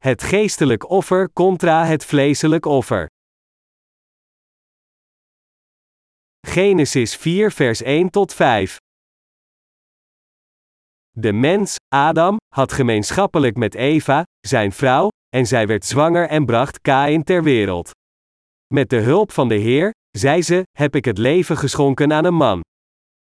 Het geestelijk offer contra het vleeselijk offer. Genesis 4 vers 1 tot 5. De mens, Adam, had gemeenschappelijk met Eva, zijn vrouw, en zij werd zwanger en bracht Kain ter wereld. Met de hulp van de Heer, zei ze, heb ik het leven geschonken aan een man.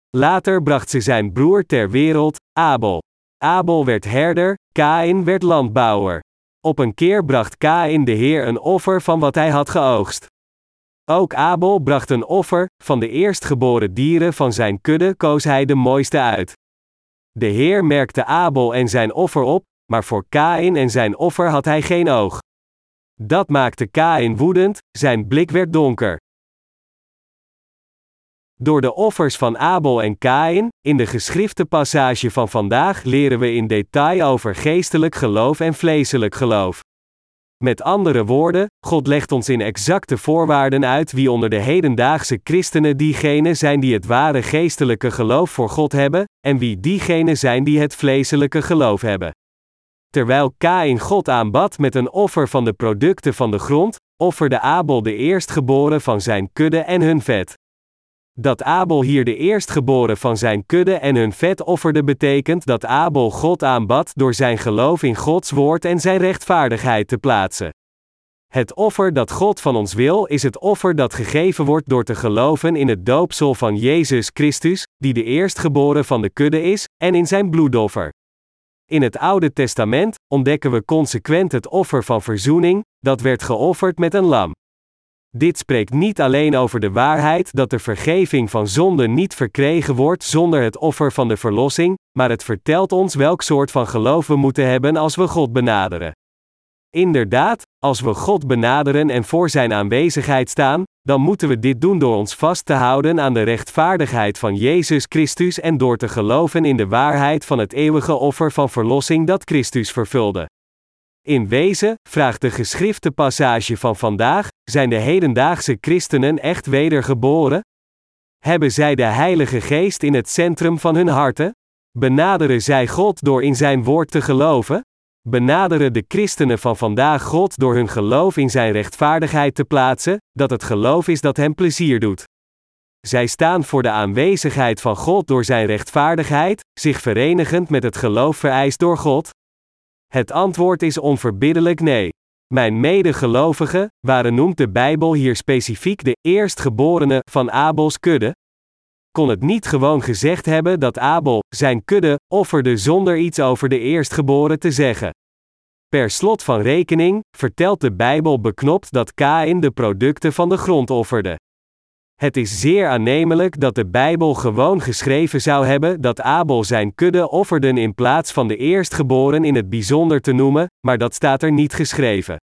Later bracht ze zijn broer ter wereld, Abel. Abel werd herder, Kain werd landbouwer. Op een keer bracht Kain de Heer een offer van wat hij had geoogst. Ook Abel bracht een offer, van de eerstgeboren dieren van zijn kudde koos hij de mooiste uit. De Heer merkte Abel en zijn offer op, maar voor Kain en zijn offer had hij geen oog. Dat maakte Kain woedend, zijn blik werd donker. Door de offers van Abel en Kain, in de geschrifte passage van vandaag leren we in detail over geestelijk geloof en vleeselijk geloof. Met andere woorden, God legt ons in exacte voorwaarden uit wie onder de hedendaagse christenen diegenen zijn die het ware geestelijke geloof voor God hebben, en wie diegenen zijn die het vleeselijke geloof hebben. Terwijl Kain God aanbad met een offer van de producten van de grond, offerde Abel de eerstgeboren van zijn kudde en hun vet. Dat Abel hier de eerstgeboren van zijn kudde en hun vet offerde betekent dat Abel God aanbad door zijn geloof in Gods woord en zijn rechtvaardigheid te plaatsen. Het offer dat God van ons wil is het offer dat gegeven wordt door te geloven in het doopsel van Jezus Christus, die de eerstgeboren van de kudde is, en in zijn bloedoffer. In het Oude Testament ontdekken we consequent het offer van verzoening, dat werd geofferd met een lam. Dit spreekt niet alleen over de waarheid dat de vergeving van zonde niet verkregen wordt zonder het offer van de verlossing, maar het vertelt ons welk soort van geloof we moeten hebben als we God benaderen. Inderdaad, als we God benaderen en voor Zijn aanwezigheid staan, dan moeten we dit doen door ons vast te houden aan de rechtvaardigheid van Jezus Christus en door te geloven in de waarheid van het eeuwige offer van verlossing dat Christus vervulde. In wezen, vraagt de geschrifte passage van vandaag, zijn de hedendaagse christenen echt wedergeboren? Hebben zij de Heilige Geest in het centrum van hun harten? Benaderen zij God door in Zijn woord te geloven? Benaderen de christenen van vandaag God door hun geloof in Zijn rechtvaardigheid te plaatsen, dat het geloof is dat Hem plezier doet. Zij staan voor de aanwezigheid van God door Zijn rechtvaardigheid, zich verenigend met het geloof vereist door God? Het antwoord is onverbiddelijk nee. Mijn medegelovigen, waren noemt de Bijbel hier specifiek de eerstgeborene van Abels kudde? Kon het niet gewoon gezegd hebben dat Abel, zijn kudde, offerde zonder iets over de eerstgeboren te zeggen? Per slot van rekening, vertelt de Bijbel beknopt dat Kain de producten van de grond offerde. Het is zeer aannemelijk dat de Bijbel gewoon geschreven zou hebben dat Abel zijn kudde offerden in plaats van de eerstgeboren in het bijzonder te noemen, maar dat staat er niet geschreven.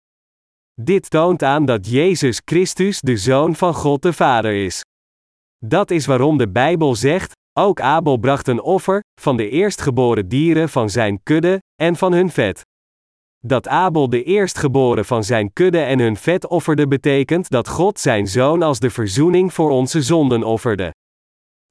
Dit toont aan dat Jezus Christus de Zoon van God de Vader is. Dat is waarom de Bijbel zegt: ook Abel bracht een offer, van de eerstgeboren dieren van zijn kudde, en van hun vet. Dat Abel de eerstgeboren van zijn kudde en hun vet offerde betekent dat God zijn zoon als de verzoening voor onze zonden offerde.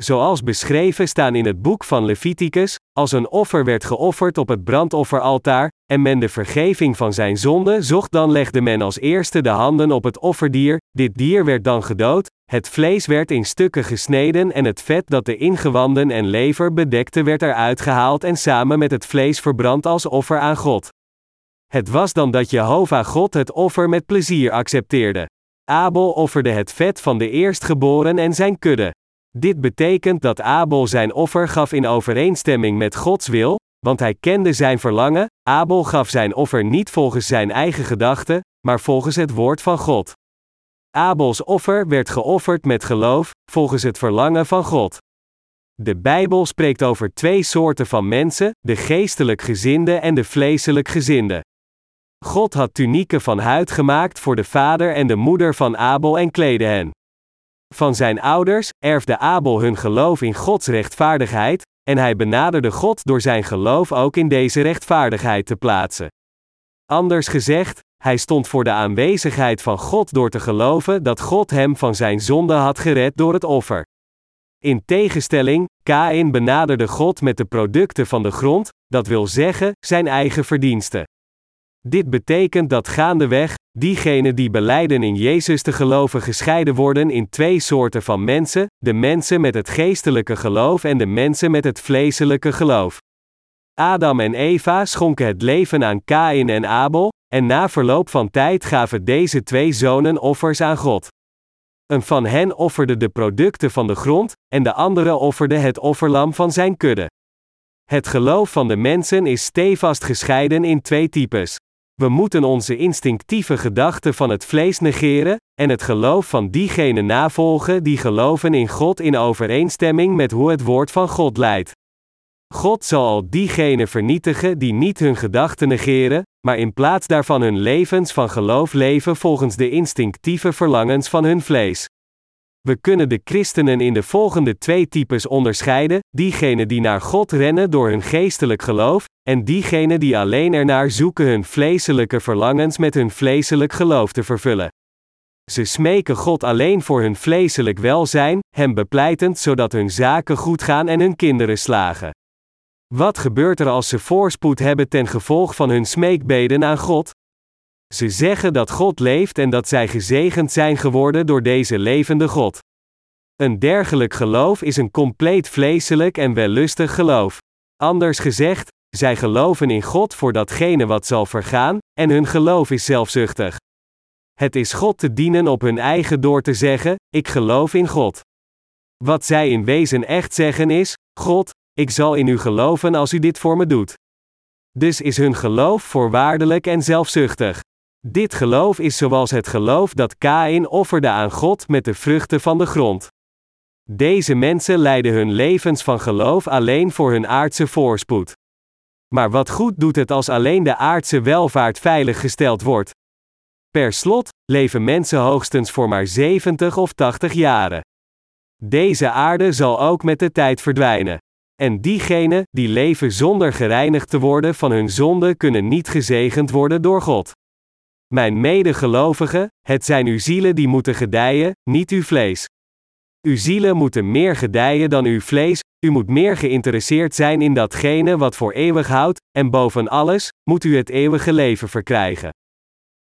Zoals beschreven staan in het boek van Leviticus, als een offer werd geofferd op het brandofferaltaar, en men de vergeving van zijn zonde zocht, dan legde men als eerste de handen op het offerdier, dit dier werd dan gedood, het vlees werd in stukken gesneden en het vet dat de ingewanden en lever bedekte werd eruit gehaald en samen met het vlees verbrand als offer aan God. Het was dan dat Jehovah God het offer met plezier accepteerde. Abel offerde het vet van de eerstgeboren en zijn kudde. Dit betekent dat Abel zijn offer gaf in overeenstemming met Gods wil, want hij kende zijn verlangen. Abel gaf zijn offer niet volgens zijn eigen gedachten, maar volgens het woord van God. Abels offer werd geofferd met geloof, volgens het verlangen van God. De Bijbel spreekt over twee soorten van mensen: de geestelijk gezinde en de vleeselijk gezinde. God had tunieken van huid gemaakt voor de vader en de moeder van Abel en kleedde hen. Van zijn ouders erfde Abel hun geloof in Gods rechtvaardigheid, en hij benaderde God door zijn geloof ook in deze rechtvaardigheid te plaatsen. Anders gezegd, hij stond voor de aanwezigheid van God door te geloven dat God hem van zijn zonde had gered door het offer. In tegenstelling, Kain benaderde God met de producten van de grond, dat wil zeggen, zijn eigen verdiensten. Dit betekent dat gaandeweg, diegenen die beleiden in Jezus te geloven gescheiden worden in twee soorten van mensen: de mensen met het geestelijke geloof en de mensen met het vleeselijke geloof. Adam en Eva schonken het leven aan Kain en Abel, en na verloop van tijd gaven deze twee zonen offers aan God. Een van hen offerde de producten van de grond, en de andere offerde het offerlam van zijn kudde. Het geloof van de mensen is stevast gescheiden in twee types. We moeten onze instinctieve gedachten van het vlees negeren, en het geloof van diegenen navolgen die geloven in God in overeenstemming met hoe het woord van God leidt. God zal al diegenen vernietigen die niet hun gedachten negeren, maar in plaats daarvan hun levens van geloof leven volgens de instinctieve verlangens van hun vlees. We kunnen de christenen in de volgende twee types onderscheiden: diegenen die naar God rennen door hun geestelijk geloof, en diegenen die alleen ernaar zoeken hun vleeselijke verlangens met hun vleeselijk geloof te vervullen. Ze smeken God alleen voor hun vleeselijk welzijn, Hem bepleitend zodat hun zaken goed gaan en hun kinderen slagen. Wat gebeurt er als ze voorspoed hebben ten gevolg van hun smeekbeden aan God? Ze zeggen dat God leeft en dat zij gezegend zijn geworden door deze levende God. Een dergelijk geloof is een compleet vleeselijk en wellustig geloof. Anders gezegd, zij geloven in God voor datgene wat zal vergaan, en hun geloof is zelfzuchtig. Het is God te dienen op hun eigen door te zeggen: Ik geloof in God. Wat zij in wezen echt zeggen is: God, ik zal in u geloven als u dit voor me doet. Dus is hun geloof voorwaardelijk en zelfzuchtig. Dit geloof is zoals het geloof dat Kain offerde aan God met de vruchten van de grond. Deze mensen leiden hun levens van geloof alleen voor hun aardse voorspoed. Maar wat goed doet het als alleen de aardse welvaart veilig gesteld wordt? Per slot leven mensen hoogstens voor maar 70 of 80 jaren. Deze aarde zal ook met de tijd verdwijnen. En diegenen die leven zonder gereinigd te worden van hun zonde kunnen niet gezegend worden door God. Mijn medegelovigen, het zijn uw zielen die moeten gedijen, niet uw vlees. Uw zielen moeten meer gedijen dan uw vlees, u moet meer geïnteresseerd zijn in datgene wat voor eeuwig houdt, en boven alles, moet u het eeuwige leven verkrijgen.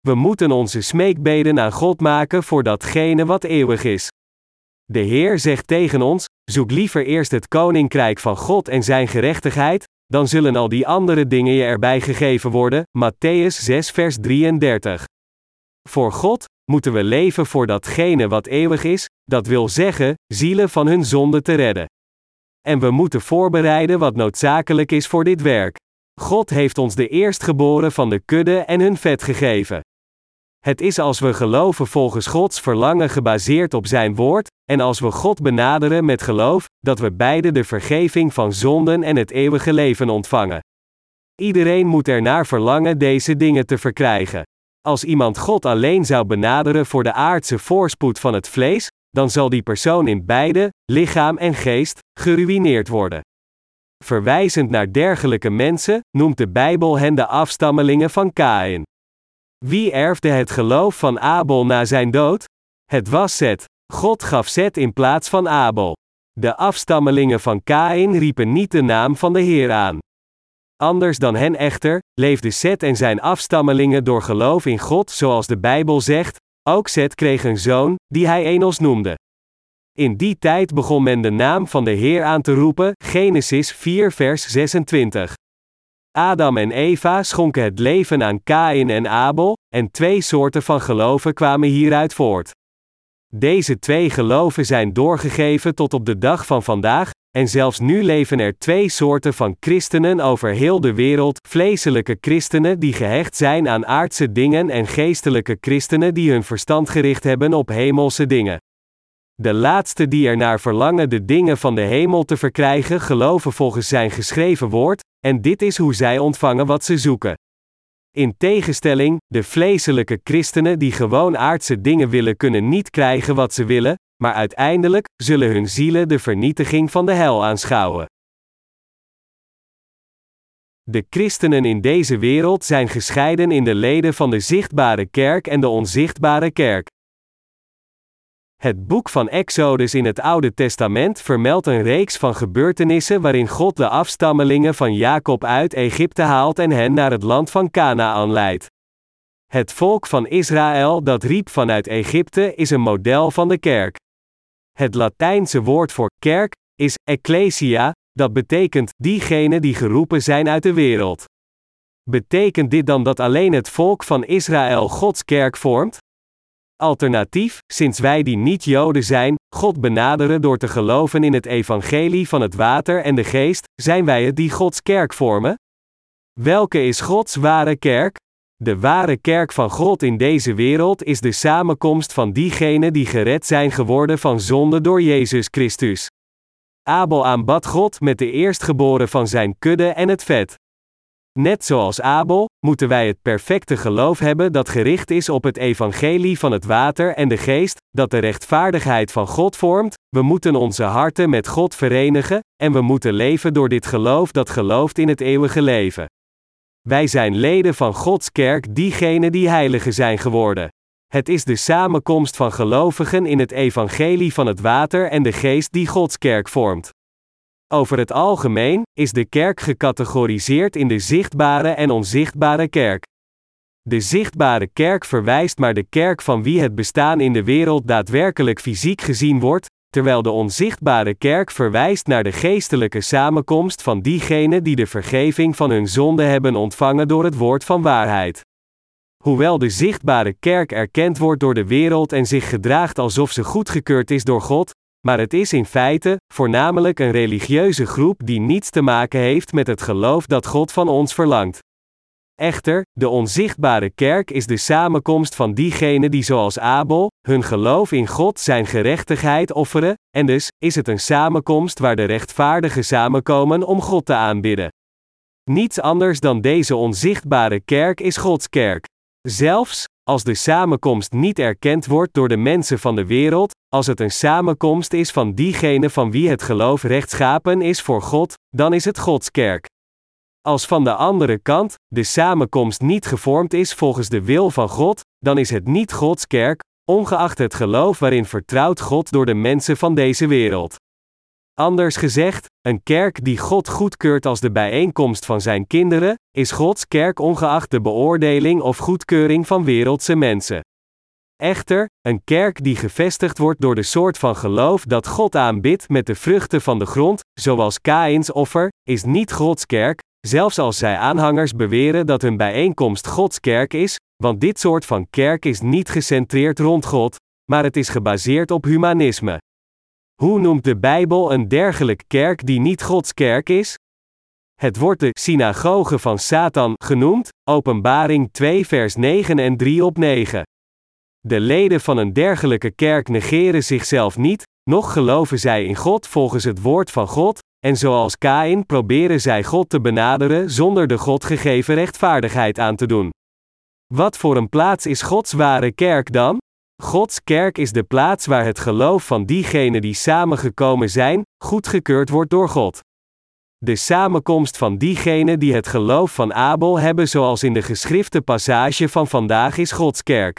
We moeten onze smeekbeden aan God maken voor datgene wat eeuwig is. De Heer zegt tegen ons: zoek liever eerst het koninkrijk van God en zijn gerechtigheid, dan zullen al die andere dingen je erbij gegeven worden. Matthäus 6, vers 33. Voor God moeten we leven voor datgene wat eeuwig is, dat wil zeggen, zielen van hun zonde te redden. En we moeten voorbereiden wat noodzakelijk is voor dit werk. God heeft ons de eerstgeboren van de kudde en hun vet gegeven. Het is als we geloven volgens Gods verlangen gebaseerd op Zijn woord, en als we God benaderen met geloof, dat we beide de vergeving van zonden en het eeuwige leven ontvangen. Iedereen moet ernaar verlangen deze dingen te verkrijgen. Als iemand God alleen zou benaderen voor de aardse voorspoed van het vlees, dan zal die persoon in beide, lichaam en geest, geruïneerd worden. Verwijzend naar dergelijke mensen, noemt de Bijbel hen de afstammelingen van Kain. Wie erfde het geloof van Abel na zijn dood? Het was Zet. God gaf Zet in plaats van Abel. De afstammelingen van Kain riepen niet de naam van de Heer aan. Anders dan hen echter, leefde Zet en zijn afstammelingen door geloof in God zoals de Bijbel zegt, ook Zet kreeg een zoon, die hij Enos noemde. In die tijd begon men de naam van de Heer aan te roepen, Genesis 4 vers 26. Adam en Eva schonken het leven aan Kain en Abel, en twee soorten van geloven kwamen hieruit voort. Deze twee geloven zijn doorgegeven tot op de dag van vandaag, en zelfs nu leven er twee soorten van christenen over heel de wereld: vleeselijke christenen die gehecht zijn aan aardse dingen en geestelijke christenen die hun verstand gericht hebben op hemelse dingen. De laatste die er naar verlangen de dingen van de hemel te verkrijgen, geloven volgens zijn geschreven woord, en dit is hoe zij ontvangen wat ze zoeken. In tegenstelling, de vleeselijke christenen die gewoon aardse dingen willen kunnen niet krijgen wat ze willen, maar uiteindelijk zullen hun zielen de vernietiging van de hel aanschouwen. De christenen in deze wereld zijn gescheiden in de leden van de zichtbare kerk en de onzichtbare kerk. Het boek van Exodus in het Oude Testament vermeldt een reeks van gebeurtenissen waarin God de afstammelingen van Jacob uit Egypte haalt en hen naar het land van Canaan leidt. Het volk van Israël dat riep vanuit Egypte is een model van de kerk. Het Latijnse woord voor kerk is ecclesia, dat betekent diegenen die geroepen zijn uit de wereld. Betekent dit dan dat alleen het volk van Israël Gods kerk vormt? Alternatief, sinds wij die niet-Joden zijn, God benaderen door te geloven in het evangelie van het water en de geest, zijn wij het die Gods kerk vormen? Welke is Gods ware kerk? De ware kerk van God in deze wereld is de samenkomst van diegenen die gered zijn geworden van zonde door Jezus Christus. Abel aanbad God met de eerstgeboren van zijn kudde en het vet. Net zoals Abel, moeten wij het perfecte geloof hebben dat gericht is op het evangelie van het water en de geest, dat de rechtvaardigheid van God vormt, we moeten onze harten met God verenigen, en we moeten leven door dit geloof dat gelooft in het eeuwige leven. Wij zijn leden van Gods kerk, diegenen die heiligen zijn geworden. Het is de samenkomst van gelovigen in het evangelie van het water en de geest die Gods kerk vormt. Over het algemeen is de kerk gecategoriseerd in de zichtbare en onzichtbare kerk. De zichtbare kerk verwijst naar de kerk van wie het bestaan in de wereld daadwerkelijk fysiek gezien wordt, terwijl de onzichtbare kerk verwijst naar de geestelijke samenkomst van diegenen die de vergeving van hun zonde hebben ontvangen door het woord van waarheid. Hoewel de zichtbare kerk erkend wordt door de wereld en zich gedraagt alsof ze goedgekeurd is door God, maar het is in feite voornamelijk een religieuze groep die niets te maken heeft met het geloof dat God van ons verlangt. Echter, de onzichtbare kerk is de samenkomst van diegenen die zoals Abel, hun geloof in God zijn gerechtigheid offeren, en dus is het een samenkomst waar de rechtvaardigen samenkomen om God te aanbidden. Niets anders dan deze onzichtbare kerk is Gods kerk. Zelfs, als de samenkomst niet erkend wordt door de mensen van de wereld, als het een samenkomst is van diegenen van wie het geloof rechtschapen is voor God, dan is het Gods kerk. Als van de andere kant de samenkomst niet gevormd is volgens de wil van God, dan is het niet Gods kerk, ongeacht het geloof waarin vertrouwt God door de mensen van deze wereld. Anders gezegd, een kerk die God goedkeurt als de bijeenkomst van zijn kinderen, is Gods kerk ongeacht de beoordeling of goedkeuring van wereldse mensen. Echter, een kerk die gevestigd wordt door de soort van geloof dat God aanbidt met de vruchten van de grond, zoals Kaïns offer, is niet Gods kerk, zelfs als zij aanhangers beweren dat hun bijeenkomst Gods kerk is, want dit soort van kerk is niet gecentreerd rond God, maar het is gebaseerd op humanisme. Hoe noemt de Bijbel een dergelijke kerk die niet Gods kerk is? Het wordt de synagoge van Satan genoemd, Openbaring 2 vers 9 en 3 op 9. De leden van een dergelijke kerk negeren zichzelf niet, noch geloven zij in God volgens het woord van God, en zoals Kain proberen zij God te benaderen zonder de God gegeven rechtvaardigheid aan te doen. Wat voor een plaats is Gods ware kerk dan? Gods kerk is de plaats waar het geloof van diegenen die samengekomen zijn, goedgekeurd wordt door God. De samenkomst van diegenen die het geloof van Abel hebben, zoals in de geschrifte passage van vandaag, is Gods kerk.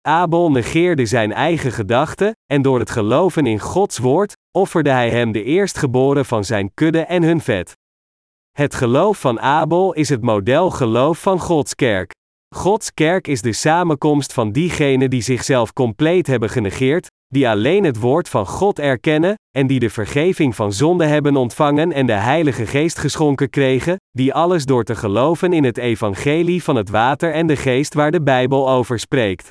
Abel negeerde zijn eigen gedachten, en door het geloven in Gods woord, offerde hij hem de eerstgeboren van zijn kudde en hun vet. Het geloof van Abel is het model geloof van Gods kerk. Gods kerk is de samenkomst van diegenen die zichzelf compleet hebben genegeerd, die alleen het woord van God erkennen, en die de vergeving van zonde hebben ontvangen en de Heilige Geest geschonken kregen, die alles door te geloven in het evangelie van het water en de geest waar de Bijbel over spreekt.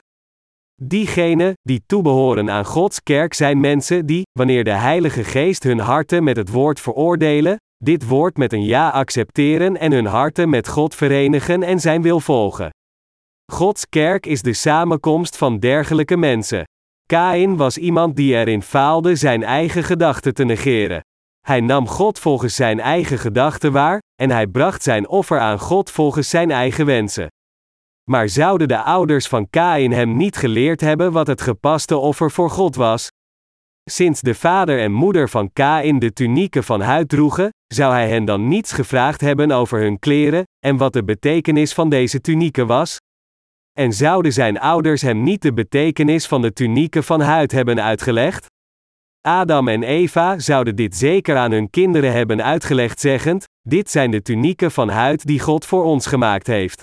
Diegenen die toebehoren aan Gods kerk zijn mensen die, wanneer de Heilige Geest hun harten met het woord veroordelen, dit woord met een ja accepteren en hun harten met God verenigen en zijn wil volgen. Gods kerk is de samenkomst van dergelijke mensen. Kain was iemand die erin faalde zijn eigen gedachten te negeren. Hij nam God volgens zijn eigen gedachten waar, en hij bracht zijn offer aan God volgens zijn eigen wensen. Maar zouden de ouders van Kain hem niet geleerd hebben wat het gepaste offer voor God was? Sinds de vader en moeder van Kain de tunieken van huid droegen, zou hij hen dan niets gevraagd hebben over hun kleren, en wat de betekenis van deze tunieken was? En zouden zijn ouders hem niet de betekenis van de tunieken van huid hebben uitgelegd? Adam en Eva zouden dit zeker aan hun kinderen hebben uitgelegd, zeggend: Dit zijn de tunieken van huid die God voor ons gemaakt heeft.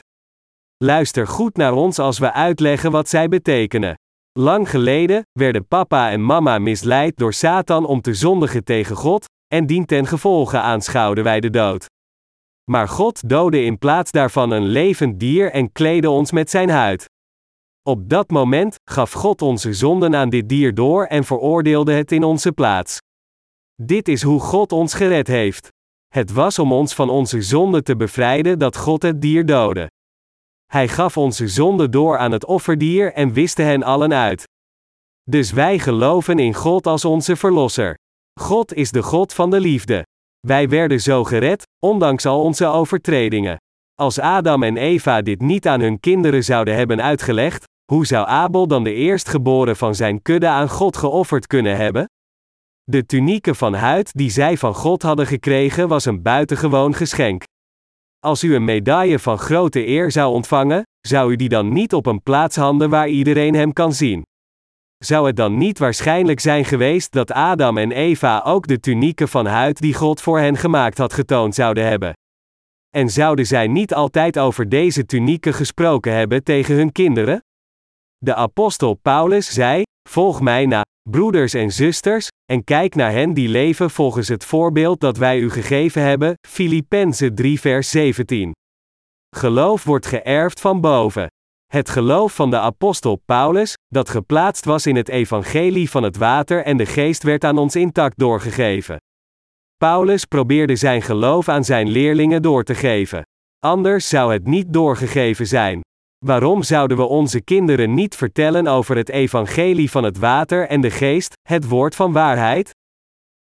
Luister goed naar ons als we uitleggen wat zij betekenen. Lang geleden werden papa en mama misleid door Satan om te zondigen tegen God, en dien ten gevolge aanschouwden wij de dood. Maar God doodde in plaats daarvan een levend dier en kleedde ons met zijn huid. Op dat moment gaf God onze zonden aan dit dier door en veroordeelde het in onze plaats. Dit is hoe God ons gered heeft. Het was om ons van onze zonden te bevrijden dat God het dier doodde. Hij gaf onze zonden door aan het offerdier en wiste hen allen uit. Dus wij geloven in God als onze Verlosser. God is de God van de liefde. Wij werden zo gered, ondanks al onze overtredingen. Als Adam en Eva dit niet aan hun kinderen zouden hebben uitgelegd, hoe zou Abel dan de eerstgeboren van zijn kudde aan God geofferd kunnen hebben? De tunieke van huid die zij van God hadden gekregen was een buitengewoon geschenk. Als u een medaille van grote eer zou ontvangen, zou u die dan niet op een plaats handen waar iedereen hem kan zien. Zou het dan niet waarschijnlijk zijn geweest dat Adam en Eva ook de tunieken van huid die God voor hen gemaakt had getoond zouden hebben? En zouden zij niet altijd over deze tunieken gesproken hebben tegen hun kinderen? De apostel Paulus zei: Volg mij na, broeders en zusters, en kijk naar hen die leven volgens het voorbeeld dat wij u gegeven hebben. Filippenzen 3, vers 17. Geloof wordt geërfd van boven. Het geloof van de apostel Paulus, dat geplaatst was in het evangelie van het water en de geest werd aan ons intact doorgegeven. Paulus probeerde zijn geloof aan zijn leerlingen door te geven. Anders zou het niet doorgegeven zijn. Waarom zouden we onze kinderen niet vertellen over het evangelie van het water en de geest, het woord van waarheid?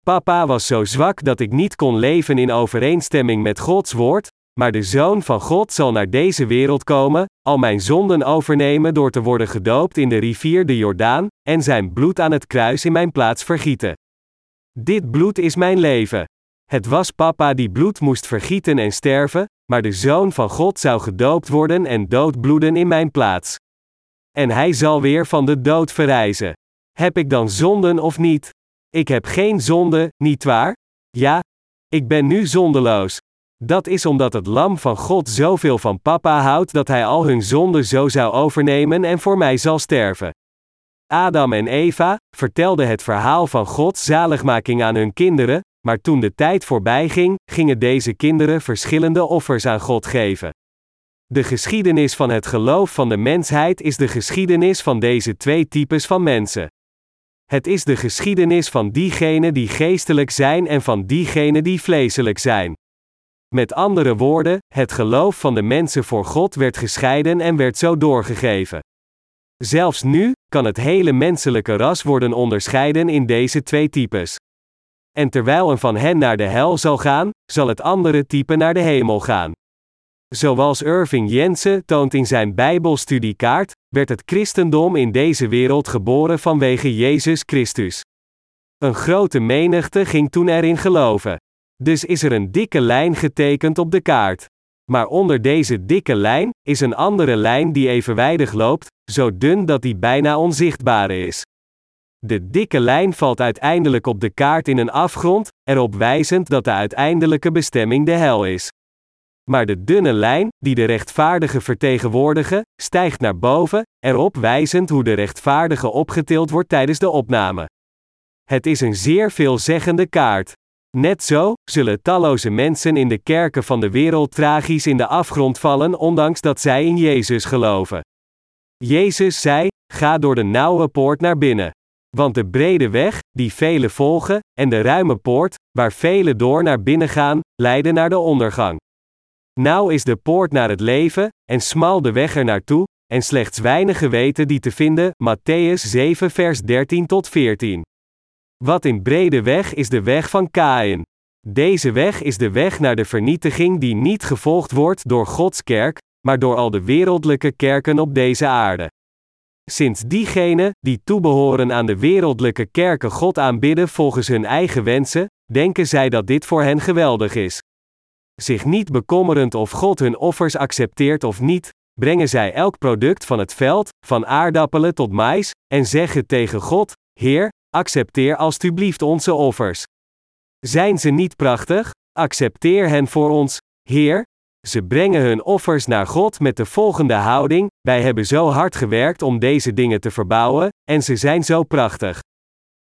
Papa was zo zwak dat ik niet kon leven in overeenstemming met Gods woord, maar de Zoon van God zal naar deze wereld komen, al mijn zonden overnemen door te worden gedoopt in de rivier de Jordaan, en zijn bloed aan het kruis in mijn plaats vergieten. Dit bloed is mijn leven. Het was papa die bloed moest vergieten en sterven, maar de Zoon van God zou gedoopt worden en doodbloeden in mijn plaats. En hij zal weer van de dood verrijzen. Heb ik dan zonden of niet? Ik heb geen zonde, niet waar? Ja, ik ben nu zondeloos. Dat is omdat het lam van God zoveel van papa houdt dat hij al hun zonden zo zou overnemen en voor mij zal sterven. Adam en Eva vertelden het verhaal van Gods zaligmaking aan hun kinderen, maar toen de tijd voorbij ging, gingen deze kinderen verschillende offers aan God geven. De geschiedenis van het geloof van de mensheid is de geschiedenis van deze twee types van mensen. Het is de geschiedenis van diegenen die geestelijk zijn en van diegenen die vleeselijk zijn. Met andere woorden, het geloof van de mensen voor God werd gescheiden en werd zo doorgegeven. Zelfs nu kan het hele menselijke ras worden onderscheiden in deze twee types. En terwijl een van hen naar de hel zal gaan, zal het andere type naar de hemel gaan. Zoals Irving Jensen toont in zijn Bijbelstudiekaart, werd het christendom in deze wereld geboren vanwege Jezus Christus. Een grote menigte ging toen erin geloven. Dus is er een dikke lijn getekend op de kaart. Maar onder deze dikke lijn is een andere lijn die evenwijdig loopt, zo dun dat die bijna onzichtbaar is. De dikke lijn valt uiteindelijk op de kaart in een afgrond, erop wijzend dat de uiteindelijke bestemming de hel is. Maar de dunne lijn, die de rechtvaardige vertegenwoordigen, stijgt naar boven, erop wijzend hoe de rechtvaardige opgetild wordt tijdens de opname. Het is een zeer veelzeggende kaart. Net zo zullen talloze mensen in de kerken van de wereld tragisch in de afgrond vallen, ondanks dat zij in Jezus geloven. Jezus zei: Ga door de nauwe poort naar binnen. Want de brede weg, die velen volgen, en de ruime poort, waar velen door naar binnen gaan, leiden naar de ondergang. Nauw is de poort naar het leven, en smal de weg er naartoe, en slechts weinigen weten die te vinden. Matthäus 7, vers 13 tot 14. Wat in brede weg is de weg van Kain. Deze weg is de weg naar de vernietiging die niet gevolgd wordt door Gods kerk, maar door al de wereldlijke kerken op deze aarde. Sinds diegenen, die toebehoren aan de wereldlijke kerken God aanbidden volgens hun eigen wensen, denken zij dat dit voor hen geweldig is. Zich niet bekommerend of God hun offers accepteert of niet, brengen zij elk product van het veld, van aardappelen tot mais, en zeggen tegen God: Heer, accepteer alstublieft onze offers. Zijn ze niet prachtig? Accepteer hen voor ons, Heer. Ze brengen hun offers naar God met de volgende houding: Wij hebben zo hard gewerkt om deze dingen te verbouwen, en ze zijn zo prachtig.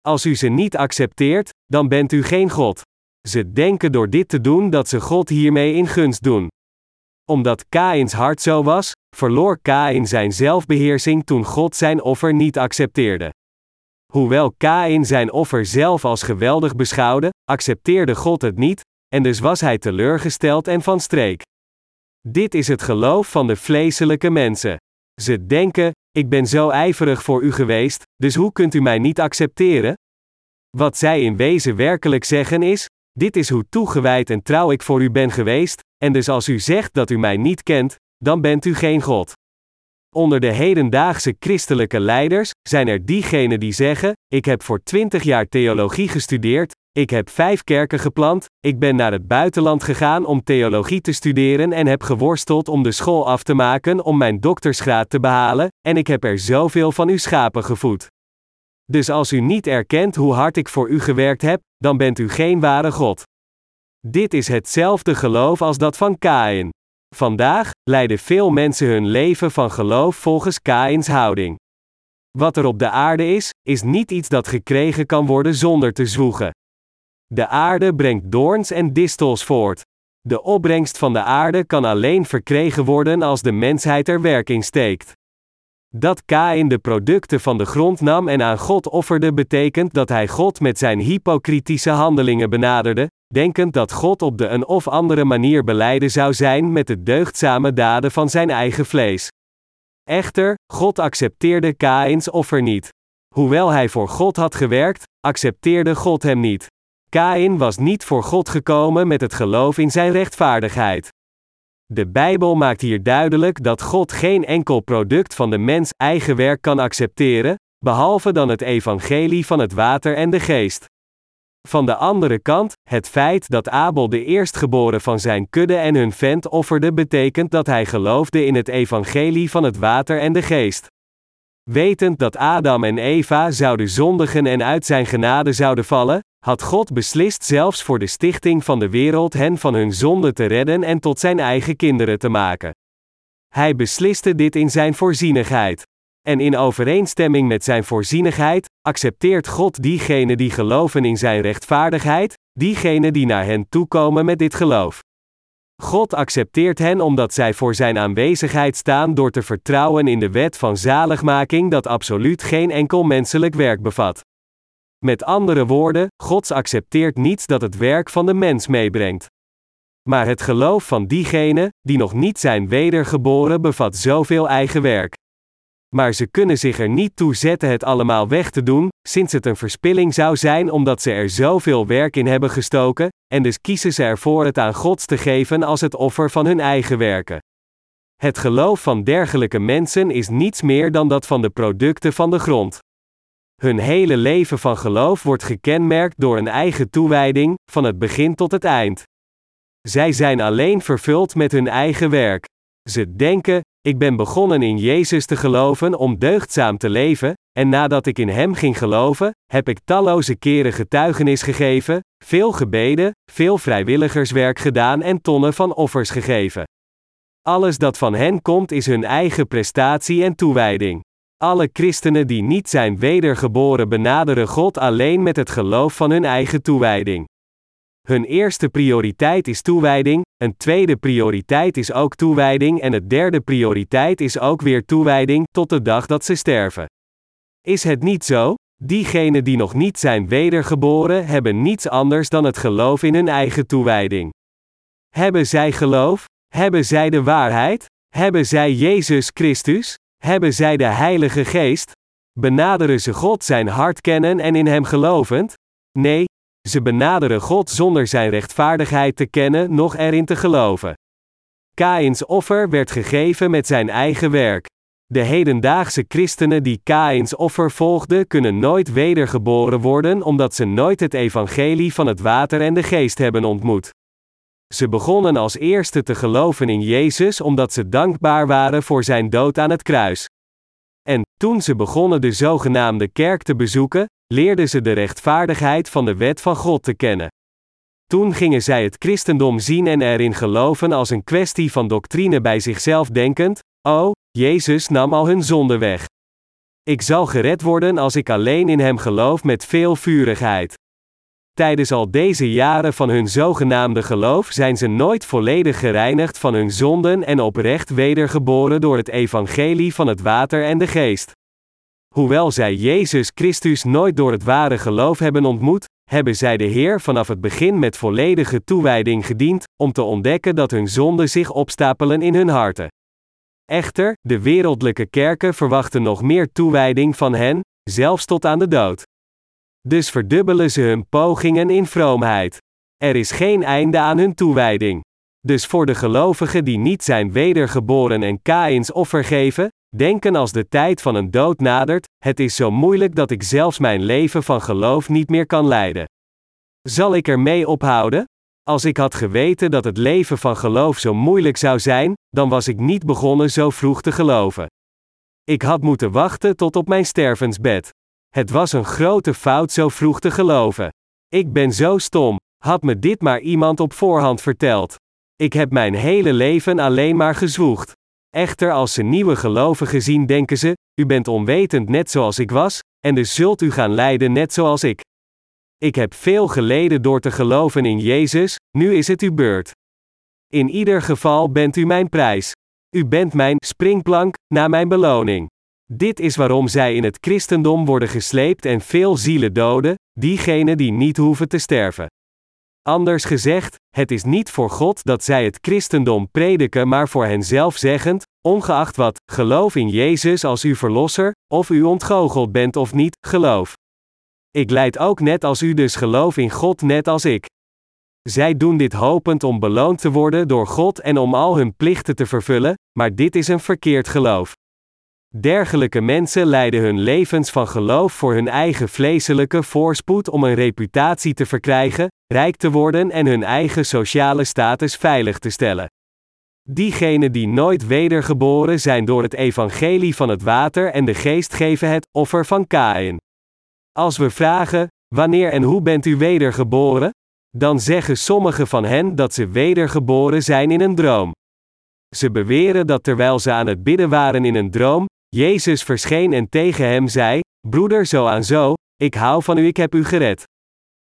Als u ze niet accepteert, dan bent u geen God. Ze denken door dit te doen dat ze God hiermee in gunst doen. Omdat Kains hart zo was, verloor Kain zijn zelfbeheersing toen God zijn offer niet accepteerde. Hoewel Kain zijn offer zelf als geweldig beschouwde, accepteerde God het niet, en dus was hij teleurgesteld en van streek. Dit is het geloof van de vleeselijke mensen. Ze denken: Ik ben zo ijverig voor u geweest, dus hoe kunt u mij niet accepteren? Wat zij in wezen werkelijk zeggen is: Dit is hoe toegewijd en trouw ik voor u ben geweest, en dus als u zegt dat u mij niet kent, dan bent u geen God. Onder de hedendaagse christelijke leiders zijn er diegenen die zeggen: Ik heb voor twintig jaar theologie gestudeerd, ik heb vijf kerken geplant, ik ben naar het buitenland gegaan om theologie te studeren en heb geworsteld om de school af te maken om mijn doktersgraad te behalen, en ik heb er zoveel van uw schapen gevoed. Dus als u niet erkent hoe hard ik voor u gewerkt heb, dan bent u geen ware God. Dit is hetzelfde geloof als dat van Kain. Vandaag leiden veel mensen hun leven van geloof volgens Kains houding. Wat er op de aarde is, is niet iets dat gekregen kan worden zonder te zwoegen. De aarde brengt doorns en distels voort. De opbrengst van de aarde kan alleen verkregen worden als de mensheid er werking steekt. Dat Kain de producten van de grond nam en aan God offerde betekent dat hij God met zijn hypocritische handelingen benaderde, denkend dat God op de een of andere manier beleiden zou zijn met de deugdzame daden van zijn eigen vlees. Echter, God accepteerde Kains offer niet. Hoewel hij voor God had gewerkt, accepteerde God hem niet. Kain was niet voor God gekomen met het geloof in zijn rechtvaardigheid. De Bijbel maakt hier duidelijk dat God geen enkel product van de mens eigen werk kan accepteren, behalve dan het evangelie van het water en de geest. Van de andere kant, het feit dat Abel de eerstgeboren van zijn kudde en hun vent offerde betekent dat hij geloofde in het evangelie van het water en de geest. Wetend dat Adam en Eva zouden zondigen en uit zijn genade zouden vallen, had God beslist zelfs voor de stichting van de wereld hen van hun zonde te redden en tot zijn eigen kinderen te maken. Hij besliste dit in zijn voorzienigheid. En in overeenstemming met zijn voorzienigheid, accepteert God diegenen die geloven in zijn rechtvaardigheid, diegenen die naar hen toekomen met dit geloof. God accepteert hen omdat zij voor zijn aanwezigheid staan door te vertrouwen in de wet van zaligmaking dat absoluut geen enkel menselijk werk bevat. Met andere woorden, God accepteert niets dat het werk van de mens meebrengt. Maar het geloof van diegenen, die nog niet zijn wedergeboren, bevat zoveel eigen werk. Maar ze kunnen zich er niet toe zetten het allemaal weg te doen, sinds het een verspilling zou zijn omdat ze er zoveel werk in hebben gestoken, en dus kiezen ze ervoor het aan Gods te geven als het offer van hun eigen werken. Het geloof van dergelijke mensen is niets meer dan dat van de producten van de grond. Hun hele leven van geloof wordt gekenmerkt door een eigen toewijding, van het begin tot het eind. Zij zijn alleen vervuld met hun eigen werk. Ze denken: ik ben begonnen in Jezus te geloven om deugdzaam te leven, en nadat ik in Hem ging geloven, heb ik talloze keren getuigenis gegeven, veel gebeden, veel vrijwilligerswerk gedaan en tonnen van offers gegeven. Alles dat van hen komt is hun eigen prestatie en toewijding. Alle christenen die niet zijn wedergeboren benaderen God alleen met het geloof van hun eigen toewijding. Hun eerste prioriteit is toewijding, een tweede prioriteit is ook toewijding en het derde prioriteit is ook weer toewijding tot de dag dat ze sterven. Is het niet zo? Diegenen die nog niet zijn wedergeboren hebben niets anders dan het geloof in hun eigen toewijding. Hebben zij geloof? Hebben zij de waarheid? Hebben zij Jezus Christus? Hebben zij de Heilige Geest? Benaderen ze God zijn hart kennen en in Hem gelovend? Nee, ze benaderen God zonder zijn rechtvaardigheid te kennen, noch erin te geloven. Kains offer werd gegeven met zijn eigen werk. De hedendaagse christenen die Kains offer volgden, kunnen nooit wedergeboren worden omdat ze nooit het evangelie van het water en de geest hebben ontmoet. Ze begonnen als eerste te geloven in Jezus omdat ze dankbaar waren voor zijn dood aan het kruis. En, toen ze begonnen de zogenaamde kerk te bezoeken, leerden ze de rechtvaardigheid van de wet van God te kennen. Toen gingen zij het christendom zien en erin geloven als een kwestie van doctrine bij zichzelf denkend: Oh, Jezus nam al hun zonde weg. Ik zal gered worden als ik alleen in Hem geloof met veel vurigheid. Tijdens al deze jaren van hun zogenaamde geloof zijn ze nooit volledig gereinigd van hun zonden en oprecht wedergeboren door het evangelie van het water en de geest. Hoewel zij Jezus Christus nooit door het ware geloof hebben ontmoet, hebben zij de Heer vanaf het begin met volledige toewijding gediend, om te ontdekken dat hun zonden zich opstapelen in hun harten. Echter, de wereldlijke kerken verwachten nog meer toewijding van hen, zelfs tot aan de dood. Dus verdubbelen ze hun pogingen in vroomheid. Er is geen einde aan hun toewijding. Dus voor de gelovigen die niet zijn wedergeboren en Kaïns offer geven, denken als de tijd van een dood nadert, het is zo moeilijk dat ik zelfs mijn leven van geloof niet meer kan leiden. Zal ik ermee ophouden? Als ik had geweten dat het leven van geloof zo moeilijk zou zijn, dan was ik niet begonnen zo vroeg te geloven. Ik had moeten wachten tot op mijn stervensbed. Het was een grote fout zo vroeg te geloven. Ik ben zo stom, had me dit maar iemand op voorhand verteld. Ik heb mijn hele leven alleen maar gezwoegd. Echter, als ze nieuwe gelovigen zien, denken ze: U bent onwetend net zoals ik was, en dus zult u gaan lijden net zoals ik. Ik heb veel geleden door te geloven in Jezus, nu is het uw beurt. In ieder geval bent u mijn prijs. U bent mijn springplank naar mijn beloning. Dit is waarom zij in het christendom worden gesleept en veel zielen doden, diegenen die niet hoeven te sterven. Anders gezegd, het is niet voor God dat zij het christendom prediken, maar voor henzelf zeggend, ongeacht wat, geloof in Jezus als uw verlosser, of u ontgoocheld bent of niet, geloof. Ik leid ook net als u dus geloof in God net als ik. Zij doen dit hopend om beloond te worden door God en om al hun plichten te vervullen, maar dit is een verkeerd geloof. Dergelijke mensen leiden hun levens van geloof voor hun eigen vleeselijke voorspoed om een reputatie te verkrijgen, rijk te worden en hun eigen sociale status veilig te stellen. Diegenen die nooit wedergeboren zijn door het evangelie van het water en de geest geven het offer van Kain. Als we vragen, wanneer en hoe bent u wedergeboren? Dan zeggen sommigen van hen dat ze wedergeboren zijn in een droom. Ze beweren dat terwijl ze aan het bidden waren in een droom, Jezus verscheen en tegen hem zei: Broeder, zo aan zo, ik hou van u, ik heb u gered.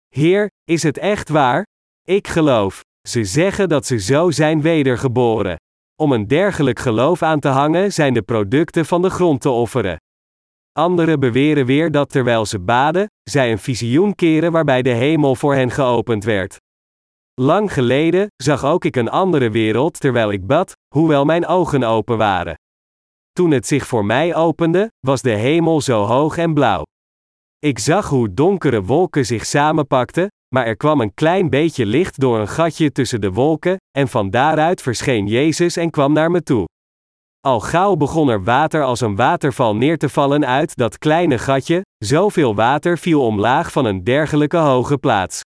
Heer, is het echt waar? Ik geloof. Ze zeggen dat ze zo zijn wedergeboren. Om een dergelijk geloof aan te hangen zijn de producten van de grond te offeren. Anderen beweren weer dat terwijl ze baden, zij een visioen keren waarbij de hemel voor hen geopend werd. Lang geleden zag ook ik een andere wereld terwijl ik bad, hoewel mijn ogen open waren. Toen het zich voor mij opende, was de hemel zo hoog en blauw. Ik zag hoe donkere wolken zich samenpakten, maar er kwam een klein beetje licht door een gatje tussen de wolken, en van daaruit verscheen Jezus en kwam naar me toe. Al gauw begon er water als een waterval neer te vallen uit dat kleine gatje, zoveel water viel omlaag van een dergelijke hoge plaats.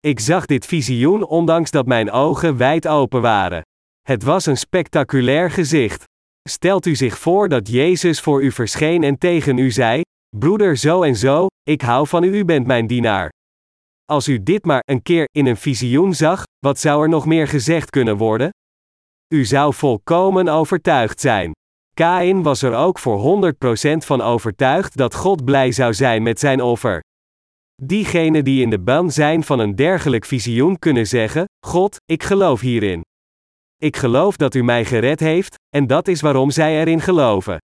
Ik zag dit visioen ondanks dat mijn ogen wijd open waren. Het was een spectaculair gezicht. Stelt u zich voor dat Jezus voor u verscheen en tegen u zei: Broeder zo en zo, ik hou van u, u bent mijn dienaar. Als u dit maar een keer in een visioen zag, wat zou er nog meer gezegd kunnen worden? U zou volkomen overtuigd zijn. Kain was er ook voor 100% van overtuigd dat God blij zou zijn met zijn offer. Diegenen die in de ban zijn van een dergelijk visioen kunnen zeggen: God, ik geloof hierin. Ik geloof dat u mij gered heeft, en dat is waarom zij erin geloven.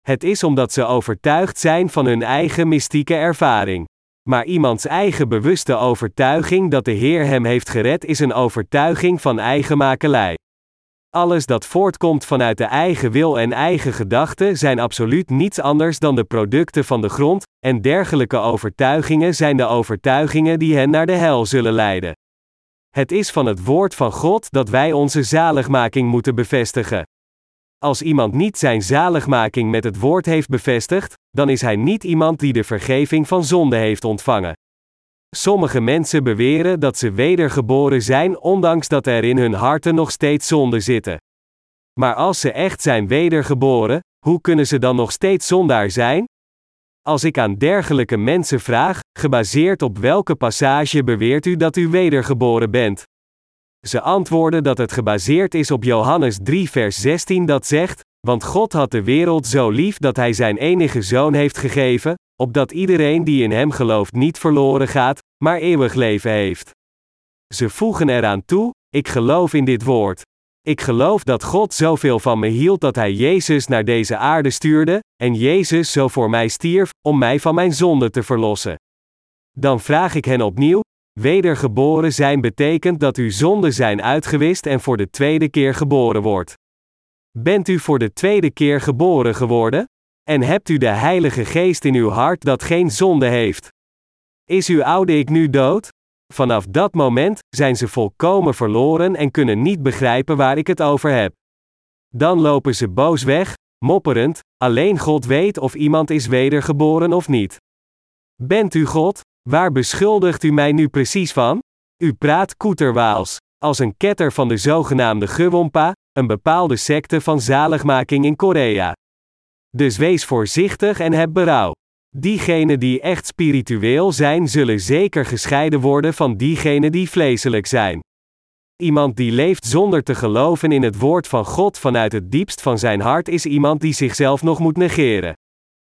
Het is omdat ze overtuigd zijn van hun eigen mystieke ervaring. Maar iemands eigen bewuste overtuiging dat de Heer hem heeft gered is een overtuiging van eigen makelij. Alles dat voortkomt vanuit de eigen wil en eigen gedachten zijn absoluut niets anders dan de producten van de grond, en dergelijke overtuigingen zijn de overtuigingen die hen naar de hel zullen leiden. Het is van het woord van God dat wij onze zaligmaking moeten bevestigen. Als iemand niet zijn zaligmaking met het woord heeft bevestigd, dan is hij niet iemand die de vergeving van zonde heeft ontvangen. Sommige mensen beweren dat ze wedergeboren zijn, ondanks dat er in hun harten nog steeds zonden zitten. Maar als ze echt zijn wedergeboren, hoe kunnen ze dan nog steeds zondaar zijn? Als ik aan dergelijke mensen vraag, gebaseerd op welke passage beweert u dat u wedergeboren bent? Ze antwoorden dat het gebaseerd is op Johannes 3, vers 16 dat zegt: Want God had de wereld zo lief dat Hij Zijn enige zoon heeft gegeven, opdat iedereen die in Hem gelooft niet verloren gaat, maar eeuwig leven heeft. Ze voegen eraan toe: Ik geloof in dit woord. Ik geloof dat God zoveel van me hield dat Hij Jezus naar deze aarde stuurde, en Jezus zo voor mij stierf, om mij van mijn zonde te verlossen. Dan vraag ik hen opnieuw: Wedergeboren zijn betekent dat uw zonden zijn uitgewist en voor de tweede keer geboren wordt. Bent u voor de tweede keer geboren geworden? En hebt u de Heilige Geest in uw hart dat geen zonde heeft? Is uw oude ik nu dood? Vanaf dat moment zijn ze volkomen verloren en kunnen niet begrijpen waar ik het over heb. Dan lopen ze boos weg, mopperend, alleen God weet of iemand is wedergeboren of niet. Bent u God? Waar beschuldigt u mij nu precies van? U praat koeterwaals, als een ketter van de zogenaamde Gewompa, een bepaalde secte van zaligmaking in Korea. Dus wees voorzichtig en heb berouw. Diegenen die echt spiritueel zijn, zullen zeker gescheiden worden van diegenen die vleeselijk zijn. Iemand die leeft zonder te geloven in het woord van God vanuit het diepst van zijn hart is iemand die zichzelf nog moet negeren.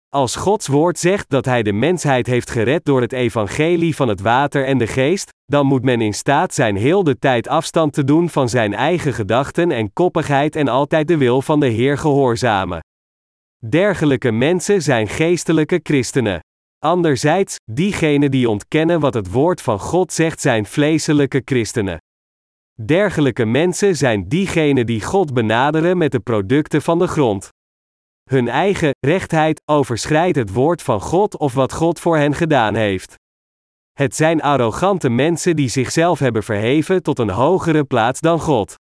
Als Gods woord zegt dat Hij de mensheid heeft gered door het evangelie van het water en de geest, dan moet men in staat zijn heel de tijd afstand te doen van zijn eigen gedachten en koppigheid en altijd de wil van de Heer gehoorzamen. Dergelijke mensen zijn geestelijke christenen. Anderzijds, diegenen die ontkennen wat het woord van God zegt zijn vleeselijke christenen. Dergelijke mensen zijn diegenen die God benaderen met de producten van de grond. Hun eigen rechtheid overschrijdt het woord van God of wat God voor hen gedaan heeft. Het zijn arrogante mensen die zichzelf hebben verheven tot een hogere plaats dan God.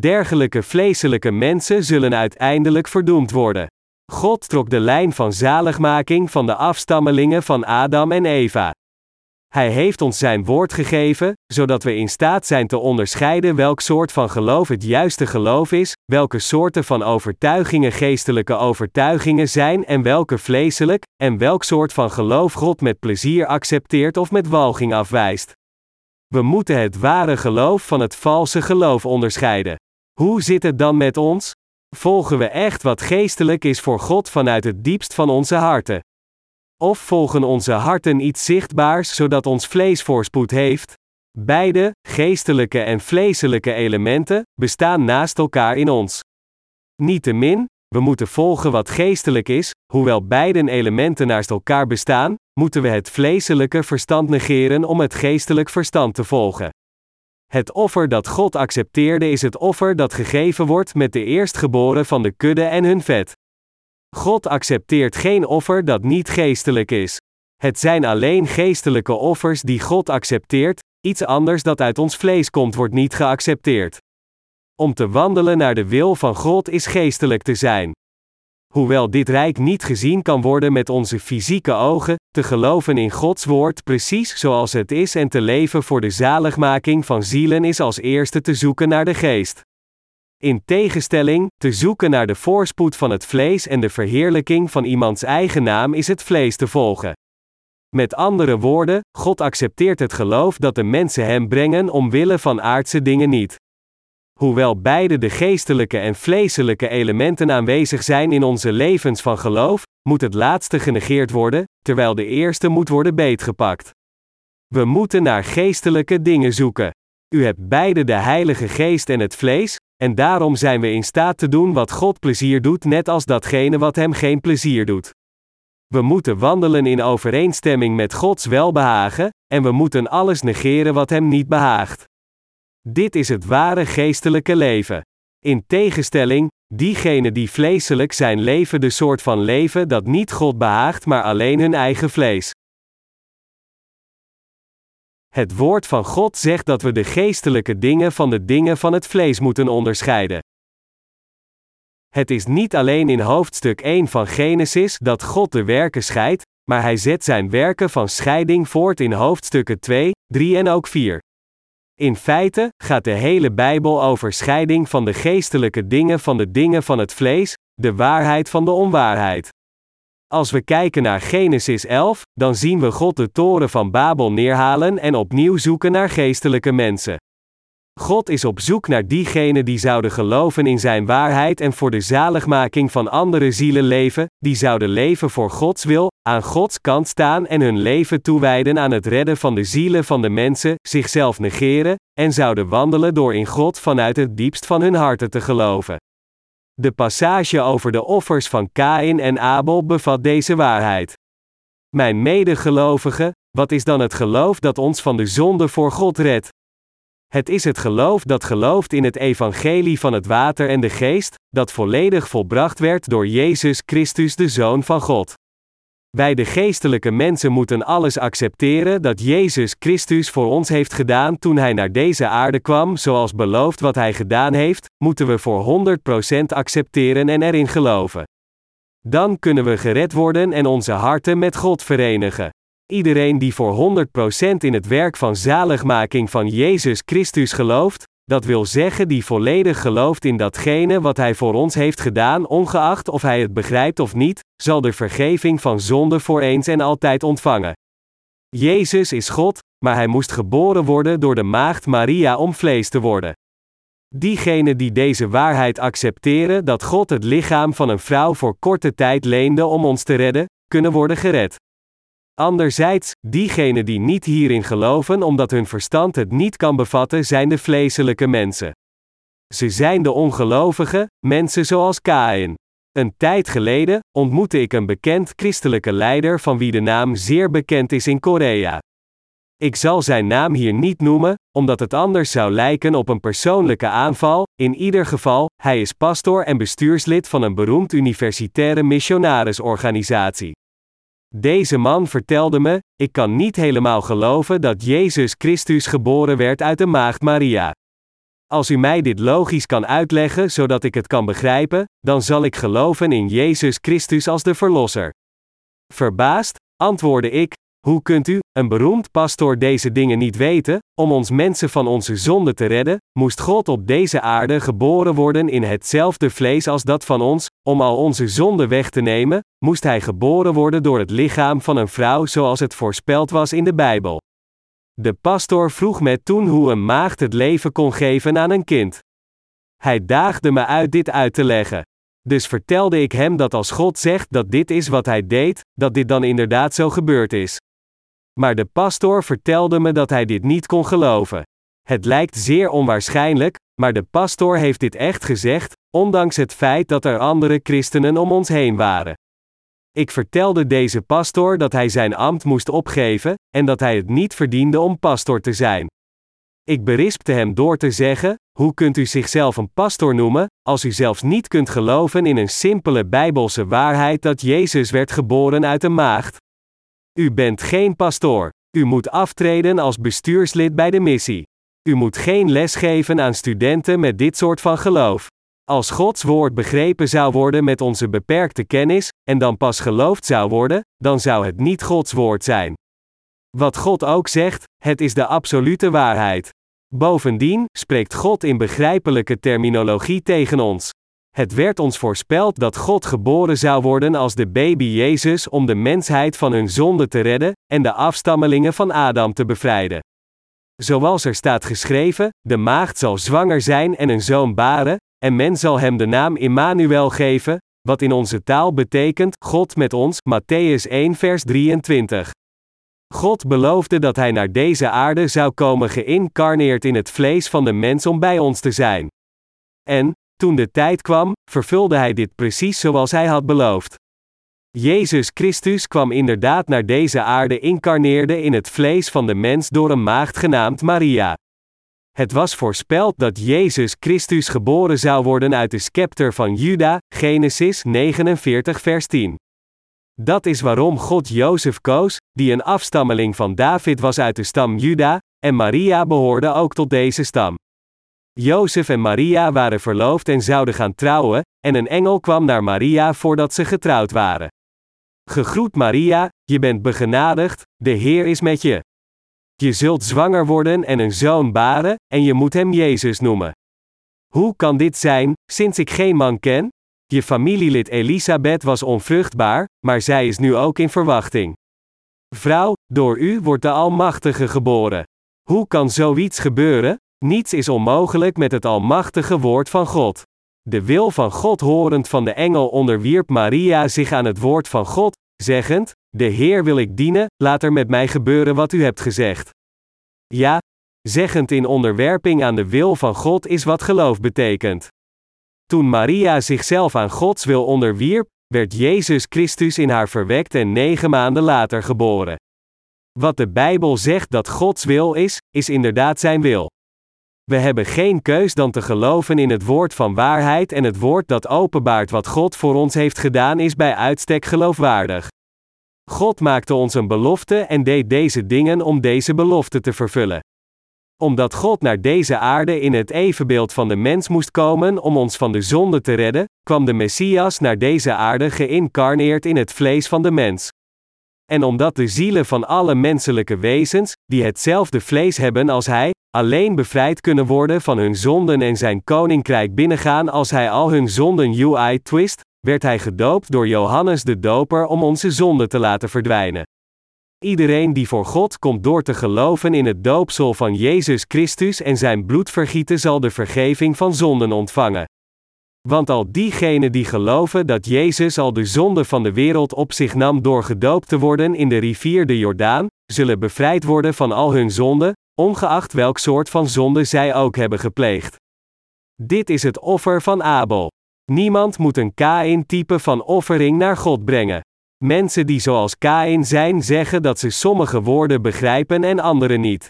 Dergelijke vleeselijke mensen zullen uiteindelijk verdoemd worden. God trok de lijn van zaligmaking van de afstammelingen van Adam en Eva. Hij heeft ons zijn woord gegeven, zodat we in staat zijn te onderscheiden welk soort van geloof het juiste geloof is, welke soorten van overtuigingen geestelijke overtuigingen zijn en welke vleeselijk, en welk soort van geloof God met plezier accepteert of met walging afwijst. We moeten het ware geloof van het valse geloof onderscheiden. Hoe zit het dan met ons? Volgen we echt wat geestelijk is voor God vanuit het diepst van onze harten? Of volgen onze harten iets zichtbaars zodat ons vlees voorspoed heeft? Beide, geestelijke en vleeselijke elementen, bestaan naast elkaar in ons. Niettemin, we moeten volgen wat geestelijk is, hoewel beide elementen naast elkaar bestaan, moeten we het vleeselijke verstand negeren om het geestelijk verstand te volgen. Het offer dat God accepteerde is het offer dat gegeven wordt met de eerstgeboren van de kudde en hun vet. God accepteert geen offer dat niet geestelijk is. Het zijn alleen geestelijke offers die God accepteert, iets anders dat uit ons vlees komt wordt niet geaccepteerd. Om te wandelen naar de wil van God is geestelijk te zijn. Hoewel dit rijk niet gezien kan worden met onze fysieke ogen, te geloven in Gods woord precies zoals het is en te leven voor de zaligmaking van zielen is als eerste te zoeken naar de geest. In tegenstelling, te zoeken naar de voorspoed van het vlees en de verheerlijking van iemands eigen naam is het vlees te volgen. Met andere woorden, God accepteert het geloof dat de mensen hem brengen omwille van aardse dingen niet. Hoewel beide de geestelijke en vleeselijke elementen aanwezig zijn in onze levens van geloof, moet het laatste genegeerd worden, terwijl de eerste moet worden beetgepakt. We moeten naar geestelijke dingen zoeken. U hebt beide de Heilige Geest en het vlees, en daarom zijn we in staat te doen wat God plezier doet, net als datgene wat Hem geen plezier doet. We moeten wandelen in overeenstemming met Gods welbehagen, en we moeten alles negeren wat Hem niet behaagt. Dit is het ware geestelijke leven. In tegenstelling, diegenen die vleeselijk zijn leven de soort van leven dat niet God behaagt, maar alleen hun eigen vlees. Het woord van God zegt dat we de geestelijke dingen van de dingen van het vlees moeten onderscheiden. Het is niet alleen in hoofdstuk 1 van Genesis dat God de werken scheidt, maar hij zet zijn werken van scheiding voort in hoofdstukken 2, 3 en ook 4. In feite gaat de hele Bijbel over scheiding van de geestelijke dingen van de dingen van het vlees, de waarheid van de onwaarheid. Als we kijken naar Genesis 11, dan zien we God de toren van Babel neerhalen en opnieuw zoeken naar geestelijke mensen. God is op zoek naar diegenen die zouden geloven in Zijn waarheid en voor de zaligmaking van andere zielen leven, die zouden leven voor Gods wil, aan Gods kant staan en hun leven toewijden aan het redden van de zielen van de mensen, zichzelf negeren, en zouden wandelen door in God vanuit het diepst van hun harten te geloven. De passage over de offers van Kain en Abel bevat deze waarheid. Mijn medegelovigen, wat is dan het geloof dat ons van de zonde voor God redt? Het is het geloof dat gelooft in het evangelie van het water en de geest, dat volledig volbracht werd door Jezus Christus de Zoon van God. Wij de geestelijke mensen moeten alles accepteren dat Jezus Christus voor ons heeft gedaan toen Hij naar deze aarde kwam, zoals beloofd wat Hij gedaan heeft, moeten we voor 100% accepteren en erin geloven. Dan kunnen we gered worden en onze harten met God verenigen. Iedereen die voor 100% in het werk van zaligmaking van Jezus Christus gelooft, dat wil zeggen die volledig gelooft in datgene wat Hij voor ons heeft gedaan, ongeacht of hij het begrijpt of niet, zal de vergeving van zonde voor eens en altijd ontvangen. Jezus is God, maar Hij moest geboren worden door de maagd Maria om vlees te worden. Diegenen die deze waarheid accepteren dat God het lichaam van een vrouw voor korte tijd leende om ons te redden, kunnen worden gered. Anderzijds, diegenen die niet hierin geloven omdat hun verstand het niet kan bevatten, zijn de vleeselijke mensen. Ze zijn de ongelovige, mensen zoals Kain. Een tijd geleden ontmoette ik een bekend christelijke leider van wie de naam zeer bekend is in Korea. Ik zal zijn naam hier niet noemen, omdat het anders zou lijken op een persoonlijke aanval. In ieder geval, hij is pastor en bestuurslid van een beroemd universitaire missionarisorganisatie. Deze man vertelde me: Ik kan niet helemaal geloven dat Jezus Christus geboren werd uit de maagd Maria. Als u mij dit logisch kan uitleggen zodat ik het kan begrijpen, dan zal ik geloven in Jezus Christus als de Verlosser. Verbaasd, antwoordde ik: Hoe kunt u, een beroemd pastoor, deze dingen niet weten? Om ons mensen van onze zonde te redden, moest God op deze aarde geboren worden in hetzelfde vlees als dat van ons, om al onze zonden weg te nemen, moest hij geboren worden door het lichaam van een vrouw zoals het voorspeld was in de Bijbel. De pastor vroeg me toen hoe een maagd het leven kon geven aan een kind. Hij daagde me uit dit uit te leggen. Dus vertelde ik hem dat als God zegt dat dit is wat hij deed, dat dit dan inderdaad zo gebeurd is. Maar de pastor vertelde me dat hij dit niet kon geloven. Het lijkt zeer onwaarschijnlijk, maar de pastor heeft dit echt gezegd, ondanks het feit dat er andere christenen om ons heen waren. Ik vertelde deze pastor dat hij zijn ambt moest opgeven, en dat hij het niet verdiende om pastor te zijn. Ik berispte hem door te zeggen: Hoe kunt u zichzelf een pastor noemen, als u zelfs niet kunt geloven in een simpele bijbelse waarheid dat Jezus werd geboren uit een maagd? U bent geen pastoor. U moet aftreden als bestuurslid bij de missie. U moet geen les geven aan studenten met dit soort van geloof. Als Gods woord begrepen zou worden met onze beperkte kennis, en dan pas geloofd zou worden, dan zou het niet Gods woord zijn. Wat God ook zegt, het is de absolute waarheid. Bovendien spreekt God in begrijpelijke terminologie tegen ons. Het werd ons voorspeld dat God geboren zou worden als de baby Jezus om de mensheid van hun zonde te redden en de afstammelingen van Adam te bevrijden. Zoals er staat geschreven: de maagd zal zwanger zijn en een zoon baren, en men zal hem de naam Immanuel geven, wat in onze taal betekent God met ons, Matthäus 1 vers 23. God beloofde dat hij naar deze aarde zou komen geïncarneerd in het vlees van de mens om bij ons te zijn. En, toen de tijd kwam, vervulde hij dit precies zoals hij had beloofd. Jezus Christus kwam inderdaad naar deze aarde incarneerde in het vlees van de mens door een maagd genaamd Maria. Het was voorspeld dat Jezus Christus geboren zou worden uit de scepter van Juda, Genesis 49 vers 10. Dat is waarom God Jozef koos, die een afstammeling van David was uit de stam Juda, en Maria behoorde ook tot deze stam. Jozef en Maria waren verloofd en zouden gaan trouwen, en een engel kwam naar Maria voordat ze getrouwd waren. Gegroet Maria, je bent begenadigd, de Heer is met je. Je zult zwanger worden en een zoon baren, en je moet hem Jezus noemen. Hoe kan dit zijn, sinds ik geen man ken? Je familielid Elisabeth was onvruchtbaar, maar zij is nu ook in verwachting. Vrouw, door u wordt de Almachtige geboren. Hoe kan zoiets gebeuren? Niets is onmogelijk met het Almachtige Woord van God. De wil van God horend van de engel onderwierp Maria zich aan het woord van God, zeggend: De Heer wil ik dienen, laat er met mij gebeuren wat u hebt gezegd. Ja, zeggend in onderwerping aan de wil van God is wat geloof betekent. Toen Maria zichzelf aan Gods wil onderwierp, werd Jezus Christus in haar verwekt en negen maanden later geboren. Wat de Bijbel zegt dat Gods wil is, is inderdaad zijn wil. We hebben geen keus dan te geloven in het woord van waarheid en het woord dat openbaart wat God voor ons heeft gedaan is bij uitstek geloofwaardig. God maakte ons een belofte en deed deze dingen om deze belofte te vervullen. Omdat God naar deze aarde in het evenbeeld van de mens moest komen om ons van de zonde te redden, kwam de Messias naar deze aarde geïncarneerd in het vlees van de mens. En omdat de zielen van alle menselijke wezens, die hetzelfde vlees hebben als hij, alleen bevrijd kunnen worden van hun zonden en zijn koninkrijk binnengaan als hij al hun zonden UI twist, werd hij gedoopt door Johannes de Doper om onze zonden te laten verdwijnen. Iedereen die voor God komt door te geloven in het doopsel van Jezus Christus en zijn bloedvergieten zal de vergeving van zonden ontvangen. Want al diegenen die geloven dat Jezus al de zonde van de wereld op zich nam door gedoopt te worden in de rivier de Jordaan, zullen bevrijd worden van al hun zonden, ongeacht welk soort van zonde zij ook hebben gepleegd. Dit is het offer van Abel. Niemand moet een Kain-type van offering naar God brengen. Mensen die zoals Kain zijn zeggen dat ze sommige woorden begrijpen en andere niet.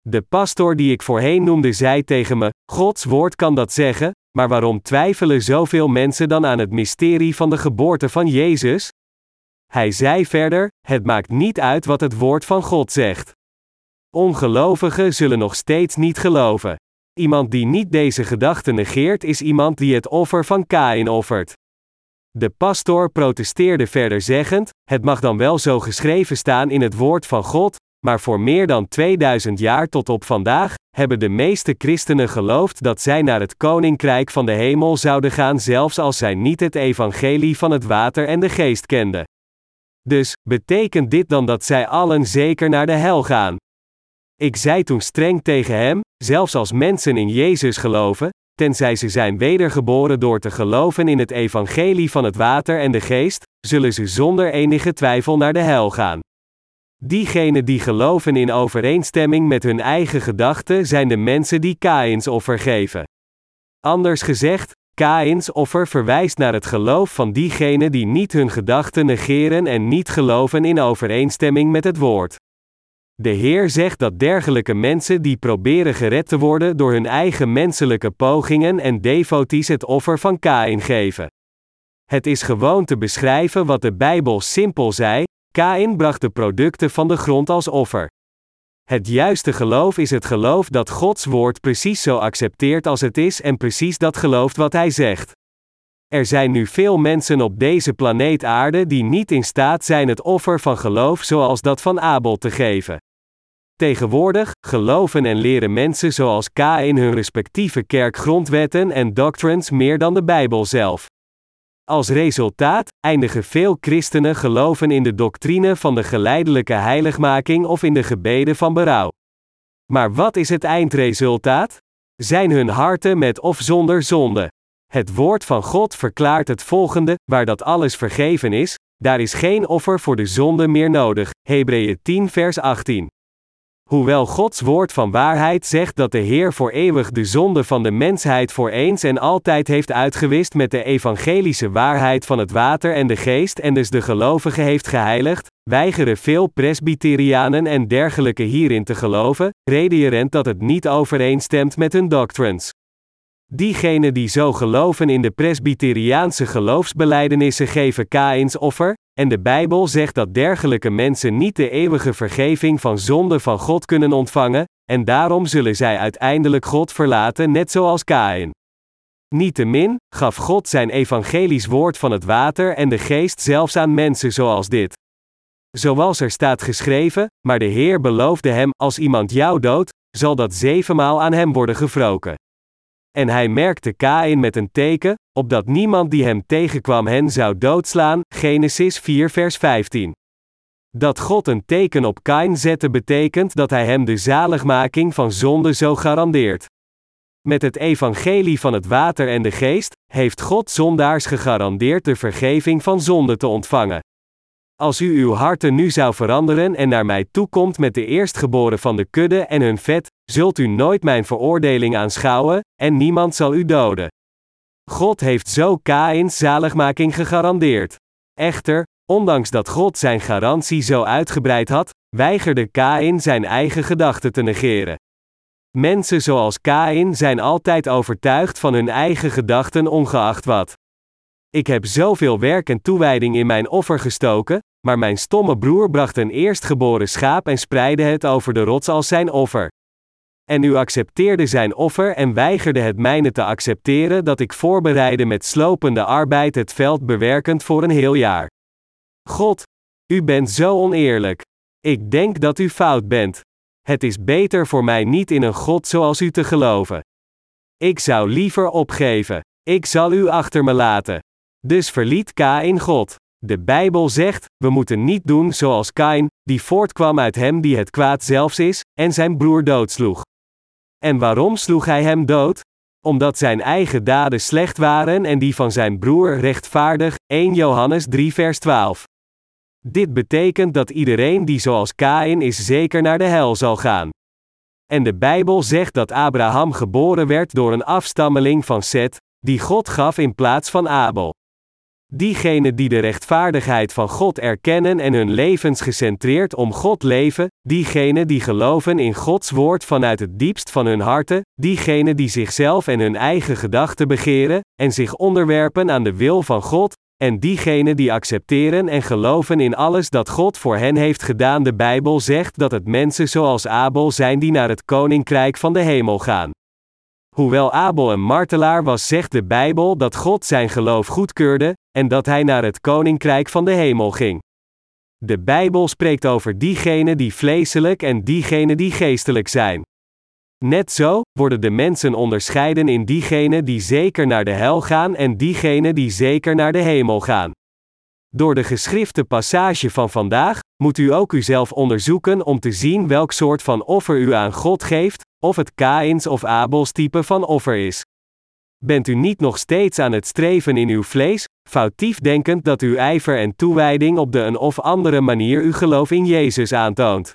De pastor die ik voorheen noemde zei tegen me: Gods woord kan dat zeggen, maar waarom twijfelen zoveel mensen dan aan het mysterie van de geboorte van Jezus? Hij zei verder: Het maakt niet uit wat het woord van God zegt. Ongelovigen zullen nog steeds niet geloven. Iemand die niet deze gedachte negeert is iemand die het offer van Kain offert. De pastor protesteerde verder zeggend: Het mag dan wel zo geschreven staan in het woord van God, maar voor meer dan 2000 jaar tot op vandaag hebben de meeste christenen geloofd dat zij naar het koninkrijk van de hemel zouden gaan, zelfs als zij niet het evangelie van het water en de geest kenden. Dus, betekent dit dan dat zij allen zeker naar de hel gaan? Ik zei toen streng tegen hem: zelfs als mensen in Jezus geloven, tenzij ze zijn wedergeboren door te geloven in het evangelie van het water en de geest, zullen ze zonder enige twijfel naar de hel gaan. Diegenen die geloven in overeenstemming met hun eigen gedachten zijn de mensen die Kaïns offer geven. Anders gezegd, Kaïns offer verwijst naar het geloof van diegenen die niet hun gedachten negeren en niet geloven in overeenstemming met het woord. De Heer zegt dat dergelijke mensen die proberen gered te worden door hun eigen menselijke pogingen en devoties het offer van Kain geven. Het is gewoon te beschrijven wat de Bijbel simpel zei: Kain bracht de producten van de grond als offer. Het juiste geloof is het geloof dat Gods woord precies zo accepteert als het is en precies dat gelooft wat hij zegt. Er zijn nu veel mensen op deze planeet Aarde die niet in staat zijn het offer van geloof zoals dat van Abel te geven. Tegenwoordig geloven en leren mensen zoals K in hun respectieve kerkgrondwetten en doctrines meer dan de Bijbel zelf. Als resultaat eindigen veel christenen geloven in de doctrine van de geleidelijke heiligmaking of in de gebeden van berouw. Maar wat is het eindresultaat? Zijn hun harten met of zonder zonde? Het woord van God verklaart het volgende: waar dat alles vergeven is, daar is geen offer voor de zonde meer nodig. Hebreeën 10 vers 18. Hoewel Gods woord van waarheid zegt dat de Heer voor eeuwig de zonde van de mensheid voor eens en altijd heeft uitgewist met de evangelische waarheid van het water en de geest en dus de gelovigen heeft geheiligd, weigeren veel presbyterianen en dergelijke hierin te geloven, redenierend dat het niet overeenstemt met hun doctrines. Diegenen die zo geloven in de presbyteriaanse geloofsbelijdenissen geven Kains offer, en de Bijbel zegt dat dergelijke mensen niet de eeuwige vergeving van zonde van God kunnen ontvangen, en daarom zullen zij uiteindelijk God verlaten net zoals Kain. Niettemin, gaf God zijn evangelisch woord van het water en de geest zelfs aan mensen zoals dit. Zoals er staat geschreven, maar de Heer beloofde hem, als iemand jou doodt, zal dat zevenmaal aan hem worden gewroken. En hij merkte Kain met een teken, opdat niemand die hem tegenkwam hen zou doodslaan, Genesis 4 vers 15. Dat God een teken op Kain zette betekent dat hij hem de zaligmaking van zonde zo garandeert. Met het evangelie van het water en de geest, heeft God zondaars gegarandeerd de vergeving van zonde te ontvangen. Als u uw harten nu zou veranderen en naar mij toekomt met de eerstgeboren van de kudde en hun vet, zult u nooit mijn veroordeling aanschouwen, en niemand zal u doden. God heeft zo Kains zaligmaking gegarandeerd. Echter, ondanks dat God zijn garantie zo uitgebreid had, weigerde Kain zijn eigen gedachten te negeren. Mensen zoals Kain zijn altijd overtuigd van hun eigen gedachten ongeacht wat. Ik heb zoveel werk en toewijding in mijn offer gestoken, maar mijn stomme broer bracht een eerstgeboren schaap en spreidde het over de rots als zijn offer. En u accepteerde zijn offer en weigerde het mijne te accepteren dat ik voorbereidde met slopende arbeid het veld bewerkend voor een heel jaar. God, u bent zo oneerlijk. Ik denk dat u fout bent. Het is beter voor mij niet in een God zoals u te geloven. Ik zou liever opgeven. Ik zal u achter me laten. Dus verliet Kain God. De Bijbel zegt: we moeten niet doen zoals Kain, die voortkwam uit hem die het kwaad zelfs is, en zijn broer doodsloeg. En waarom sloeg hij hem dood? Omdat zijn eigen daden slecht waren en die van zijn broer rechtvaardig. 1 Johannes 3 vers 12. Dit betekent dat iedereen die zoals Kain is zeker naar de hel zal gaan. En de Bijbel zegt dat Abraham geboren werd door een afstammeling van Seth, die God gaf in plaats van Abel. Diegenen die de rechtvaardigheid van God erkennen en hun levens gecentreerd om God leven, diegenen die geloven in Gods woord vanuit het diepst van hun harten, diegenen die zichzelf en hun eigen gedachten begeren, en zich onderwerpen aan de wil van God, en diegenen die accepteren en geloven in alles dat God voor hen heeft gedaan. De Bijbel zegt dat het mensen zoals Abel zijn die naar het koninkrijk van de hemel gaan. Hoewel Abel een martelaar was, zegt de Bijbel dat God zijn geloof goedkeurde, en dat hij naar het koninkrijk van de hemel ging. De Bijbel spreekt over diegenen die vleeselijk en diegenen die geestelijk zijn. Net zo worden de mensen onderscheiden in diegenen die zeker naar de hel gaan en diegenen die zeker naar de hemel gaan. Door de geschrifte passage van vandaag moet u ook uzelf onderzoeken om te zien welk soort van offer u aan God geeft, of het Kains of Abels type van offer is. Bent u niet nog steeds aan het streven in uw vlees, foutief denkend dat uw ijver en toewijding op de een of andere manier uw geloof in Jezus aantoont?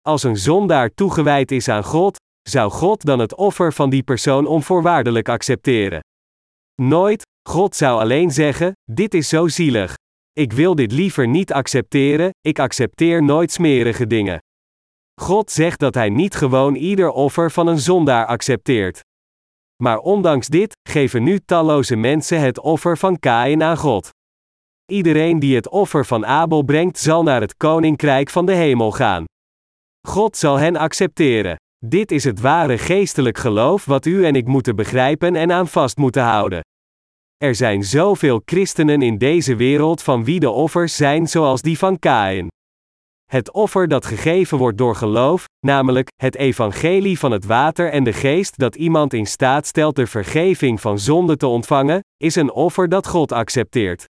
Als een zondaar toegewijd is aan God, zou God dan het offer van die persoon onvoorwaardelijk accepteren? Nooit, God zou alleen zeggen: Dit is zo zielig. Ik wil dit liever niet accepteren, ik accepteer nooit smerige dingen. God zegt dat Hij niet gewoon ieder offer van een zondaar accepteert. Maar ondanks dit, geven nu talloze mensen het offer van Kain aan God. Iedereen die het offer van Abel brengt, zal naar het koninkrijk van de hemel gaan. God zal hen accepteren. Dit is het ware geestelijk geloof wat u en ik moeten begrijpen en aan vast moeten houden. Er zijn zoveel christenen in deze wereld van wie de offers zijn zoals die van Kain. Het offer dat gegeven wordt door geloof, namelijk het evangelie van het water en de geest dat iemand in staat stelt de vergeving van zonde te ontvangen, is een offer dat God accepteert.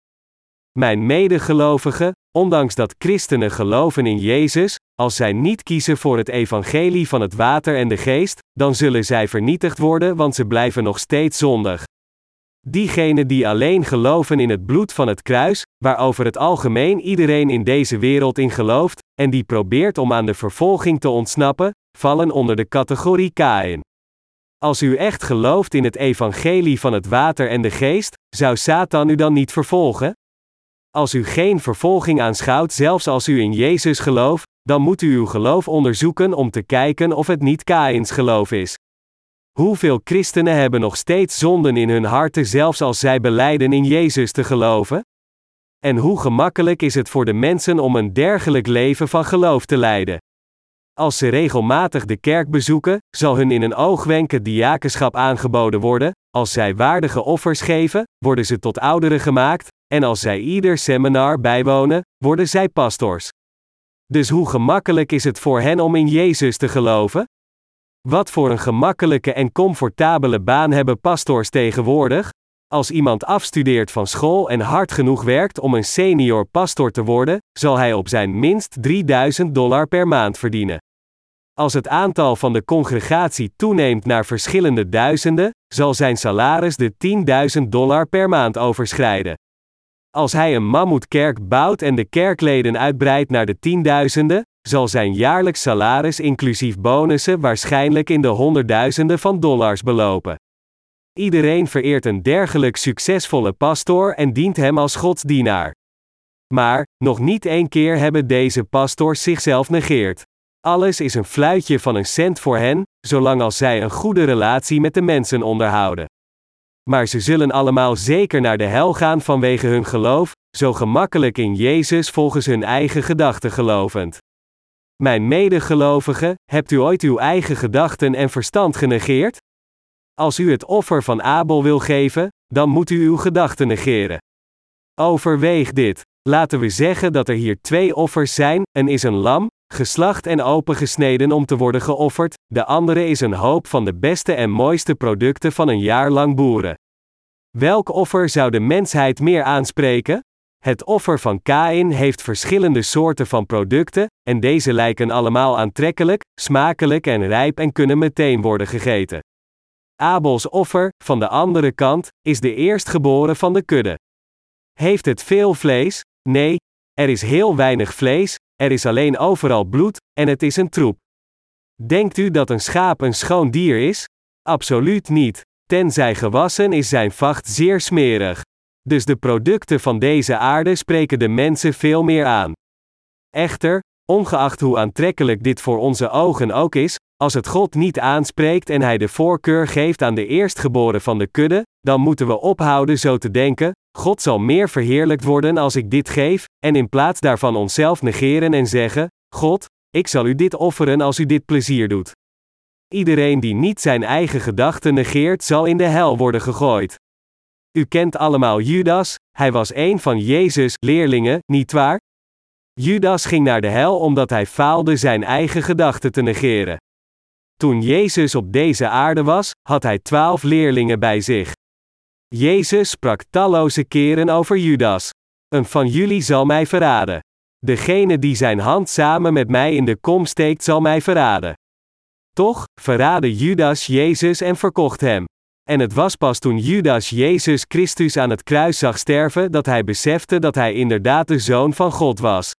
Mijn medegelovigen, ondanks dat christenen geloven in Jezus, als zij niet kiezen voor het evangelie van het water en de geest, dan zullen zij vernietigd worden, want ze blijven nog steeds zondig. Diegenen die alleen geloven in het bloed van het kruis, waarover het algemeen iedereen in deze wereld in gelooft, en die probeert om aan de vervolging te ontsnappen, vallen onder de categorie Kain. Als u echt gelooft in het evangelie van het water en de geest, zou Satan u dan niet vervolgen? Als u geen vervolging aanschouwt, zelfs als u in Jezus gelooft, dan moet u uw geloof onderzoeken om te kijken of het niet Kains geloof is. Hoeveel christenen hebben nog steeds zonden in hun harten zelfs als zij beleiden in Jezus te geloven? En hoe gemakkelijk is het voor de mensen om een dergelijk leven van geloof te leiden? Als ze regelmatig de kerk bezoeken, zal hun in een oogwenk het diakenschap aangeboden worden, als zij waardige offers geven, worden ze tot ouderen gemaakt, en als zij ieder seminar bijwonen, worden zij pastors. Dus hoe gemakkelijk is het voor hen om in Jezus te geloven? Wat voor een gemakkelijke en comfortabele baan hebben pastors tegenwoordig? Als iemand afstudeert van school en hard genoeg werkt om een senior pastor te worden, zal hij op zijn minst 3000 dollar per maand verdienen. Als het aantal van de congregatie toeneemt naar verschillende duizenden, zal zijn salaris de 10.000 dollar per maand overschrijden. Als hij een mammoetkerk bouwt en de kerkleden uitbreidt naar de tienduizenden, zal zijn jaarlijks salaris inclusief bonussen waarschijnlijk in de honderdduizenden van dollars belopen. Iedereen vereert een dergelijk succesvolle pastoor en dient hem als godsdienaar. Maar, nog niet één keer hebben deze pastors zichzelf negeerd. Alles is een fluitje van een cent voor hen, zolang als zij een goede relatie met de mensen onderhouden. Maar ze zullen allemaal zeker naar de hel gaan vanwege hun geloof, zo gemakkelijk in Jezus volgens hun eigen gedachten gelovend. Mijn medegelovigen, hebt u ooit uw eigen gedachten en verstand genegeerd? Als u het offer van Abel wil geven, dan moet u uw gedachten negeren. Overweeg dit. Laten we zeggen dat er hier twee offers zijn: een is een lam, geslacht en opengesneden om te worden geofferd, de andere is een hoop van de beste en mooiste producten van een jaar lang boeren. Welk offer zou de mensheid meer aanspreken? Het offer van Kain heeft verschillende soorten van producten, en deze lijken allemaal aantrekkelijk, smakelijk en rijp en kunnen meteen worden gegeten. Abels offer, van de andere kant, is de eerstgeboren van de kudde. Heeft het veel vlees? Nee, er is heel weinig vlees, er is alleen overal bloed, en het is een troep. Denkt u dat een schaap een schoon dier is? Absoluut niet. Tenzij gewassen is zijn vacht zeer smerig. Dus de producten van deze aarde spreken de mensen veel meer aan. Echter, ongeacht hoe aantrekkelijk dit voor onze ogen ook is, als het God niet aanspreekt en Hij de voorkeur geeft aan de eerstgeboren van de kudde, dan moeten we ophouden zo te denken: God zal meer verheerlijkt worden als ik dit geef, en in plaats daarvan onszelf negeren en zeggen: God, ik zal u dit offeren als u dit plezier doet. Iedereen die niet zijn eigen gedachten negeert, zal in de hel worden gegooid. U kent allemaal Judas, hij was een van Jezus' leerlingen, nietwaar? Judas ging naar de hel omdat hij faalde zijn eigen gedachten te negeren. Toen Jezus op deze aarde was, had hij twaalf leerlingen bij zich. Jezus sprak talloze keren over Judas. Een van jullie zal mij verraden. Degene die zijn hand samen met mij in de kom steekt, zal mij verraden. Toch, verraadde Judas Jezus en verkocht hem. En het was pas toen Judas Jezus Christus aan het kruis zag sterven dat hij besefte dat hij inderdaad de zoon van God was.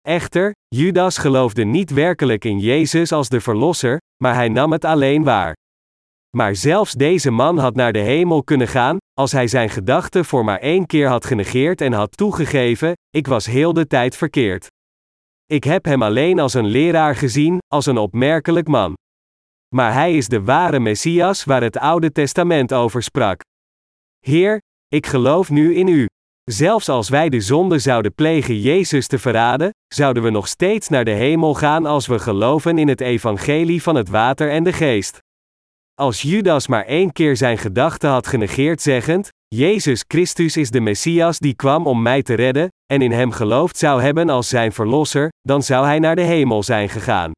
Echter, Judas geloofde niet werkelijk in Jezus als de Verlosser, maar hij nam het alleen waar. Maar zelfs deze man had naar de hemel kunnen gaan, als hij zijn gedachten voor maar één keer had genegeerd en had toegegeven: Ik was heel de tijd verkeerd. Ik heb hem alleen als een leraar gezien, als een opmerkelijk man. Maar hij is de ware Messias waar het Oude Testament over sprak. Heer, ik geloof nu in u. Zelfs als wij de zonde zouden plegen Jezus te verraden, zouden we nog steeds naar de hemel gaan als we geloven in het evangelie van het water en de geest. Als Judas maar één keer zijn gedachten had genegeerd zeggend, Jezus Christus is de Messias die kwam om mij te redden, en in hem geloofd zou hebben als zijn verlosser, dan zou hij naar de hemel zijn gegaan.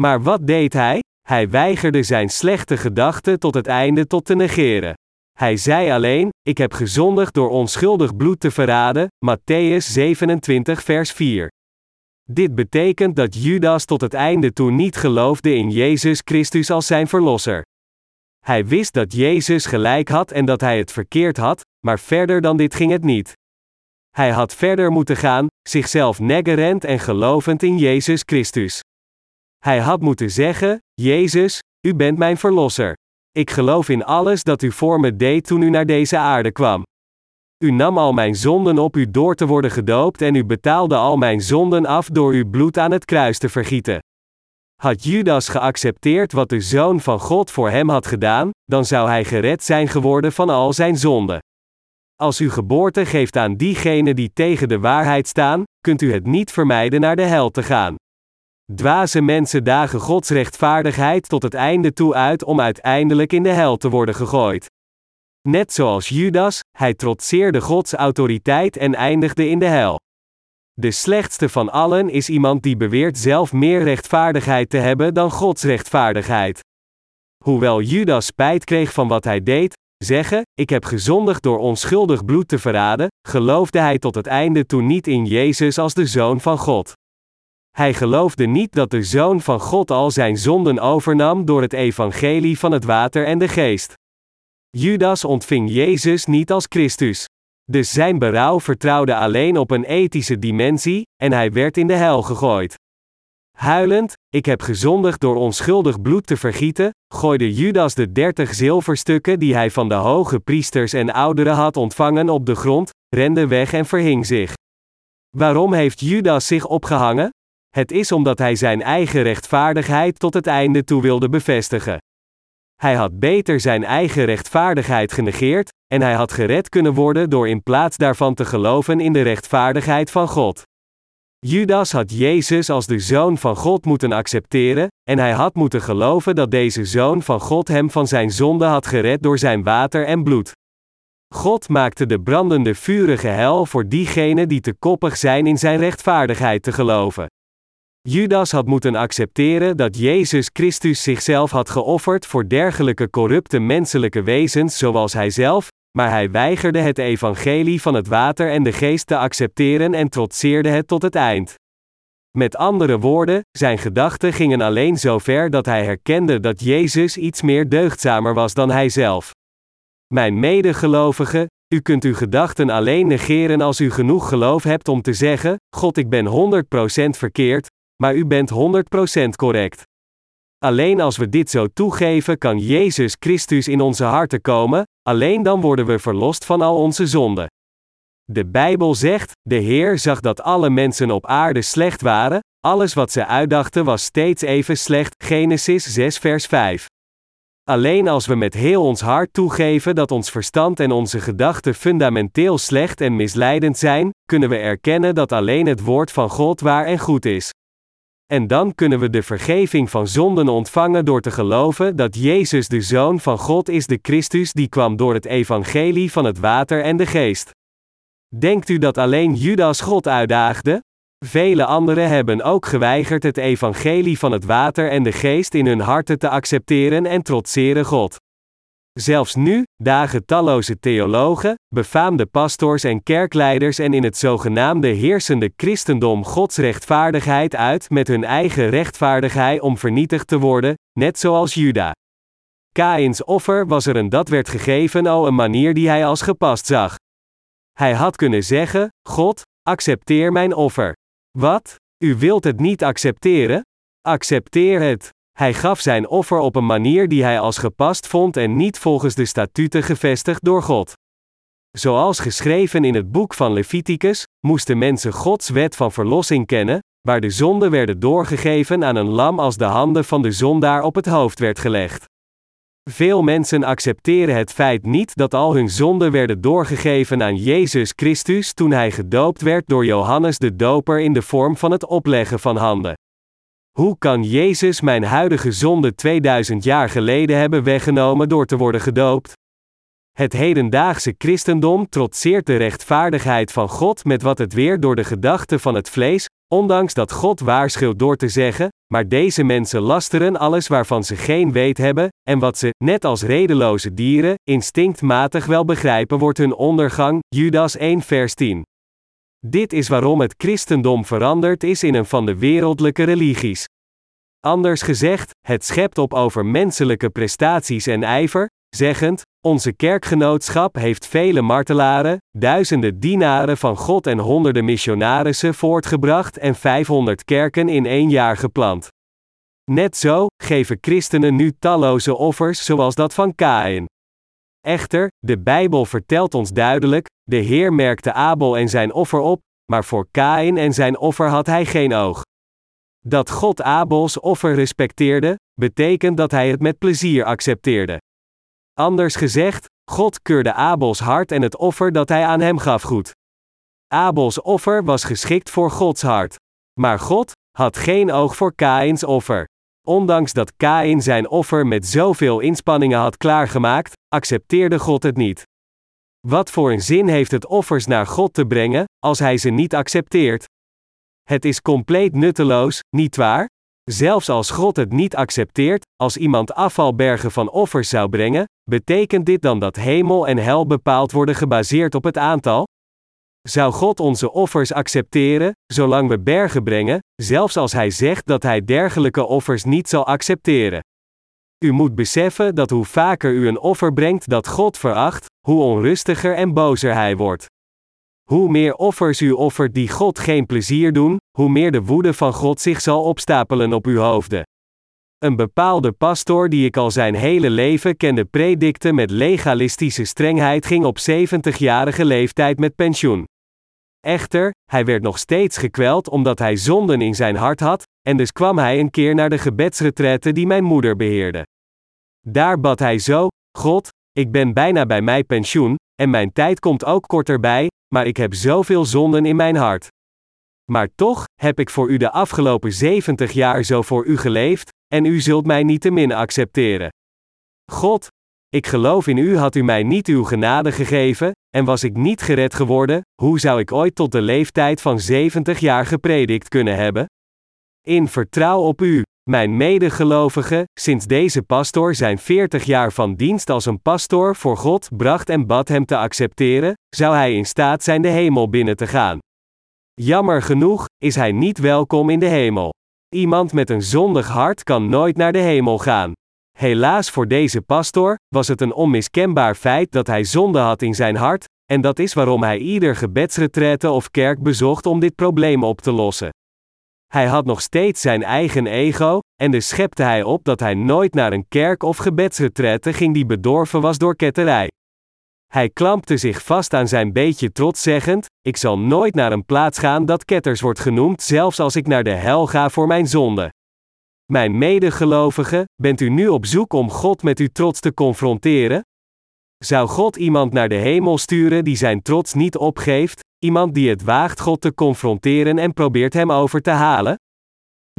Maar wat deed hij? Hij weigerde zijn slechte gedachten tot het einde tot te negeren. Hij zei alleen: Ik heb gezondigd door onschuldig bloed te verraden. Matthäus 27, vers 4. Dit betekent dat Judas tot het einde toe niet geloofde in Jezus Christus als zijn verlosser. Hij wist dat Jezus gelijk had en dat hij het verkeerd had, maar verder dan dit ging het niet. Hij had verder moeten gaan, zichzelf negerend en gelovend in Jezus Christus. Hij had moeten zeggen: Jezus, u bent mijn verlosser. Ik geloof in alles dat u voor me deed toen u naar deze aarde kwam. U nam al mijn zonden op u door te worden gedoopt en u betaalde al mijn zonden af door uw bloed aan het kruis te vergieten. Had Judas geaccepteerd wat de Zoon van God voor hem had gedaan, dan zou hij gered zijn geworden van al zijn zonden. Als u geboorte geeft aan diegenen die tegen de waarheid staan, kunt u het niet vermijden naar de hel te gaan. Dwaze mensen dagen Gods rechtvaardigheid tot het einde toe uit om uiteindelijk in de hel te worden gegooid. Net zoals Judas, hij trotseerde Gods autoriteit en eindigde in de hel. De slechtste van allen is iemand die beweert zelf meer rechtvaardigheid te hebben dan Gods rechtvaardigheid. Hoewel Judas spijt kreeg van wat hij deed, zeggen: Ik heb gezondigd door onschuldig bloed te verraden, geloofde hij tot het einde toe niet in Jezus als de Zoon van God. Hij geloofde niet dat de Zoon van God al zijn zonden overnam door het evangelie van het water en de geest. Judas ontving Jezus niet als Christus. Dus zijn berouw vertrouwde alleen op een ethische dimensie, en hij werd in de hel gegooid. Huilend, ik heb gezondigd door onschuldig bloed te vergieten, gooide Judas de dertig zilverstukken die hij van de hoge priesters en ouderen had ontvangen op de grond, rende weg en verhing zich. Waarom heeft Judas zich opgehangen? Het is omdat hij zijn eigen rechtvaardigheid tot het einde toe wilde bevestigen. Hij had beter zijn eigen rechtvaardigheid genegeerd, en hij had gered kunnen worden door in plaats daarvan te geloven in de rechtvaardigheid van God. Judas had Jezus als de Zoon van God moeten accepteren, en hij had moeten geloven dat deze Zoon van God hem van zijn zonde had gered door zijn water en bloed. God maakte de brandende vurige hel voor diegenen die te koppig zijn in zijn rechtvaardigheid te geloven. Judas had moeten accepteren dat Jezus Christus zichzelf had geofferd voor dergelijke corrupte menselijke wezens zoals hij zelf, maar hij weigerde het evangelie van het water en de geest te accepteren en trotseerde het tot het eind. Met andere woorden, zijn gedachten gingen alleen zo ver dat hij herkende dat Jezus iets meer deugdzamer was dan hij zelf. Mijn medegelovigen, u kunt uw gedachten alleen negeren als u genoeg geloof hebt om te zeggen: God, ik ben 100% verkeerd, maar u bent 100% correct. Alleen als we dit zo toegeven, kan Jezus Christus in onze harten komen, alleen dan worden we verlost van al onze zonden. De Bijbel zegt: De Heer zag dat alle mensen op aarde slecht waren, alles wat ze uitdachten was steeds even slecht. Genesis 6, vers 5. Alleen als we met heel ons hart toegeven dat ons verstand en onze gedachten fundamenteel slecht en misleidend zijn, kunnen we erkennen dat alleen het woord van God waar en goed is. En dan kunnen we de vergeving van zonden ontvangen door te geloven dat Jezus de Zoon van God is, de Christus die kwam door het evangelie van het water en de geest. Denkt u dat alleen Judas God uitdaagde? Vele anderen hebben ook geweigerd het evangelie van het water en de geest in hun harten te accepteren en trotseren God. Zelfs nu, dagen talloze theologen, befaamde pastors en kerkleiders en in het zogenaamde heersende christendom Gods rechtvaardigheid uit met hun eigen rechtvaardigheid om vernietigd te worden, net zoals Juda. Kains offer was er een dat werd gegeven o een manier die hij als gepast zag. Hij had kunnen zeggen: God, accepteer mijn offer. Wat? U wilt het niet accepteren? Accepteer het. Hij gaf zijn offer op een manier die hij als gepast vond en niet volgens de statuten gevestigd door God. Zoals geschreven in het boek van Leviticus, moesten mensen Gods wet van verlossing kennen, waar de zonden werden doorgegeven aan een lam als de handen van de zondaar op het hoofd werd gelegd. Veel mensen accepteren het feit niet dat al hun zonden werden doorgegeven aan Jezus Christus toen hij gedoopt werd door Johannes de Doper in de vorm van het opleggen van handen. Hoe kan Jezus mijn huidige zonde 2000 jaar geleden hebben weggenomen door te worden gedoopt? Het hedendaagse christendom trotseert de rechtvaardigheid van God met wat het weer door de gedachten van het vlees, ondanks dat God waarschuwt door te zeggen, maar deze mensen lasteren alles waarvan ze geen weet hebben, en wat ze, net als redeloze dieren, instinctmatig wel begrijpen wordt hun ondergang, Judas 1 vers 10. Dit is waarom het christendom veranderd is in een van de wereldlijke religies. Anders gezegd, het schept op over menselijke prestaties en ijver, zeggend: Onze kerkgenootschap heeft vele martelaren, duizenden dienaren van God en honderden missionarissen voortgebracht en 500 kerken in één jaar geplant. Net zo geven christenen nu talloze offers zoals dat van Kain. Echter, de Bijbel vertelt ons duidelijk: de Heer merkte Abel en zijn offer op, maar voor Kain en zijn offer had hij geen oog. Dat God Abels offer respecteerde, betekent dat hij het met plezier accepteerde. Anders gezegd, God keurde Abels hart en het offer dat hij aan hem gaf goed. Abels offer was geschikt voor Gods hart. Maar God, had geen oog voor Kaïns offer. Ondanks dat Kaïn zijn offer met zoveel inspanningen had klaargemaakt, accepteerde God het niet. Wat voor een zin heeft het offers naar God te brengen, als hij ze niet accepteert? Het is compleet nutteloos, nietwaar? Zelfs als God het niet accepteert, als iemand afvalbergen van offers zou brengen, betekent dit dan dat hemel en hel bepaald worden gebaseerd op het aantal? Zou God onze offers accepteren, zolang we bergen brengen, zelfs als Hij zegt dat Hij dergelijke offers niet zal accepteren? U moet beseffen dat hoe vaker u een offer brengt dat God veracht, hoe onrustiger en bozer Hij wordt. Hoe meer offers u offert die God geen plezier doen, hoe meer de woede van God zich zal opstapelen op uw hoofden. Een bepaalde pastoor die ik al zijn hele leven kende predikte met legalistische strengheid ging op 70-jarige leeftijd met pensioen. Echter, hij werd nog steeds gekweld omdat hij zonden in zijn hart had, en dus kwam hij een keer naar de gebedsretraite die mijn moeder beheerde. Daar bad hij zo: God, ik ben bijna bij mijn pensioen, en mijn tijd komt ook korter bij, maar ik heb zoveel zonden in mijn hart. Maar toch heb ik voor u de afgelopen 70 jaar zo voor u geleefd, en u zult mij niet te min accepteren. God, ik geloof in u had u mij niet uw genade gegeven, en was ik niet gered geworden, hoe zou ik ooit tot de leeftijd van 70 jaar gepredikt kunnen hebben? In vertrouw op u, mijn medegelovigen, sinds deze pastoor zijn 40 jaar van dienst als een pastoor voor God bracht en bad hem te accepteren, zou hij in staat zijn de hemel binnen te gaan. Jammer genoeg, is hij niet welkom in de hemel. Iemand met een zondig hart kan nooit naar de hemel gaan. Helaas voor deze pastoor was het een onmiskenbaar feit dat hij zonde had in zijn hart, en dat is waarom hij ieder gebedsretraite of kerk bezocht om dit probleem op te lossen. Hij had nog steeds zijn eigen ego, en dus schepte hij op dat hij nooit naar een kerk of gebedsretraite ging die bedorven was door ketterij. Hij klampte zich vast aan zijn beetje trots zeggend, ik zal nooit naar een plaats gaan dat ketters wordt genoemd zelfs als ik naar de hel ga voor mijn zonde. Mijn medegelovigen, bent u nu op zoek om God met uw trots te confronteren? Zou God iemand naar de hemel sturen die zijn trots niet opgeeft, iemand die het waagt God te confronteren en probeert hem over te halen?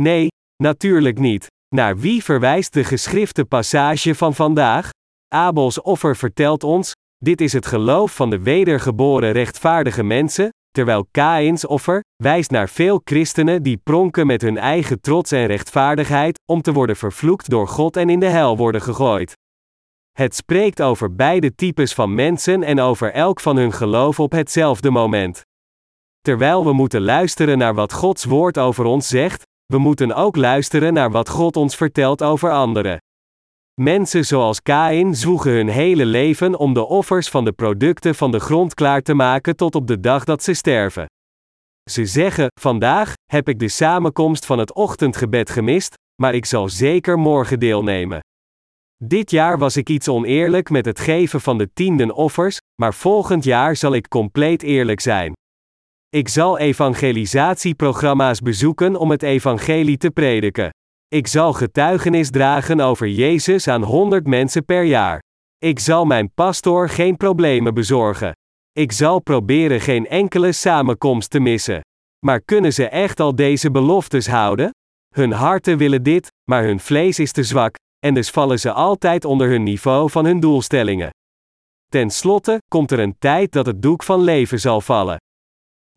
Nee, natuurlijk niet. Naar wie verwijst de geschrifte passage van vandaag? Abels offer vertelt ons: dit is het geloof van de wedergeboren rechtvaardige mensen, terwijl Kaïns offer wijst naar veel christenen die pronken met hun eigen trots en rechtvaardigheid, om te worden vervloekt door God en in de hel worden gegooid. Het spreekt over beide types van mensen en over elk van hun geloof op hetzelfde moment. Terwijl we moeten luisteren naar wat Gods woord over ons zegt, we moeten ook luisteren naar wat God ons vertelt over anderen. Mensen zoals Kain zwoegen hun hele leven om de offers van de producten van de grond klaar te maken tot op de dag dat ze sterven. Ze zeggen: Vandaag heb ik de samenkomst van het ochtendgebed gemist, maar ik zal zeker morgen deelnemen. Dit jaar was ik iets oneerlijk met het geven van de tienden offers, maar volgend jaar zal ik compleet eerlijk zijn. Ik zal evangelisatieprogramma's bezoeken om het evangelie te prediken. Ik zal getuigenis dragen over Jezus aan 100 mensen per jaar. Ik zal mijn pastoor geen problemen bezorgen. Ik zal proberen geen enkele samenkomst te missen. Maar kunnen ze echt al deze beloftes houden? Hun harten willen dit, maar hun vlees is te zwak, en dus vallen ze altijd onder hun niveau van hun doelstellingen. Ten slotte komt er een tijd dat het doek van leven zal vallen.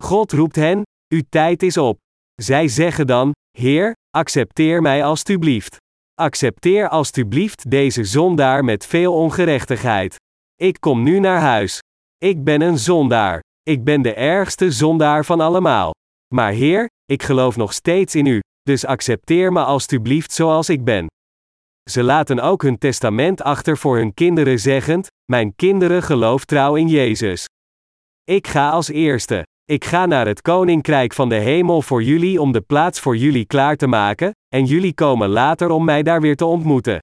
God roept hen: Uw tijd is op. Zij zeggen dan: Heer, accepteer mij alstublieft. Accepteer alstublieft deze zondaar met veel ongerechtigheid. Ik kom nu naar huis. Ik ben een zondaar. Ik ben de ergste zondaar van allemaal. Maar Heer, ik geloof nog steeds in U, dus accepteer me alstublieft zoals ik ben. Ze laten ook hun testament achter voor hun kinderen zeggend: Mijn kinderen geloof trouw in Jezus. Ik ga als eerste. Ik ga naar het koninkrijk van de hemel voor jullie om de plaats voor jullie klaar te maken, en jullie komen later om mij daar weer te ontmoeten.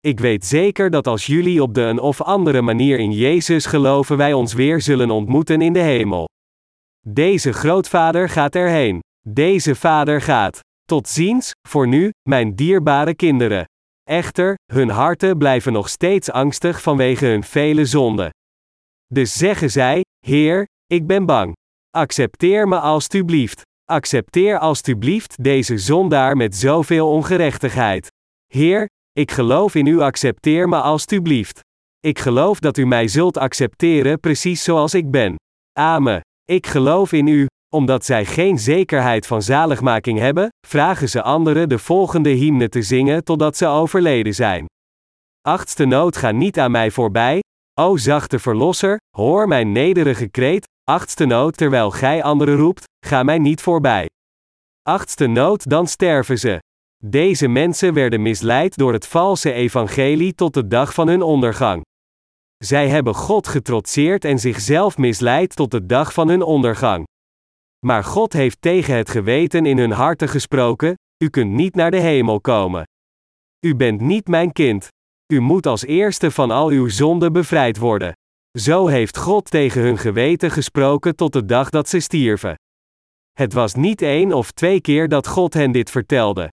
Ik weet zeker dat als jullie op de een of andere manier in Jezus geloven, wij ons weer zullen ontmoeten in de hemel. Deze grootvader gaat erheen. Deze vader gaat. Tot ziens, voor nu, mijn dierbare kinderen. Echter, hun harten blijven nog steeds angstig vanwege hun vele zonden. Dus zeggen zij: Heer, ik ben bang. Accepteer me alstublieft. Accepteer alstublieft deze zondaar met zoveel ongerechtigheid. Heer, ik geloof in u, accepteer me alstublieft. Ik geloof dat u mij zult accepteren precies zoals ik ben. Amen. Ik geloof in u, omdat zij geen zekerheid van zaligmaking hebben, vragen ze anderen de volgende hymne te zingen totdat ze overleden zijn. Achtste noot ga niet aan mij voorbij, o zachte verlosser, hoor mijn nederige kreet, achtste noot terwijl gij anderen roept, ga mij niet voorbij. Achtste noot dan sterven ze. Deze mensen werden misleid door het valse evangelie tot de dag van hun ondergang. Zij hebben God getrotseerd en zichzelf misleid tot de dag van hun ondergang. Maar God heeft tegen het geweten in hun harten gesproken: U kunt niet naar de hemel komen. U bent niet mijn kind. U moet als eerste van al uw zonden bevrijd worden. Zo heeft God tegen hun geweten gesproken tot de dag dat ze stierven. Het was niet één of twee keer dat God hen dit vertelde.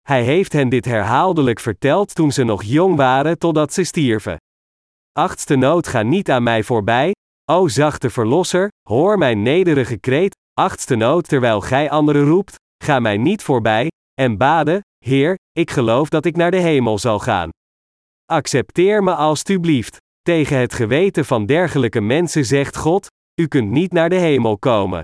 Hij heeft hen dit herhaaldelijk verteld toen ze nog jong waren totdat ze stierven. Achtste nood ga niet aan mij voorbij, o zachte verlosser, hoor mijn nederige kreet, achtste nood terwijl gij anderen roept, ga mij niet voorbij, en baden, Heer, ik geloof dat ik naar de hemel zal gaan. Accepteer me alstublieft. Tegen het geweten van dergelijke mensen zegt God: U kunt niet naar de hemel komen.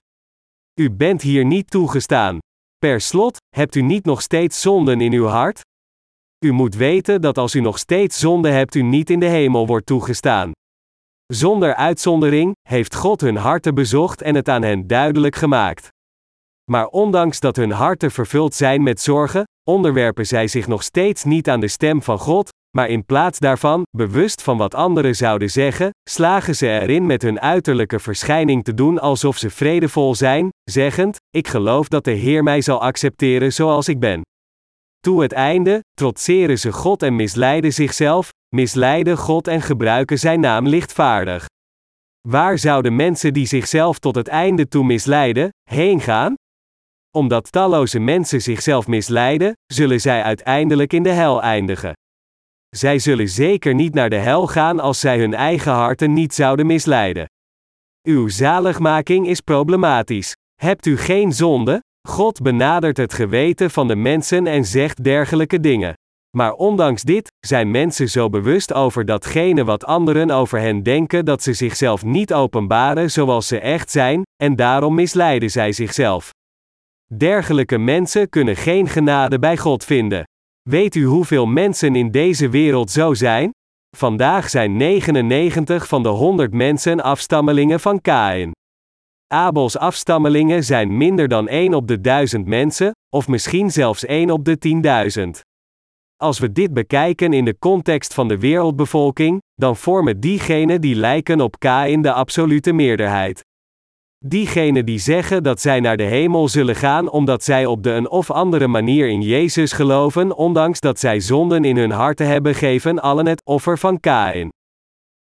U bent hier niet toegestaan. Per slot, hebt u niet nog steeds zonden in uw hart? U moet weten dat als u nog steeds zonde hebt, u niet in de hemel wordt toegestaan. Zonder uitzondering heeft God hun harten bezocht en het aan hen duidelijk gemaakt. Maar ondanks dat hun harten vervuld zijn met zorgen, onderwerpen zij zich nog steeds niet aan de stem van God, maar in plaats daarvan, bewust van wat anderen zouden zeggen, slagen ze erin met hun uiterlijke verschijning te doen alsof ze vredevol zijn, zeggend: Ik geloof dat de Heer mij zal accepteren zoals ik ben. Toe het einde, trotseren ze God en misleiden zichzelf, misleiden God en gebruiken zijn naam lichtvaardig. Waar zouden mensen die zichzelf tot het einde toe misleiden, heen gaan? Omdat talloze mensen zichzelf misleiden, zullen zij uiteindelijk in de hel eindigen. Zij zullen zeker niet naar de hel gaan als zij hun eigen harten niet zouden misleiden. Uw zaligmaking is problematisch. Hebt u geen zonde? God benadert het geweten van de mensen en zegt dergelijke dingen. Maar ondanks dit, zijn mensen zo bewust over datgene wat anderen over hen denken dat ze zichzelf niet openbaren zoals ze echt zijn, en daarom misleiden zij zichzelf. Dergelijke mensen kunnen geen genade bij God vinden. Weet u hoeveel mensen in deze wereld zo zijn? Vandaag zijn 99 van de 100 mensen afstammelingen van Kain. Abels afstammelingen zijn minder dan 1 op de 1000 mensen, of misschien zelfs 1 op de 10.000. Als we dit bekijken in de context van de wereldbevolking, dan vormen diegenen die lijken op Kain de absolute meerderheid. Diegenen die zeggen dat zij naar de hemel zullen gaan omdat zij op de een of andere manier in Jezus geloven, ondanks dat zij zonden in hun harten hebben, geven allen het offer van Kain.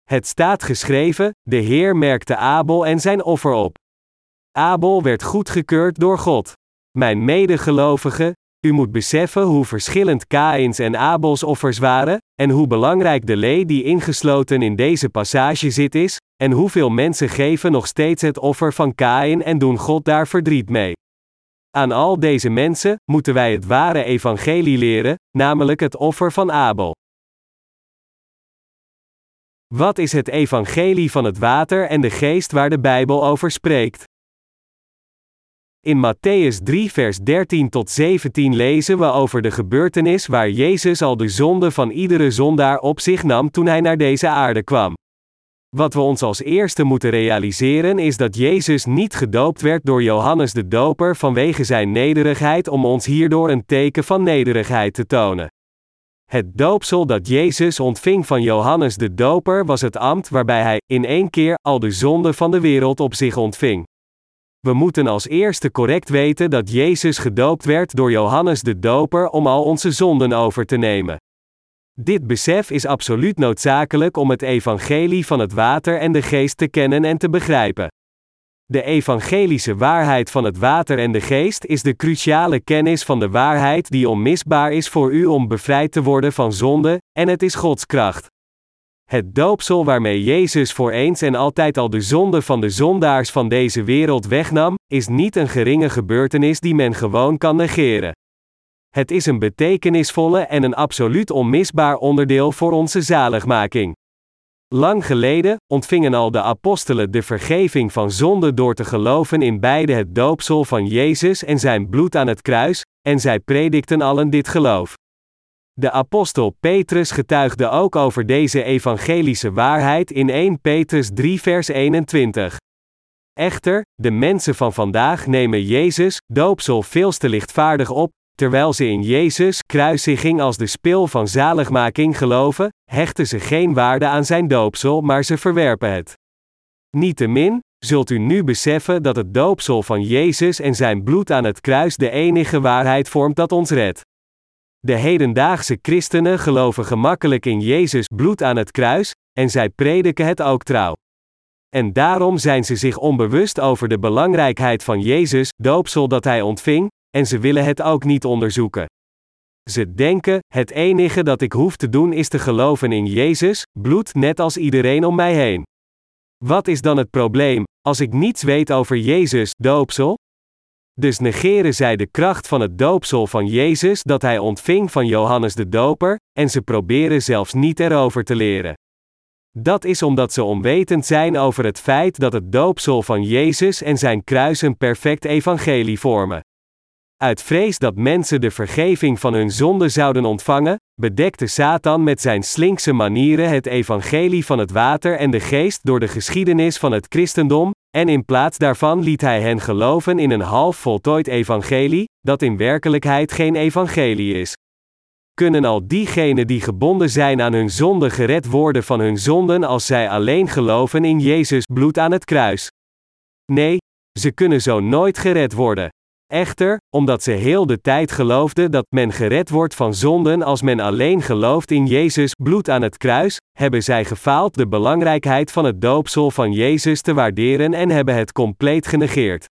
Het staat geschreven: de Heer merkte Abel en zijn offer op. Abel werd goedgekeurd door God. Mijn medegelovigen, u moet beseffen hoe verschillend Kains en Abels offers waren, en hoe belangrijk de lee die ingesloten in deze passage zit is, en hoeveel mensen geven nog steeds het offer van Kain en doen God daar verdriet mee. Aan al deze mensen moeten wij het ware evangelie leren, namelijk het offer van Abel. Wat is het evangelie van het water en de geest waar de Bijbel over spreekt? In Matthäus 3, vers 13 tot 17 lezen we over de gebeurtenis waar Jezus al de zonde van iedere zondaar op zich nam toen hij naar deze aarde kwam. Wat we ons als eerste moeten realiseren is dat Jezus niet gedoopt werd door Johannes de Doper vanwege zijn nederigheid om ons hierdoor een teken van nederigheid te tonen. Het doopsel dat Jezus ontving van Johannes de Doper was het ambt waarbij hij, in één keer, al de zonde van de wereld op zich ontving. We moeten als eerste correct weten dat Jezus gedoopt werd door Johannes de Doper om al onze zonden over te nemen. Dit besef is absoluut noodzakelijk om het evangelie van het water en de geest te kennen en te begrijpen. De evangelische waarheid van het water en de geest is de cruciale kennis van de waarheid die onmisbaar is voor u om bevrijd te worden van zonde, en het is Gods kracht. Het doopsel waarmee Jezus voor eens en altijd al de zonde van de zondaars van deze wereld wegnam, is niet een geringe gebeurtenis die men gewoon kan negeren. Het is een betekenisvolle en een absoluut onmisbaar onderdeel voor onze zaligmaking. Lang geleden ontvingen al de apostelen de vergeving van zonde door te geloven in beide het doopsel van Jezus en zijn bloed aan het kruis, en zij predikten allen dit geloof. De apostel Petrus getuigde ook over deze evangelische waarheid in 1 Petrus 3 vers 21. Echter, de mensen van vandaag nemen Jezus, doopsel veel te lichtvaardig op, terwijl ze in Jezus, kruisiging als de spil van zaligmaking geloven, hechten ze geen waarde aan zijn doopsel, maar ze verwerpen het. Niettemin, zult u nu beseffen dat het doopsel van Jezus en zijn bloed aan het kruis de enige waarheid vormt dat ons redt. De hedendaagse christenen geloven gemakkelijk in Jezus bloed aan het kruis, en zij prediken het ook trouw. En daarom zijn ze zich onbewust over de belangrijkheid van Jezus, doopsel dat hij ontving, en ze willen het ook niet onderzoeken. Ze denken: het enige dat ik hoef te doen is te geloven in Jezus, bloed net als iedereen om mij heen. Wat is dan het probleem, als ik niets weet over Jezus, doopsel? Dus negeren zij de kracht van het doopsel van Jezus dat hij ontving van Johannes de Doper, en ze proberen zelfs niet erover te leren. Dat is omdat ze onwetend zijn over het feit dat het doopsel van Jezus en zijn kruis een perfect evangelie vormen. Uit vrees dat mensen de vergeving van hun zonde zouden ontvangen, bedekte Satan met zijn slinkse manieren het evangelie van het water en de geest door de geschiedenis van het christendom, en in plaats daarvan liet hij hen geloven in een half voltooid evangelie, dat in werkelijkheid geen evangelie is. Kunnen al diegenen die gebonden zijn aan hun zonde gered worden van hun zonden als zij alleen geloven in Jezus bloed aan het kruis? Nee, ze kunnen zo nooit gered worden. Echter, omdat ze heel de tijd geloofden dat men gered wordt van zonden als men alleen gelooft in Jezus bloed aan het kruis, hebben zij gefaald de belangrijkheid van het doopsel van Jezus te waarderen en hebben het compleet genegeerd.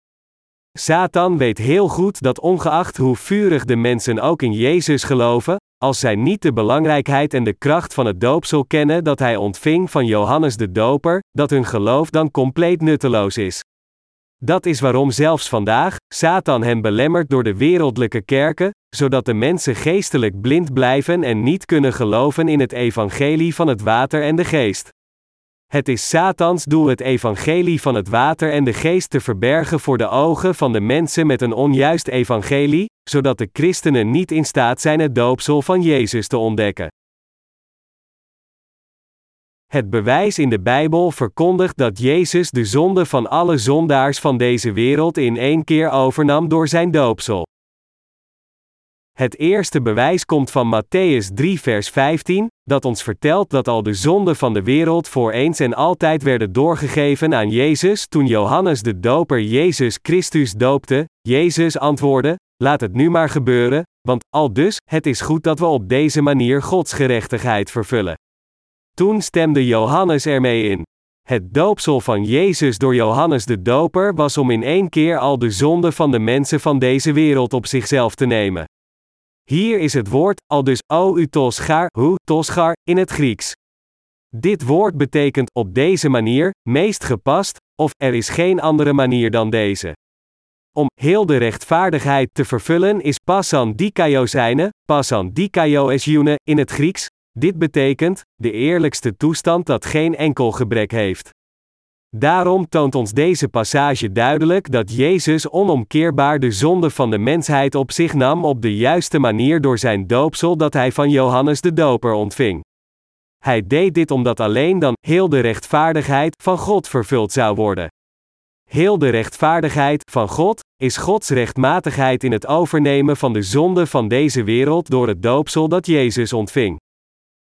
Satan weet heel goed dat ongeacht hoe vurig de mensen ook in Jezus geloven, als zij niet de belangrijkheid en de kracht van het doopsel kennen dat hij ontving van Johannes de Doper, dat hun geloof dan compleet nutteloos is. Dat is waarom zelfs vandaag Satan hen belemmert door de wereldlijke kerken, zodat de mensen geestelijk blind blijven en niet kunnen geloven in het evangelie van het water en de geest. Het is Satans doel het evangelie van het water en de geest te verbergen voor de ogen van de mensen met een onjuist evangelie, zodat de christenen niet in staat zijn het doopsel van Jezus te ontdekken. Het bewijs in de Bijbel verkondigt dat Jezus de zonde van alle zondaars van deze wereld in één keer overnam door zijn doopsel. Het eerste bewijs komt van Matthäus 3, vers 15, dat ons vertelt dat al de zonden van de wereld voor eens en altijd werden doorgegeven aan Jezus toen Johannes de Doper Jezus Christus doopte. Jezus antwoordde: Laat het nu maar gebeuren, want al dus, het is goed dat we op deze manier Gods gerechtigheid vervullen. Toen stemde Johannes ermee in. Het doopsel van Jezus door Johannes de Doper was om in één keer al de zonde van de mensen van deze wereld op zichzelf te nemen. Hier is het woord, al dus o u tosgar, hu, tosgar, in het Grieks. Dit woord betekent op deze manier, meest gepast, of er is geen andere manier dan deze. Om heel de rechtvaardigheid te vervullen is passan dikaio zijne, passan dikaio esjune in het Grieks, dit betekent, de eerlijkste toestand dat geen enkel gebrek heeft. Daarom toont ons deze passage duidelijk dat Jezus onomkeerbaar de zonde van de mensheid op zich nam op de juiste manier door zijn doopsel dat hij van Johannes de Doper ontving. Hij deed dit omdat alleen dan heel de rechtvaardigheid van God vervuld zou worden. Heel de rechtvaardigheid van God is Gods rechtmatigheid in het overnemen van de zonde van deze wereld door het doopsel dat Jezus ontving.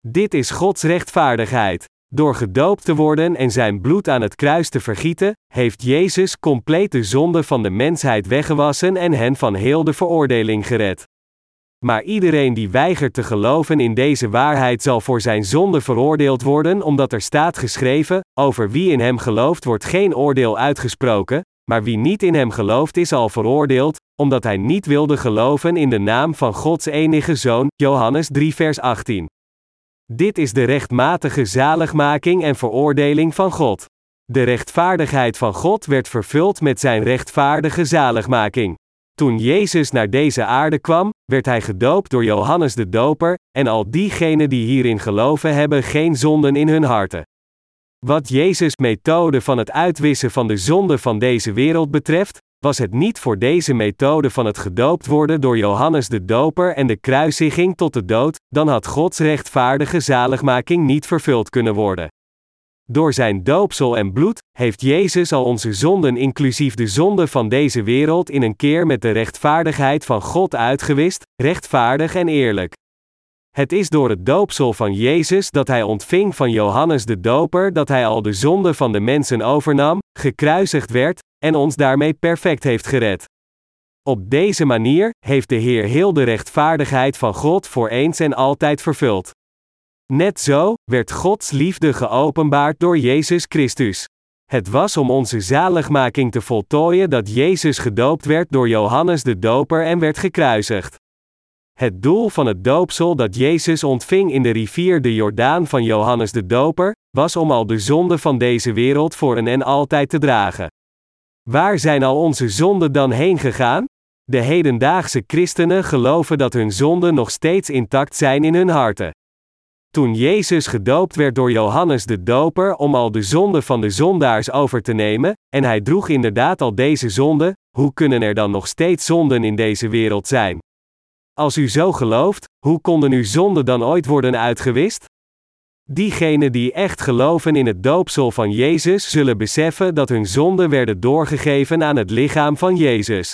Dit is Gods rechtvaardigheid. Door gedoopt te worden en zijn bloed aan het kruis te vergieten, heeft Jezus compleet de zonde van de mensheid weggewassen en hen van heel de veroordeling gered. Maar iedereen die weigert te geloven in deze waarheid zal voor zijn zonde veroordeeld worden, omdat er staat geschreven: over wie in hem gelooft wordt geen oordeel uitgesproken, maar wie niet in hem gelooft is al veroordeeld, omdat hij niet wilde geloven in de naam van Gods enige zoon, Johannes 3 vers 18. Dit is de rechtmatige zaligmaking en veroordeling van God. De rechtvaardigheid van God werd vervuld met zijn rechtvaardige zaligmaking. Toen Jezus naar deze aarde kwam, werd hij gedoopt door Johannes de Doper, en al diegenen die hierin geloven hebben geen zonden in hun harten. Wat Jezus' methode van het uitwissen van de zonde van deze wereld betreft, was het niet voor deze methode van het gedoopt worden door Johannes de Doper en de kruisiging tot de dood, dan had Gods rechtvaardige zaligmaking niet vervuld kunnen worden. Door zijn doopsel en bloed heeft Jezus al onze zonden inclusief de zonde van deze wereld in een keer met de rechtvaardigheid van God uitgewist, rechtvaardig en eerlijk. Het is door het doopsel van Jezus dat hij ontving van Johannes de Doper dat hij al de zonde van de mensen overnam, gekruisigd werd, en ons daarmee perfect heeft gered. Op deze manier heeft de Heer heel de rechtvaardigheid van God voor eens en altijd vervuld. Net zo werd Gods liefde geopenbaard door Jezus Christus. Het was om onze zaligmaking te voltooien dat Jezus gedoopt werd door Johannes de Doper en werd gekruisigd. Het doel van het doopsel dat Jezus ontving in de rivier de Jordaan van Johannes de Doper, was om al de zonden van deze wereld voor een en altijd te dragen. Waar zijn al onze zonden dan heen gegaan? De hedendaagse christenen geloven dat hun zonden nog steeds intact zijn in hun harten. Toen Jezus gedoopt werd door Johannes de Doper om al de zonden van de zondaars over te nemen, en hij droeg inderdaad al deze zonden, hoe kunnen er dan nog steeds zonden in deze wereld zijn? Als u zo gelooft, hoe konden uw zonden dan ooit worden uitgewist? Diegenen die echt geloven in het doopsel van Jezus zullen beseffen dat hun zonden werden doorgegeven aan het lichaam van Jezus.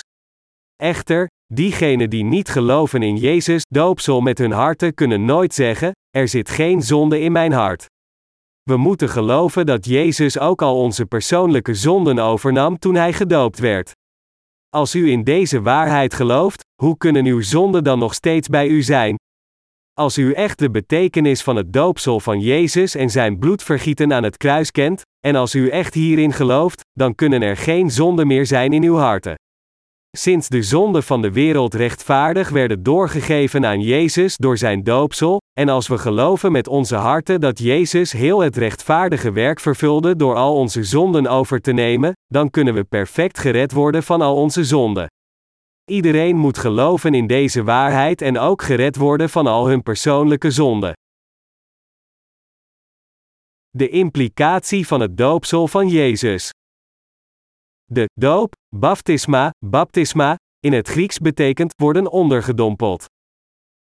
Echter, diegenen die niet geloven in Jezus doopsel met hun harten kunnen nooit zeggen: Er zit geen zonde in mijn hart. We moeten geloven dat Jezus ook al onze persoonlijke zonden overnam toen hij gedoopt werd. Als u in deze waarheid gelooft, hoe kunnen uw zonden dan nog steeds bij u zijn? Als u echt de betekenis van het doopsel van Jezus en zijn bloedvergieten aan het kruis kent, en als u echt hierin gelooft, dan kunnen er geen zonden meer zijn in uw harten. Sinds de zonden van de wereld rechtvaardig werden doorgegeven aan Jezus door zijn doopsel, en als we geloven met onze harten dat Jezus heel het rechtvaardige werk vervulde door al onze zonden over te nemen, dan kunnen we perfect gered worden van al onze zonden. Iedereen moet geloven in deze waarheid en ook gered worden van al hun persoonlijke zonden. De implicatie van het doopsel van Jezus. De doop, baptisma, baptisma, in het Grieks betekent worden ondergedompeld.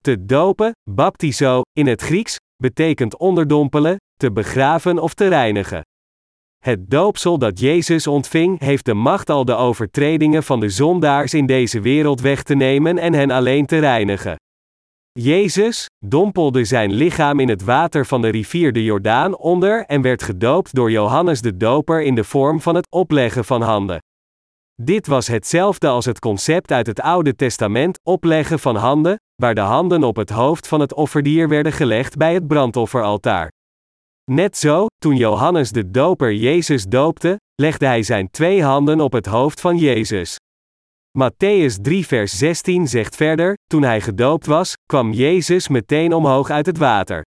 Te dopen, baptizo, in het Grieks, betekent onderdompelen, te begraven of te reinigen. Het doopsel dat Jezus ontving heeft de macht al de overtredingen van de zondaars in deze wereld weg te nemen en hen alleen te reinigen. Jezus dompelde zijn lichaam in het water van de rivier de Jordaan onder en werd gedoopt door Johannes de Doper in de vorm van het opleggen van handen. Dit was hetzelfde als het concept uit het Oude Testament, opleggen van handen, waar de handen op het hoofd van het offerdier werden gelegd bij het brandofferaltaar. Net zo, toen Johannes de Doper Jezus doopte, legde hij zijn twee handen op het hoofd van Jezus. Matthäus 3 vers 16 zegt verder, toen hij gedoopt was, kwam Jezus meteen omhoog uit het water.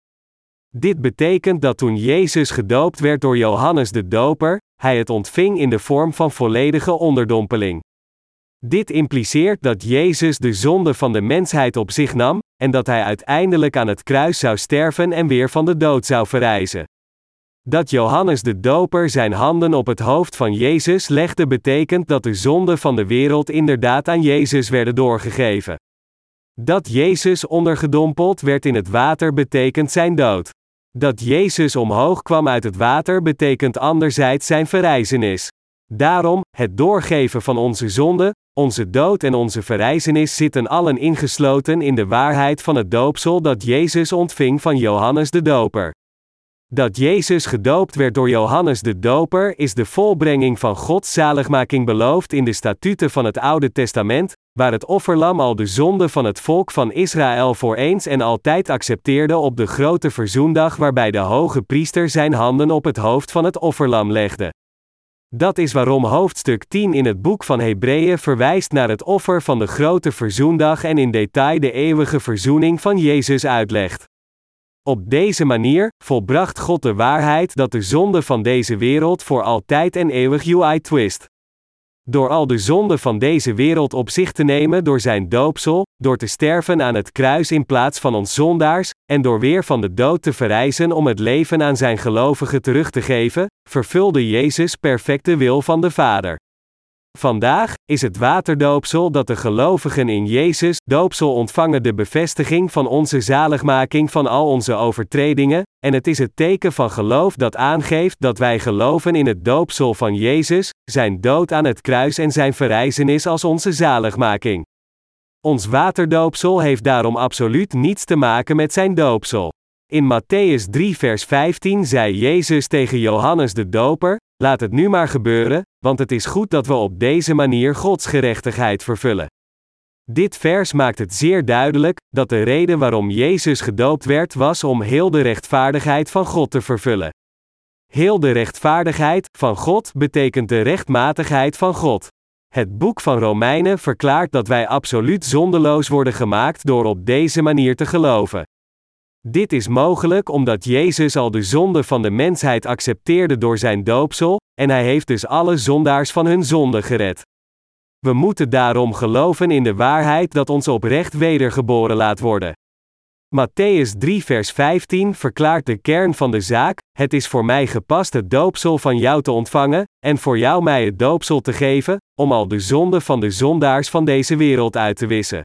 Dit betekent dat toen Jezus gedoopt werd door Johannes de Doper, hij het ontving in de vorm van volledige onderdompeling. Dit impliceert dat Jezus de zonde van de mensheid op zich nam, en dat hij uiteindelijk aan het kruis zou sterven en weer van de dood zou verrijzen. Dat Johannes de Doper zijn handen op het hoofd van Jezus legde betekent dat de zonden van de wereld inderdaad aan Jezus werden doorgegeven. Dat Jezus ondergedompeld werd in het water betekent zijn dood. Dat Jezus omhoog kwam uit het water betekent anderzijds zijn verrijzenis. Daarom, het doorgeven van onze zonde, onze dood en onze verrijzenis zitten allen ingesloten in de waarheid van het doopsel dat Jezus ontving van Johannes de Doper. Dat Jezus gedoopt werd door Johannes de Doper is de volbrenging van Gods zaligmaking beloofd in de statuten van het Oude Testament, waar het offerlam al de zonde van het volk van Israël voor eens en altijd accepteerde op de grote verzoendag waarbij de hoge priester zijn handen op het hoofd van het offerlam legde. Dat is waarom hoofdstuk 10 in het boek van Hebreeën verwijst naar het offer van de grote verzoendag en in detail de eeuwige verzoening van Jezus uitlegt. Op deze manier volbracht God de waarheid dat de zonde van deze wereld voor altijd en eeuwig UI twist. Door al de zonde van deze wereld op zich te nemen door zijn doopsel, door te sterven aan het kruis in plaats van ons zondaars, en door weer van de dood te verrijzen om het leven aan zijn gelovigen terug te geven, vervulde Jezus perfect de wil van de Vader. Vandaag is het waterdoopsel dat de gelovigen in Jezus doopsel ontvangen de bevestiging van onze zaligmaking van al onze overtredingen, en het is het teken van geloof dat aangeeft dat wij geloven in het doopsel van Jezus, zijn dood aan het kruis en zijn verrijzenis als onze zaligmaking. Ons waterdoopsel heeft daarom absoluut niets te maken met zijn doopsel. In Matthäus 3 vers 15 zei Jezus tegen Johannes de Doper, laat het nu maar gebeuren, want het is goed dat we op deze manier Gods gerechtigheid vervullen. Dit vers maakt het zeer duidelijk dat de reden waarom Jezus gedoopt werd was om heel de rechtvaardigheid van God te vervullen. Heel de rechtvaardigheid van God betekent de rechtmatigheid van God. Het boek van Romeinen verklaart dat wij absoluut zondeloos worden gemaakt door op deze manier te geloven. Dit is mogelijk omdat Jezus al de zonde van de mensheid accepteerde door zijn doopsel, en hij heeft dus alle zondaars van hun zonde gered. We moeten daarom geloven in de waarheid dat ons oprecht wedergeboren laat worden. Matthäus 3 vers 15 verklaart de kern van de zaak, het is voor mij gepast het doopsel van jou te ontvangen, en voor jou mij het doopsel te geven, om al de zonde van de zondaars van deze wereld uit te wissen.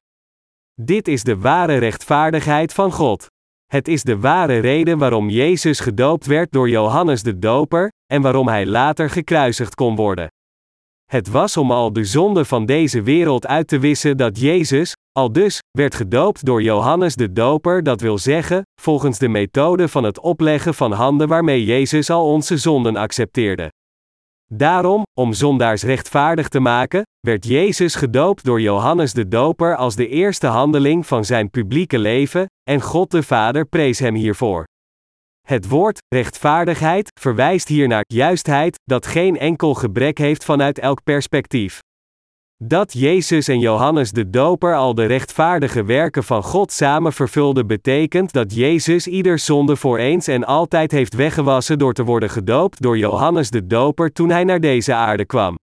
Dit is de ware rechtvaardigheid van God. Het is de ware reden waarom Jezus gedoopt werd door Johannes de Doper, en waarom hij later gekruisigd kon worden. Het was om al de zonde van deze wereld uit te wissen dat Jezus, al dus, werd gedoopt door Johannes de Doper, dat wil zeggen, volgens de methode van het opleggen van handen waarmee Jezus al onze zonden accepteerde. Daarom, om zondaars rechtvaardig te maken, werd Jezus gedoopt door Johannes de Doper als de eerste handeling van zijn publieke leven, en God de Vader prees hem hiervoor. Het woord rechtvaardigheid verwijst hier naar juistheid, dat geen enkel gebrek heeft vanuit elk perspectief. Dat Jezus en Johannes de Doper al de rechtvaardige werken van God samen vervulden betekent dat Jezus ieder zonde voor eens en altijd heeft weggewassen door te worden gedoopt door Johannes de Doper toen hij naar deze aarde kwam.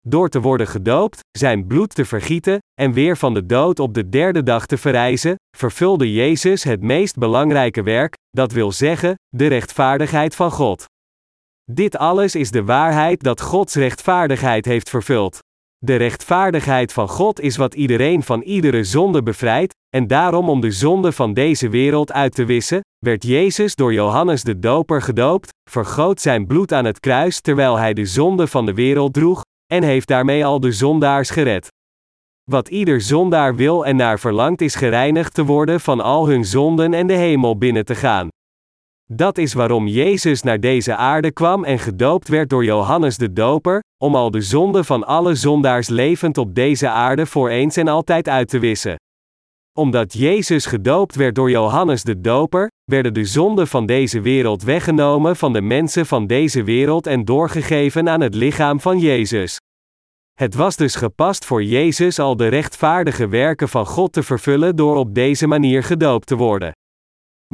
Door te worden gedoopt, zijn bloed te vergieten en weer van de dood op de derde dag te verrijzen, vervulde Jezus het meest belangrijke werk, dat wil zeggen, de rechtvaardigheid van God. Dit alles is de waarheid dat Gods rechtvaardigheid heeft vervuld. De rechtvaardigheid van God is wat iedereen van iedere zonde bevrijdt, en daarom om de zonde van deze wereld uit te wissen, werd Jezus door Johannes de Doper gedoopt, vergoot zijn bloed aan het kruis terwijl hij de zonde van de wereld droeg, en heeft daarmee al de zondaars gered. Wat ieder zondaar wil en naar verlangt is gereinigd te worden van al hun zonden en de hemel binnen te gaan. Dat is waarom Jezus naar deze aarde kwam en gedoopt werd door Johannes de Doper, om al de zonden van alle zondaars levend op deze aarde voor eens en altijd uit te wissen. Omdat Jezus gedoopt werd door Johannes de Doper, werden de zonden van deze wereld weggenomen van de mensen van deze wereld en doorgegeven aan het lichaam van Jezus. Het was dus gepast voor Jezus al de rechtvaardige werken van God te vervullen door op deze manier gedoopt te worden.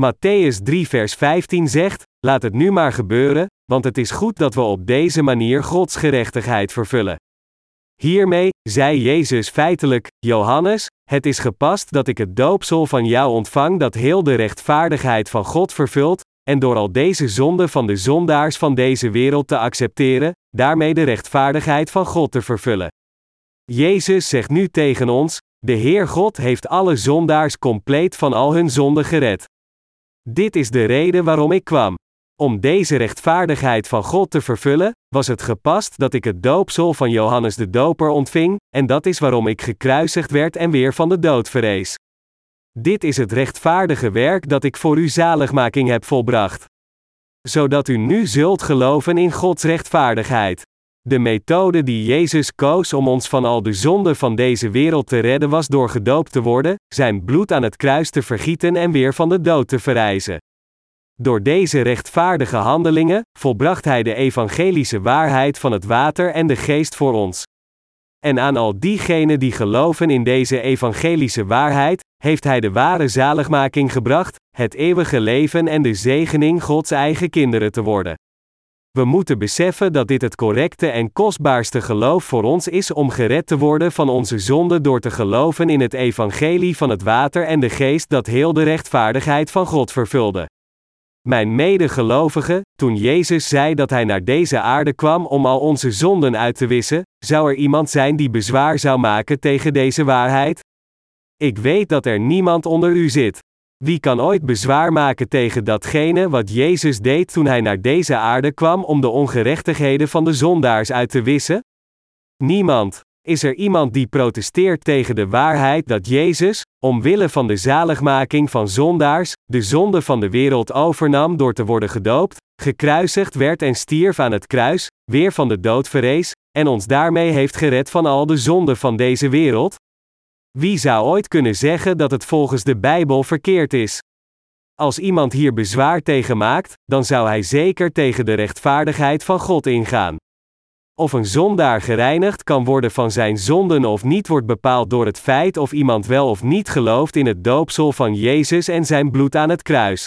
Matthäus 3 vers 15 zegt, laat het nu maar gebeuren, want het is goed dat we op deze manier Gods gerechtigheid vervullen. Hiermee, zei Jezus feitelijk, Johannes, het is gepast dat ik het doopsel van jou ontvang dat heel de rechtvaardigheid van God vervult, en door al deze zonden van de zondaars van deze wereld te accepteren, daarmee de rechtvaardigheid van God te vervullen. Jezus zegt nu tegen ons: De Heer God heeft alle zondaars compleet van al hun zonden gered. Dit is de reden waarom ik kwam. Om deze rechtvaardigheid van God te vervullen, was het gepast dat ik het doopsel van Johannes de Doper ontving, en dat is waarom ik gekruisigd werd en weer van de dood verrees. Dit is het rechtvaardige werk dat ik voor uw zaligmaking heb volbracht. Zodat u nu zult geloven in Gods rechtvaardigheid. De methode die Jezus koos om ons van al de zonden van deze wereld te redden was door gedoopt te worden, zijn bloed aan het kruis te vergieten en weer van de dood te verrijzen. Door deze rechtvaardige handelingen volbracht hij de evangelische waarheid van het water en de geest voor ons. en aan al diegenen die geloven in deze evangelische waarheid, heeft Hij de ware zaligmaking gebracht, het eeuwige leven en de zegening Gods eigen kinderen te worden. We moeten beseffen dat dit het correcte en kostbaarste geloof voor ons is om gered te worden van onze zonde door te geloven in het evangelie van het water en de geest dat heel de rechtvaardigheid van God vervulde. Mijn medegelovigen, toen Jezus zei dat Hij naar deze aarde kwam om al onze zonden uit te wissen, zou er iemand zijn die bezwaar zou maken tegen deze waarheid? Ik weet dat er niemand onder u zit. Wie kan ooit bezwaar maken tegen datgene wat Jezus deed toen hij naar deze aarde kwam om de ongerechtigheden van de zondaars uit te wissen? Niemand. Is er iemand die protesteert tegen de waarheid dat Jezus, omwille van de zaligmaking van zondaars, de zonde van de wereld overnam door te worden gedoopt, gekruisigd werd en stierf aan het kruis, weer van de dood verrees, en ons daarmee heeft gered van al de zonden van deze wereld? Wie zou ooit kunnen zeggen dat het volgens de Bijbel verkeerd is? Als iemand hier bezwaar tegen maakt, dan zou hij zeker tegen de rechtvaardigheid van God ingaan. Of een zondaar gereinigd kan worden van zijn zonden of niet wordt bepaald door het feit of iemand wel of niet gelooft in het doopsel van Jezus en zijn bloed aan het kruis.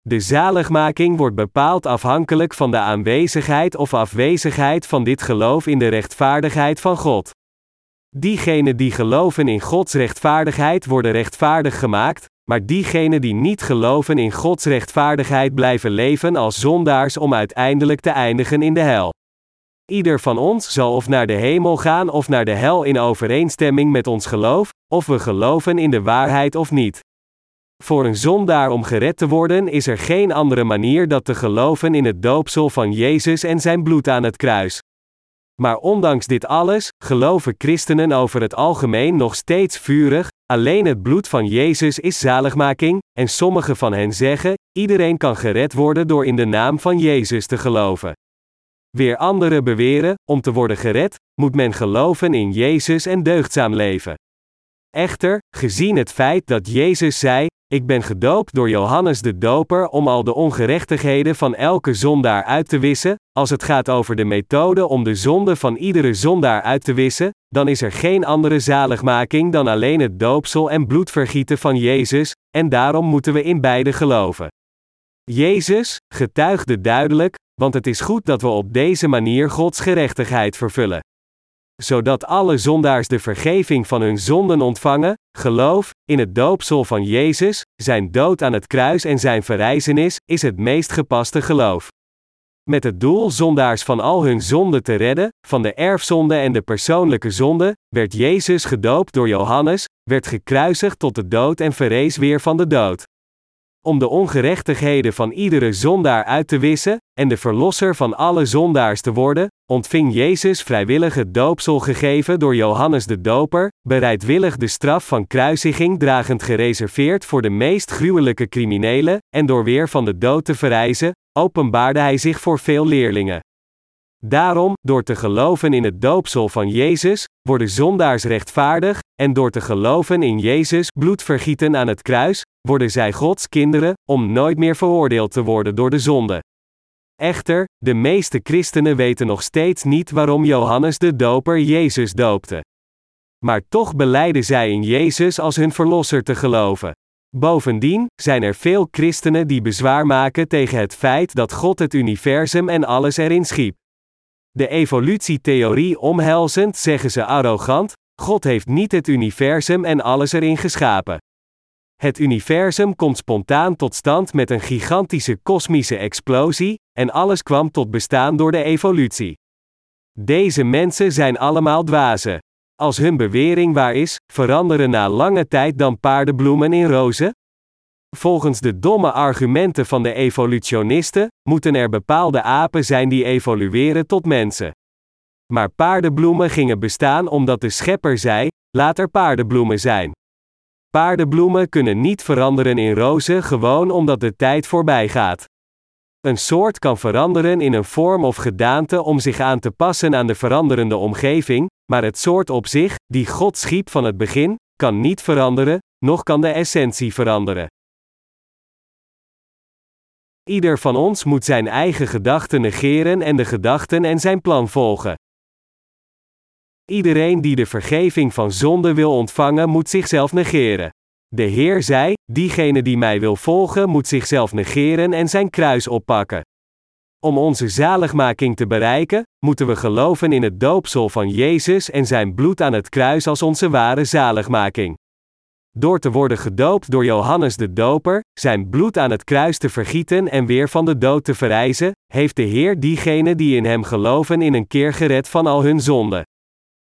De zaligmaking wordt bepaald afhankelijk van de aanwezigheid of afwezigheid van dit geloof in de rechtvaardigheid van God. Diegenen die geloven in Gods rechtvaardigheid worden rechtvaardig gemaakt, maar diegenen die niet geloven in Gods rechtvaardigheid blijven leven als zondaars om uiteindelijk te eindigen in de hel. Ieder van ons zal of naar de hemel gaan of naar de hel in overeenstemming met ons geloof, of we geloven in de waarheid of niet. Voor een zondaar om gered te worden is er geen andere manier dan te geloven in het doopsel van Jezus en zijn bloed aan het kruis. Maar ondanks dit alles, geloven christenen over het algemeen nog steeds vurig, alleen het bloed van Jezus is zaligmaking, en sommigen van hen zeggen, iedereen kan gered worden door in de naam van Jezus te geloven. Weer anderen beweren, om te worden gered, moet men geloven in Jezus en deugdzaam leven. Echter, gezien het feit dat Jezus zei: Ik ben gedoopt door Johannes de Doper om al de ongerechtigheden van elke zondaar uit te wissen, als het gaat over de methode om de zonde van iedere zondaar uit te wissen, dan is er geen andere zaligmaking dan alleen het doopsel en bloedvergieten van Jezus, en daarom moeten we in beide geloven. Jezus getuigde duidelijk, want het is goed dat we op deze manier Gods gerechtigheid vervullen. Zodat alle zondaars de vergeving van hun zonden ontvangen, geloof in het doopsel van Jezus, zijn dood aan het kruis en zijn verrijzenis, is het meest gepaste geloof. Met het doel zondaars van al hun zonden te redden, van de erfzonde en de persoonlijke zonde, werd Jezus gedoopt door Johannes, werd gekruisigd tot de dood en verrees weer van de dood om de ongerechtigheden van iedere zondaar uit te wissen, en de verlosser van alle zondaars te worden, ontving Jezus vrijwillig het doopsel gegeven door Johannes de Doper, bereidwillig de straf van kruisiging dragend gereserveerd voor de meest gruwelijke criminelen, en door weer van de dood te verrijzen, openbaarde hij zich voor veel leerlingen. Daarom, door te geloven in het doopsel van Jezus, worden zondaars rechtvaardig, en door te geloven in Jezus bloedvergieten aan het kruis, worden zij Gods kinderen, om nooit meer veroordeeld te worden door de zonde. Echter, de meeste christenen weten nog steeds niet waarom Johannes de Doper Jezus doopte. Maar toch beleiden zij in Jezus als hun verlosser te geloven. Bovendien zijn er veel christenen die bezwaar maken tegen het feit dat God het universum en alles erin schiep. De evolutietheorie omhelzend zeggen ze arrogant: God heeft niet het universum en alles erin geschapen. Het universum komt spontaan tot stand met een gigantische kosmische explosie, en alles kwam tot bestaan door de evolutie. Deze mensen zijn allemaal dwazen. Als hun bewering waar is, veranderen na lange tijd dan paardenbloemen in rozen? Volgens de domme argumenten van de evolutionisten, moeten er bepaalde apen zijn die evolueren tot mensen. Maar paardenbloemen gingen bestaan omdat de schepper zei: laat er paardenbloemen zijn. Paardenbloemen kunnen niet veranderen in rozen gewoon omdat de tijd voorbij gaat. Een soort kan veranderen in een vorm of gedaante om zich aan te passen aan de veranderende omgeving, maar het soort op zich, die God schiep van het begin, kan niet veranderen, noch kan de essentie veranderen. Ieder van ons moet zijn eigen gedachten negeren en de gedachten en zijn plan volgen. Iedereen die de vergeving van zonde wil ontvangen, moet zichzelf negeren. De Heer zei: Diegene die mij wil volgen, moet zichzelf negeren en zijn kruis oppakken. Om onze zaligmaking te bereiken, moeten we geloven in het doopsel van Jezus en zijn bloed aan het kruis als onze ware zaligmaking. Door te worden gedoopt door Johannes de Doper, zijn bloed aan het kruis te vergieten en weer van de dood te verrijzen, heeft de Heer diegenen die in hem geloven in een keer gered van al hun zonden.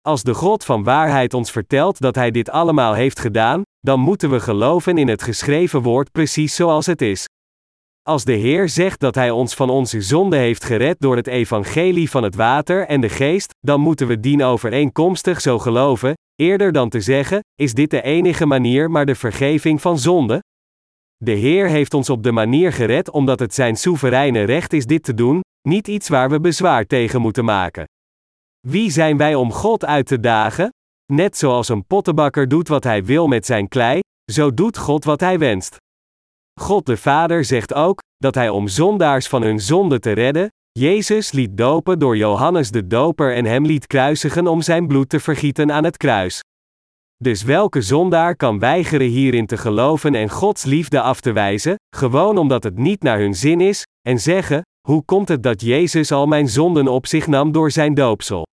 Als de God van waarheid ons vertelt dat Hij dit allemaal heeft gedaan, dan moeten we geloven in het geschreven woord precies zoals het is. Als de Heer zegt dat Hij ons van onze zonde heeft gered door het evangelie van het water en de geest, dan moeten we dien overeenkomstig zo geloven, eerder dan te zeggen: is dit de enige manier maar de vergeving van zonde? De Heer heeft ons op de manier gered omdat het Zijn soevereine recht is dit te doen, niet iets waar we bezwaar tegen moeten maken. Wie zijn wij om God uit te dagen? Net zoals een pottenbakker doet wat hij wil met zijn klei, zo doet God wat hij wenst. God de Vader zegt ook dat hij om zondaars van hun zonde te redden, Jezus liet dopen door Johannes de Doper en hem liet kruisigen om zijn bloed te vergieten aan het kruis. Dus welke zondaar kan weigeren hierin te geloven en Gods liefde af te wijzen, gewoon omdat het niet naar hun zin is, en zeggen: Hoe komt het dat Jezus al mijn zonden op zich nam door zijn doopsel?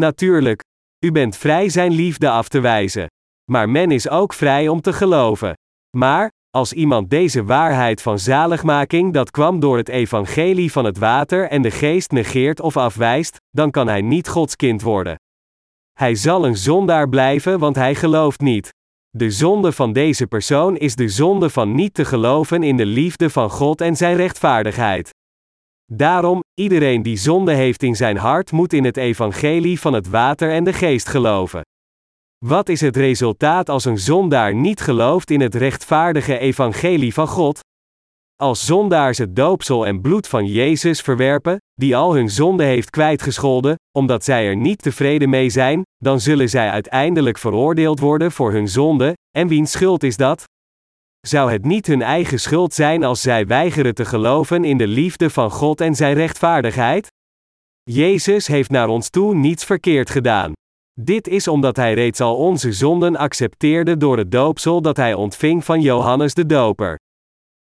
Natuurlijk, u bent vrij zijn liefde af te wijzen. Maar men is ook vrij om te geloven. Maar, als iemand deze waarheid van zaligmaking dat kwam door het evangelie van het water en de geest negeert of afwijst, dan kan hij niet Gods kind worden. Hij zal een zondaar blijven, want hij gelooft niet. De zonde van deze persoon is de zonde van niet te geloven in de liefde van God en zijn rechtvaardigheid. Daarom, iedereen die zonde heeft in zijn hart moet in het evangelie van het water en de geest geloven. Wat is het resultaat als een zondaar niet gelooft in het rechtvaardige evangelie van God? Als zondaars het doopsel en bloed van Jezus verwerpen, die al hun zonde heeft kwijtgescholden, omdat zij er niet tevreden mee zijn, dan zullen zij uiteindelijk veroordeeld worden voor hun zonde, en wiens schuld is dat? Zou het niet hun eigen schuld zijn als zij weigeren te geloven in de liefde van God en zijn rechtvaardigheid? Jezus heeft naar ons toe niets verkeerd gedaan. Dit is omdat hij reeds al onze zonden accepteerde door het doopsel dat hij ontving van Johannes de Doper.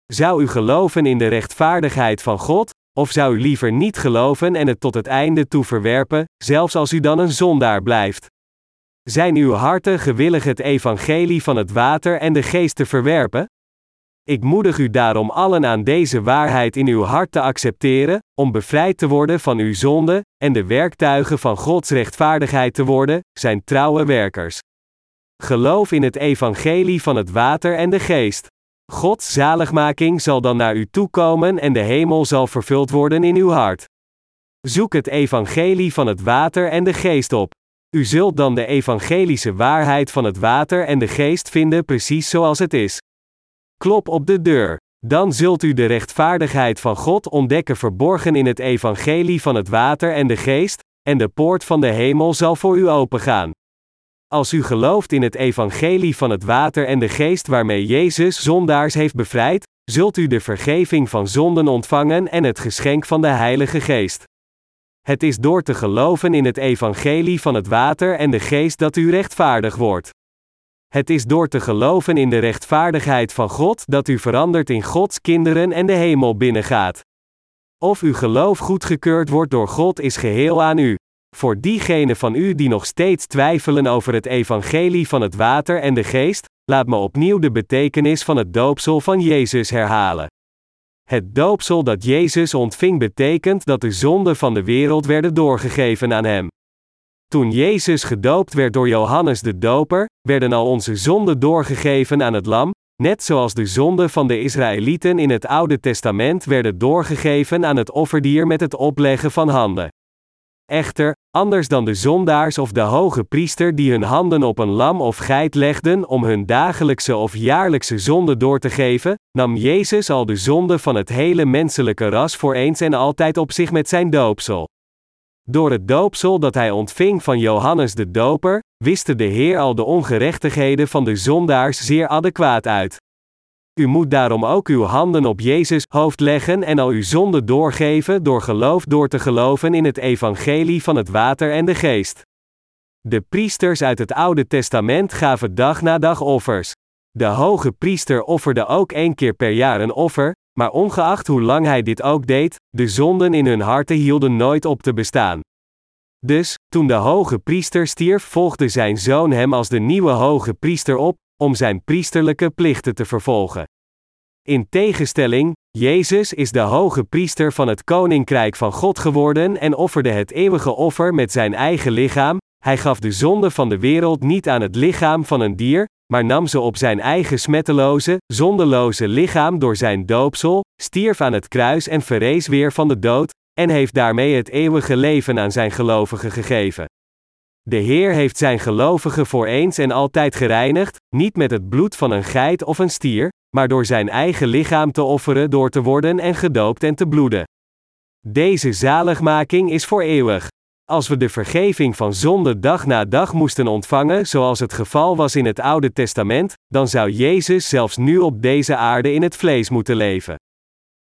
Zou u geloven in de rechtvaardigheid van God, of zou u liever niet geloven en het tot het einde toe verwerpen, zelfs als u dan een zondaar blijft? Zijn uw harten gewillig het evangelie van het water en de geest te verwerpen? Ik moedig u daarom allen aan deze waarheid in uw hart te accepteren, om bevrijd te worden van uw zonde, en de werktuigen van Gods rechtvaardigheid te worden, zijn trouwe werkers. Geloof in het evangelie van het water en de geest. Gods zaligmaking zal dan naar u toekomen en de hemel zal vervuld worden in uw hart. Zoek het evangelie van het water en de geest op. U zult dan de evangelische waarheid van het water en de geest vinden precies zoals het is. Klop op de deur. Dan zult u de rechtvaardigheid van God ontdekken verborgen in het evangelie van het water en de geest, en de poort van de hemel zal voor u opengaan. Als u gelooft in het evangelie van het water en de geest waarmee Jezus zondaars heeft bevrijd, zult u de vergeving van zonden ontvangen en het geschenk van de Heilige Geest. Het is door te geloven in het evangelie van het water en de geest dat u rechtvaardig wordt. Het is door te geloven in de rechtvaardigheid van God dat u verandert in Gods kinderen en de hemel binnengaat. Of uw geloof goedgekeurd wordt door God is geheel aan u. Voor diegenen van u die nog steeds twijfelen over het evangelie van het water en de geest, laat me opnieuw de betekenis van het doopsel van Jezus herhalen. Het doopsel dat Jezus ontving betekent dat de zonden van de wereld werden doorgegeven aan hem. Toen Jezus gedoopt werd door Johannes de Doper, werden al onze zonden doorgegeven aan het Lam, net zoals de zonden van de Israëlieten in het Oude Testament werden doorgegeven aan het offerdier met het opleggen van handen. Echter, anders dan de zondaars of de hoge priester die hun handen op een lam of geit legden om hun dagelijkse of jaarlijkse zonde door te geven, nam Jezus al de zonde van het hele menselijke ras voor eens en altijd op zich met zijn doopsel. Door het doopsel dat hij ontving van Johannes de Doper, wiste de Heer al de ongerechtigheden van de zondaars zeer adequaat uit. U moet daarom ook uw handen op Jezus hoofd leggen en al uw zonde doorgeven door geloof door te geloven in het evangelie van het water en de geest. De priesters uit het Oude Testament gaven dag na dag offers. De hoge priester offerde ook één keer per jaar een offer, maar ongeacht hoe lang hij dit ook deed, de zonden in hun harten hielden nooit op te bestaan. Dus, toen de hoge priester stierf, volgde zijn zoon hem als de nieuwe hoge priester op, om zijn priesterlijke plichten te vervolgen. In tegenstelling, Jezus is de hoge priester van het koninkrijk van God geworden en offerde het eeuwige offer met zijn eigen lichaam. Hij gaf de zonde van de wereld niet aan het lichaam van een dier, maar nam ze op zijn eigen smetteloze, zondeloze lichaam door zijn doopsel, stierf aan het kruis en verrees weer van de dood, en heeft daarmee het eeuwige leven aan zijn gelovigen gegeven. De Heer heeft zijn gelovigen voor eens en altijd gereinigd, niet met het bloed van een geit of een stier, maar door zijn eigen lichaam te offeren door te worden en gedoopt en te bloeden. Deze zaligmaking is voor eeuwig. Als we de vergeving van zonde dag na dag moesten ontvangen, zoals het geval was in het Oude Testament, dan zou Jezus zelfs nu op deze aarde in het vlees moeten leven.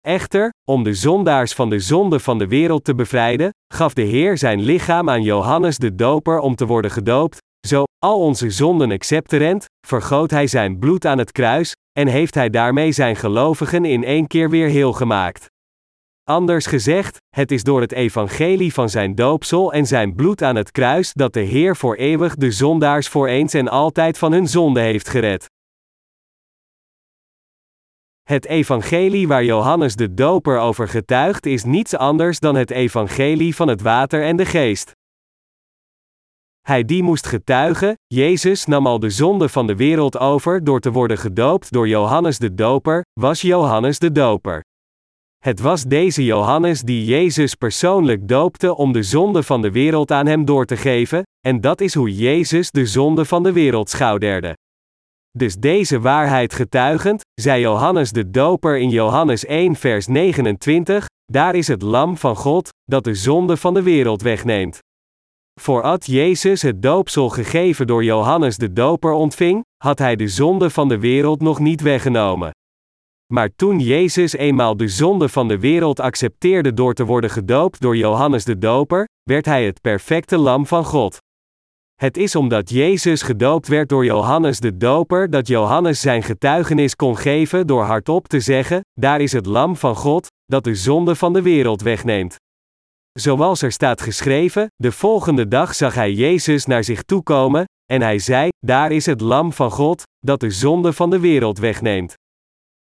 Echter, om de zondaars van de zonde van de wereld te bevrijden, gaf de Heer zijn lichaam aan Johannes de Doper om te worden gedoopt, zo, al onze zonden accepterend, vergoot hij zijn bloed aan het kruis, en heeft hij daarmee zijn gelovigen in één keer weer heel gemaakt. Anders gezegd, het is door het evangelie van zijn doopsel en zijn bloed aan het kruis dat de Heer voor eeuwig de zondaars voor eens en altijd van hun zonde heeft gered. Het evangelie waar Johannes de Doper over getuigt is niets anders dan het evangelie van het water en de geest. Hij die moest getuigen, Jezus nam al de zonde van de wereld over door te worden gedoopt door Johannes de Doper, was Johannes de Doper. Het was deze Johannes die Jezus persoonlijk doopte om de zonde van de wereld aan hem door te geven, en dat is hoe Jezus de zonde van de wereld schouderde. Dus deze waarheid getuigend, zei Johannes de Doper in Johannes 1 vers 29, daar is het lam van God, dat de zonde van de wereld wegneemt. Voorat Jezus het doopsel gegeven door Johannes de Doper ontving, had hij de zonde van de wereld nog niet weggenomen. Maar toen Jezus eenmaal de zonde van de wereld accepteerde door te worden gedoopt door Johannes de Doper, werd hij het perfecte lam van God. Het is omdat Jezus gedoopt werd door Johannes de Doper dat Johannes zijn getuigenis kon geven door hardop te zeggen: Daar is het lam van God, dat de zonde van de wereld wegneemt. Zoals er staat geschreven, de volgende dag zag hij Jezus naar zich toe komen, en hij zei: Daar is het lam van God, dat de zonde van de wereld wegneemt.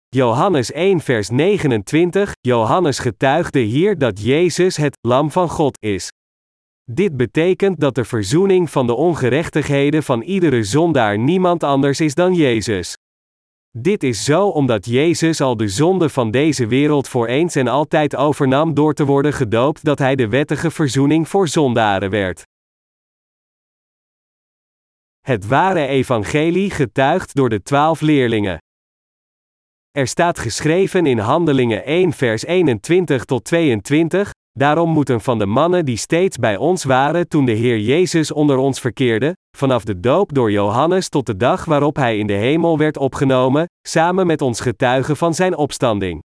Johannes 1 vers 29, Johannes getuigde hier dat Jezus het lam van God is. Dit betekent dat de verzoening van de ongerechtigheden van iedere zondaar niemand anders is dan Jezus. Dit is zo omdat Jezus al de zonde van deze wereld voor eens en altijd overnam door te worden gedoopt dat hij de wettige verzoening voor zondaren werd. Het ware evangelie getuigd door de twaalf leerlingen. Er staat geschreven in Handelingen 1 vers 21 tot 22, Daarom moeten van de mannen die steeds bij ons waren toen de Heer Jezus onder ons verkeerde, vanaf de doop door Johannes tot de dag waarop hij in de hemel werd opgenomen, samen met ons getuigen van zijn opstanding.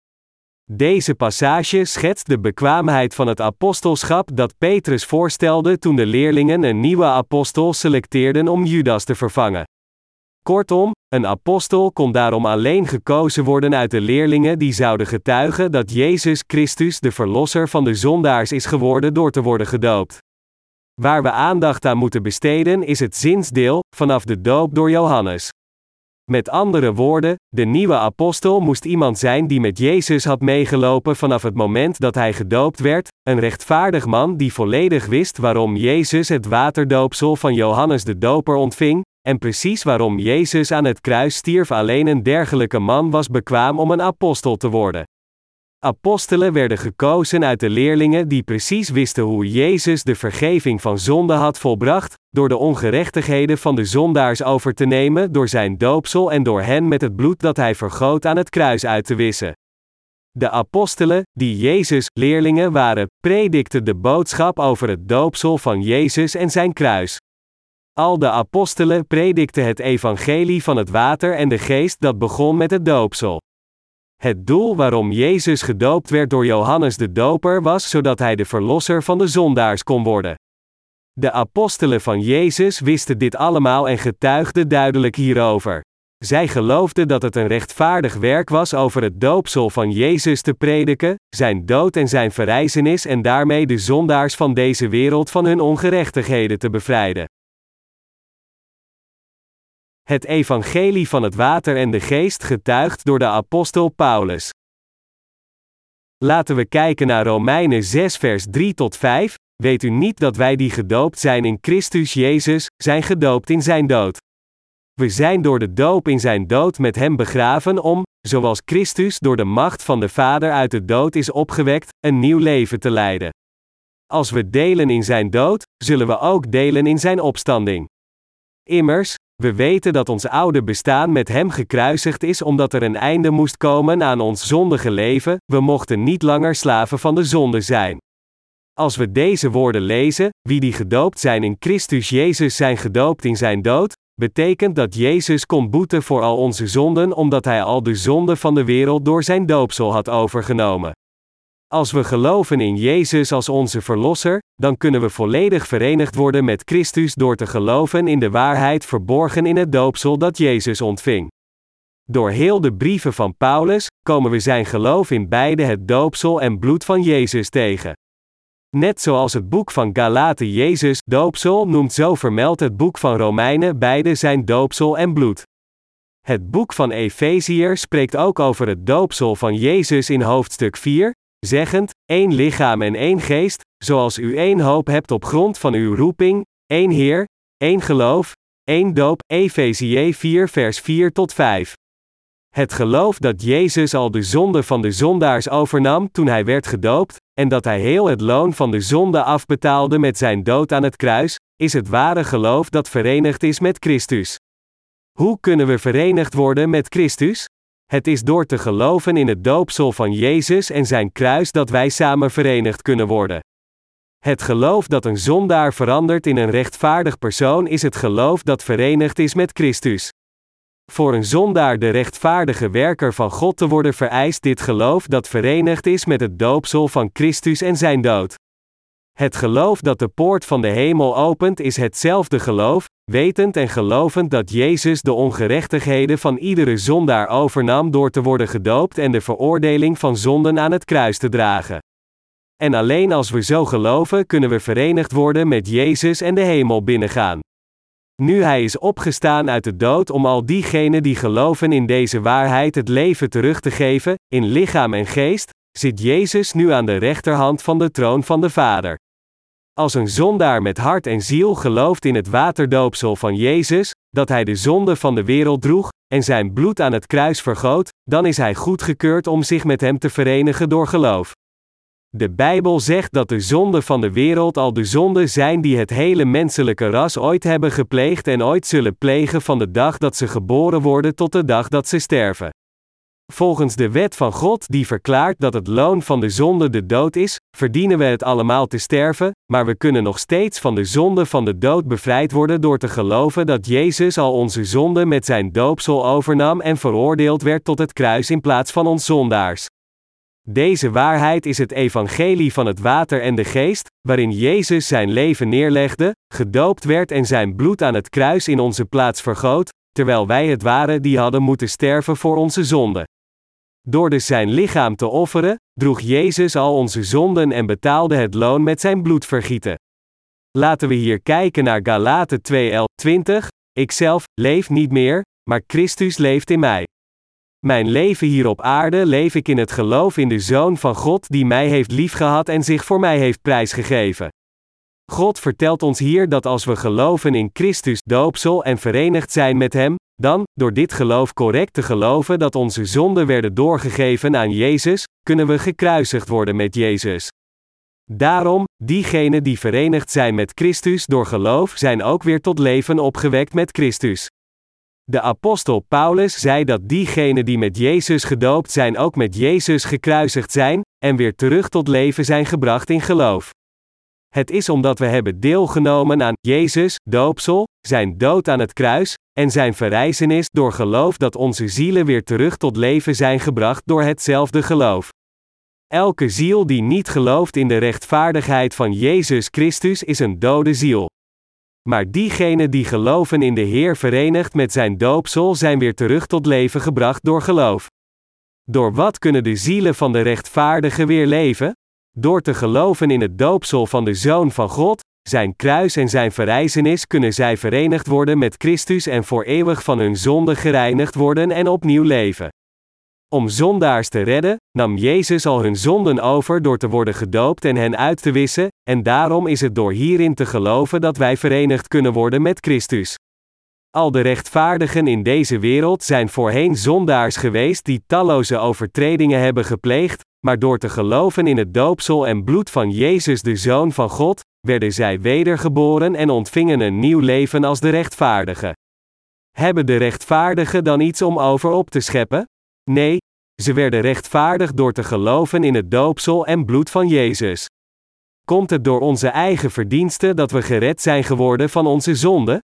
Deze passage schetst de bekwaamheid van het apostelschap dat Petrus voorstelde toen de leerlingen een nieuwe apostel selecteerden om Judas te vervangen. Kortom, een apostel kon daarom alleen gekozen worden uit de leerlingen die zouden getuigen dat Jezus Christus de Verlosser van de zondaars is geworden door te worden gedoopt. Waar we aandacht aan moeten besteden is het zinsdeel, vanaf de doop door Johannes. Met andere woorden, de nieuwe apostel moest iemand zijn die met Jezus had meegelopen vanaf het moment dat hij gedoopt werd, een rechtvaardig man die volledig wist waarom Jezus het waterdoopsel van Johannes de Doper ontving, en precies waarom Jezus aan het kruis stierf alleen een dergelijke man was bekwaam om een apostel te worden. Apostelen werden gekozen uit de leerlingen die precies wisten hoe Jezus de vergeving van zonde had volbracht, door de ongerechtigheden van de zondaars over te nemen door zijn doopsel en door hen met het bloed dat hij vergoot aan het kruis uit te wissen. De apostelen, die Jezus leerlingen waren, predikten de boodschap over het doopsel van Jezus en zijn kruis. Al de apostelen predikten het evangelie van het water en de geest dat begon met het doopsel. Het doel waarom Jezus gedoopt werd door Johannes de Doper was zodat hij de verlosser van de zondaars kon worden. De apostelen van Jezus wisten dit allemaal en getuigden duidelijk hierover. Zij geloofden dat het een rechtvaardig werk was over het doopsel van Jezus te prediken, zijn dood en zijn verrijzenis en daarmee de zondaars van deze wereld van hun ongerechtigheden te bevrijden. Het evangelie van het water en de geest getuigd door de apostel Paulus. Laten we kijken naar Romeinen 6 vers 3 tot 5. Weet u niet dat wij die gedoopt zijn in Christus Jezus, zijn gedoopt in zijn dood? We zijn door de doop in zijn dood met hem begraven om, zoals Christus door de macht van de Vader uit de dood is opgewekt, een nieuw leven te leiden. Als we delen in zijn dood, zullen we ook delen in zijn opstanding. Immers, we weten dat ons oude bestaan met Hem gekruisigd is omdat er een einde moest komen aan ons zondige leven, we mochten niet langer slaven van de zonde zijn. Als we deze woorden lezen, wie die gedoopt zijn in Christus Jezus zijn gedoopt in zijn dood, betekent dat Jezus kon boeten voor al onze zonden omdat Hij al de zonde van de wereld door zijn doopsel had overgenomen. Als we geloven in Jezus als onze Verlosser, dan kunnen we volledig verenigd worden met Christus door te geloven in de waarheid verborgen in het doopsel dat Jezus ontving. Door heel de brieven van Paulus komen we zijn geloof in beide het doopsel en bloed van Jezus tegen. Net zoals het boek van Galaten Jezus doopsel noemt, zo vermeldt het boek van Romeinen beide zijn doopsel en bloed. Het boek van Efeziër spreekt ook over het doopsel van Jezus in hoofdstuk 4, zeggend: één lichaam en één geest, zoals u één hoop hebt op grond van uw roeping, één Heer, één geloof, één doop. Efezië 4 vers 4 tot 5. Het geloof dat Jezus al de zonde van de zondaars overnam toen hij werd gedoopt, en dat hij heel het loon van de zonde afbetaalde met zijn dood aan het kruis, is het ware geloof dat verenigd is met Christus. Hoe kunnen we verenigd worden met Christus? Het is door te geloven in het doopsel van Jezus en zijn kruis dat wij samen verenigd kunnen worden. Het geloof dat een zondaar verandert in een rechtvaardig persoon is het geloof dat verenigd is met Christus. Voor een zondaar de rechtvaardige werker van God te worden vereist dit geloof dat verenigd is met het doopsel van Christus en zijn dood. Het geloof dat de poort van de hemel opent is hetzelfde geloof, wetend en gelovend dat Jezus de ongerechtigheden van iedere zondaar overnam door te worden gedoopt en de veroordeling van zonden aan het kruis te dragen. En alleen als we zo geloven kunnen we verenigd worden met Jezus en de hemel binnengaan. Nu hij is opgestaan uit de dood om al diegenen die geloven in deze waarheid het leven terug te geven, in lichaam en geest, zit Jezus nu aan de rechterhand van de troon van de Vader. Als een zondaar met hart en ziel gelooft in het waterdoopsel van Jezus, dat hij de zonde van de wereld droeg, en zijn bloed aan het kruis vergoot, dan is hij goedgekeurd om zich met hem te verenigen door geloof. De Bijbel zegt dat de zonden van de wereld al de zonden zijn die het hele menselijke ras ooit hebben gepleegd en ooit zullen plegen van de dag dat ze geboren worden tot de dag dat ze sterven. Volgens de wet van God die verklaart dat het loon van de zonde de dood is, verdienen we het allemaal te sterven, maar we kunnen nog steeds van de zonde van de dood bevrijd worden door te geloven dat Jezus al onze zonden met zijn doopsel overnam en veroordeeld werd tot het kruis in plaats van ons zondaars. Deze waarheid is het evangelie van het water en de geest, waarin Jezus zijn leven neerlegde, gedoopt werd en zijn bloed aan het kruis in onze plaats vergoot, terwijl wij het waren die hadden moeten sterven voor onze zonden. Door dus zijn lichaam te offeren, droeg Jezus al onze zonden en betaalde het loon met zijn bloedvergieten. Laten we hier kijken naar Galaten 2:20. Ikzelf leef niet meer, maar Christus leeft in mij. Mijn leven hier op aarde leef ik in het geloof in de Zoon van God die mij heeft liefgehad en zich voor mij heeft prijsgegeven. God vertelt ons hier dat als we geloven in Christus doopsel en verenigd zijn met Hem, dan, door dit geloof correct te geloven dat onze zonden werden doorgegeven aan Jezus, kunnen we gekruisigd worden met Jezus. Daarom, diegenen die verenigd zijn met Christus door geloof zijn ook weer tot leven opgewekt met Christus. De apostel Paulus zei dat diegenen die met Jezus gedoopt zijn ook met Jezus gekruisigd zijn, en weer terug tot leven zijn gebracht in geloof. Het is omdat we hebben deelgenomen aan Jezus, doopsel, zijn dood aan het kruis, en zijn verrijzenis door geloof dat onze zielen weer terug tot leven zijn gebracht door hetzelfde geloof. Elke ziel die niet gelooft in de rechtvaardigheid van Jezus Christus is een dode ziel. Maar diegenen die geloven in de Heer verenigd met zijn doopsel zijn weer terug tot leven gebracht door geloof. Door wat kunnen de zielen van de rechtvaardigen weer leven? Door te geloven in het doopsel van de Zoon van God, zijn kruis en zijn verrijzenis kunnen zij verenigd worden met Christus en voor eeuwig van hun zonde gereinigd worden en opnieuw leven. Om zondaars te redden, nam Jezus al hun zonden over door te worden gedoopt en hen uit te wissen, en daarom is het door hierin te geloven dat wij verenigd kunnen worden met Christus. Al de rechtvaardigen in deze wereld zijn voorheen zondaars geweest die talloze overtredingen hebben gepleegd, maar door te geloven in het doopsel en bloed van Jezus de Zoon van God, werden zij wedergeboren en ontvingen een nieuw leven als de rechtvaardigen. Hebben de rechtvaardigen dan iets om over op te scheppen? Nee, ze werden rechtvaardig door te geloven in het doopsel en bloed van Jezus. Komt het door onze eigen verdiensten dat we gered zijn geworden van onze zonde?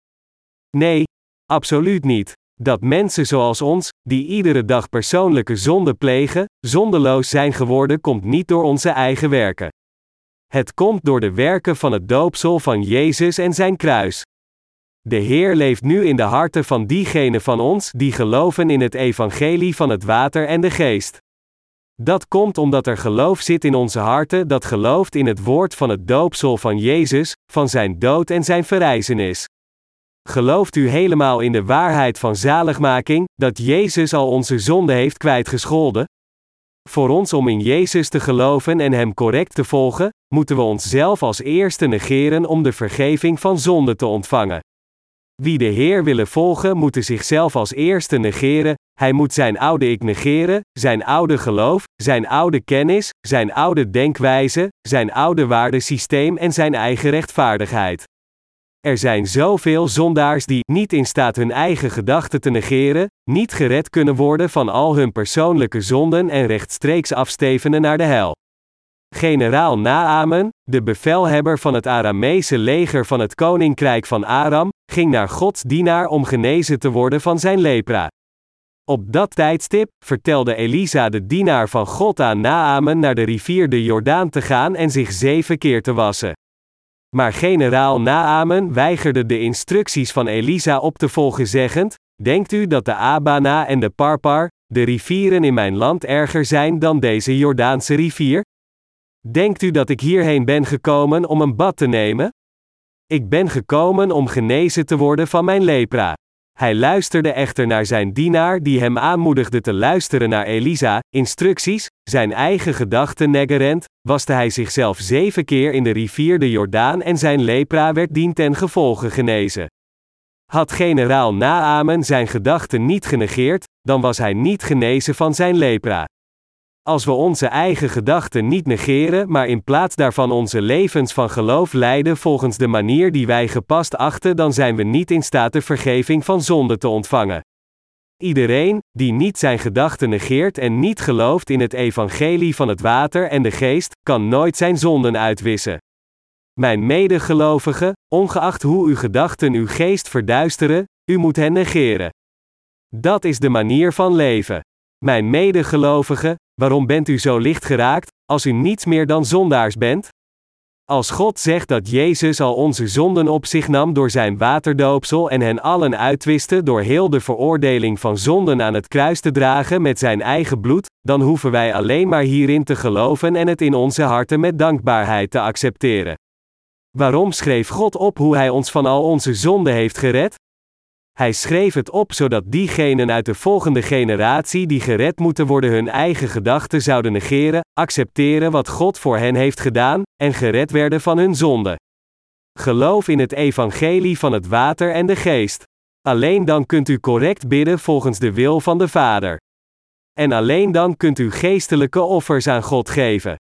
Nee, absoluut niet. Dat mensen zoals ons, die iedere dag persoonlijke zonde plegen, zondeloos zijn geworden, komt niet door onze eigen werken. Het komt door de werken van het doopsel van Jezus en zijn kruis. De Heer leeft nu in de harten van diegenen van ons die geloven in het evangelie van het water en de geest. Dat komt omdat er geloof zit in onze harten dat gelooft in het woord van het doopsel van Jezus, van zijn dood en zijn verrijzenis. Gelooft u helemaal in de waarheid van zaligmaking, dat Jezus al onze zonde heeft kwijtgescholden? Voor ons om in Jezus te geloven en Hem correct te volgen, moeten we onszelf als eerste negeren om de vergeving van zonde te ontvangen. Wie de Heer willen volgen, moeten zichzelf als eerste negeren, hij moet zijn oude ik negeren, zijn oude geloof, zijn oude kennis, zijn oude denkwijze, zijn oude waardesysteem en zijn eigen rechtvaardigheid. Er zijn zoveel zondaars die niet in staat hun eigen gedachten te negeren, niet gered kunnen worden van al hun persoonlijke zonden en rechtstreeks afstevenen naar de hel. Generaal Naaman, de bevelhebber van het Aramese leger van het koninkrijk van Aram, ging naar Gods dienaar om genezen te worden van zijn lepra. Op dat tijdstip vertelde Elisa de dienaar van God aan Naaman naar de rivier de Jordaan te gaan en zich zeven keer te wassen. Maar generaal Naaman weigerde de instructies van Elisa op te volgen zeggend, Denkt u dat de Abana en de Parpar, de rivieren in mijn land erger zijn dan deze Jordaanse rivier? Denkt u dat ik hierheen ben gekomen om een bad te nemen? Ik ben gekomen om genezen te worden van mijn lepra. Hij luisterde echter naar zijn dienaar die hem aanmoedigde te luisteren naar Elisa, instructies, zijn eigen gedachten negerend, waste hij zichzelf zeven keer in de rivier de Jordaan en zijn lepra werd dien ten gevolge genezen. Had generaal Naamen zijn gedachten niet genegeerd, dan was hij niet genezen van zijn lepra. Als we onze eigen gedachten niet negeren, maar in plaats daarvan onze levens van geloof leiden volgens de manier die wij gepast achten, dan zijn we niet in staat de vergeving van zonde te ontvangen. Iedereen, die niet zijn gedachten negeert en niet gelooft in het evangelie van het water en de geest, kan nooit zijn zonden uitwissen. Mijn medegelovigen, ongeacht hoe uw gedachten uw geest verduisteren, u moet hen negeren. Dat is de manier van leven. Mijn medegelovigen, waarom bent u zo licht geraakt, als u niets meer dan zondaars bent? Als God zegt dat Jezus al onze zonden op zich nam door zijn waterdoopsel en hen allen uitwiste door heel de veroordeling van zonden aan het kruis te dragen met zijn eigen bloed, dan hoeven wij alleen maar hierin te geloven en het in onze harten met dankbaarheid te accepteren. Waarom schreef God op hoe Hij ons van al onze zonden heeft gered? Hij schreef het op zodat diegenen uit de volgende generatie die gered moeten worden hun eigen gedachten zouden negeren, accepteren wat God voor hen heeft gedaan, en gered werden van hun zonde. Geloof in het evangelie van het water en de geest. Alleen dan kunt u correct bidden volgens de wil van de Vader. En alleen dan kunt u geestelijke offers aan God geven.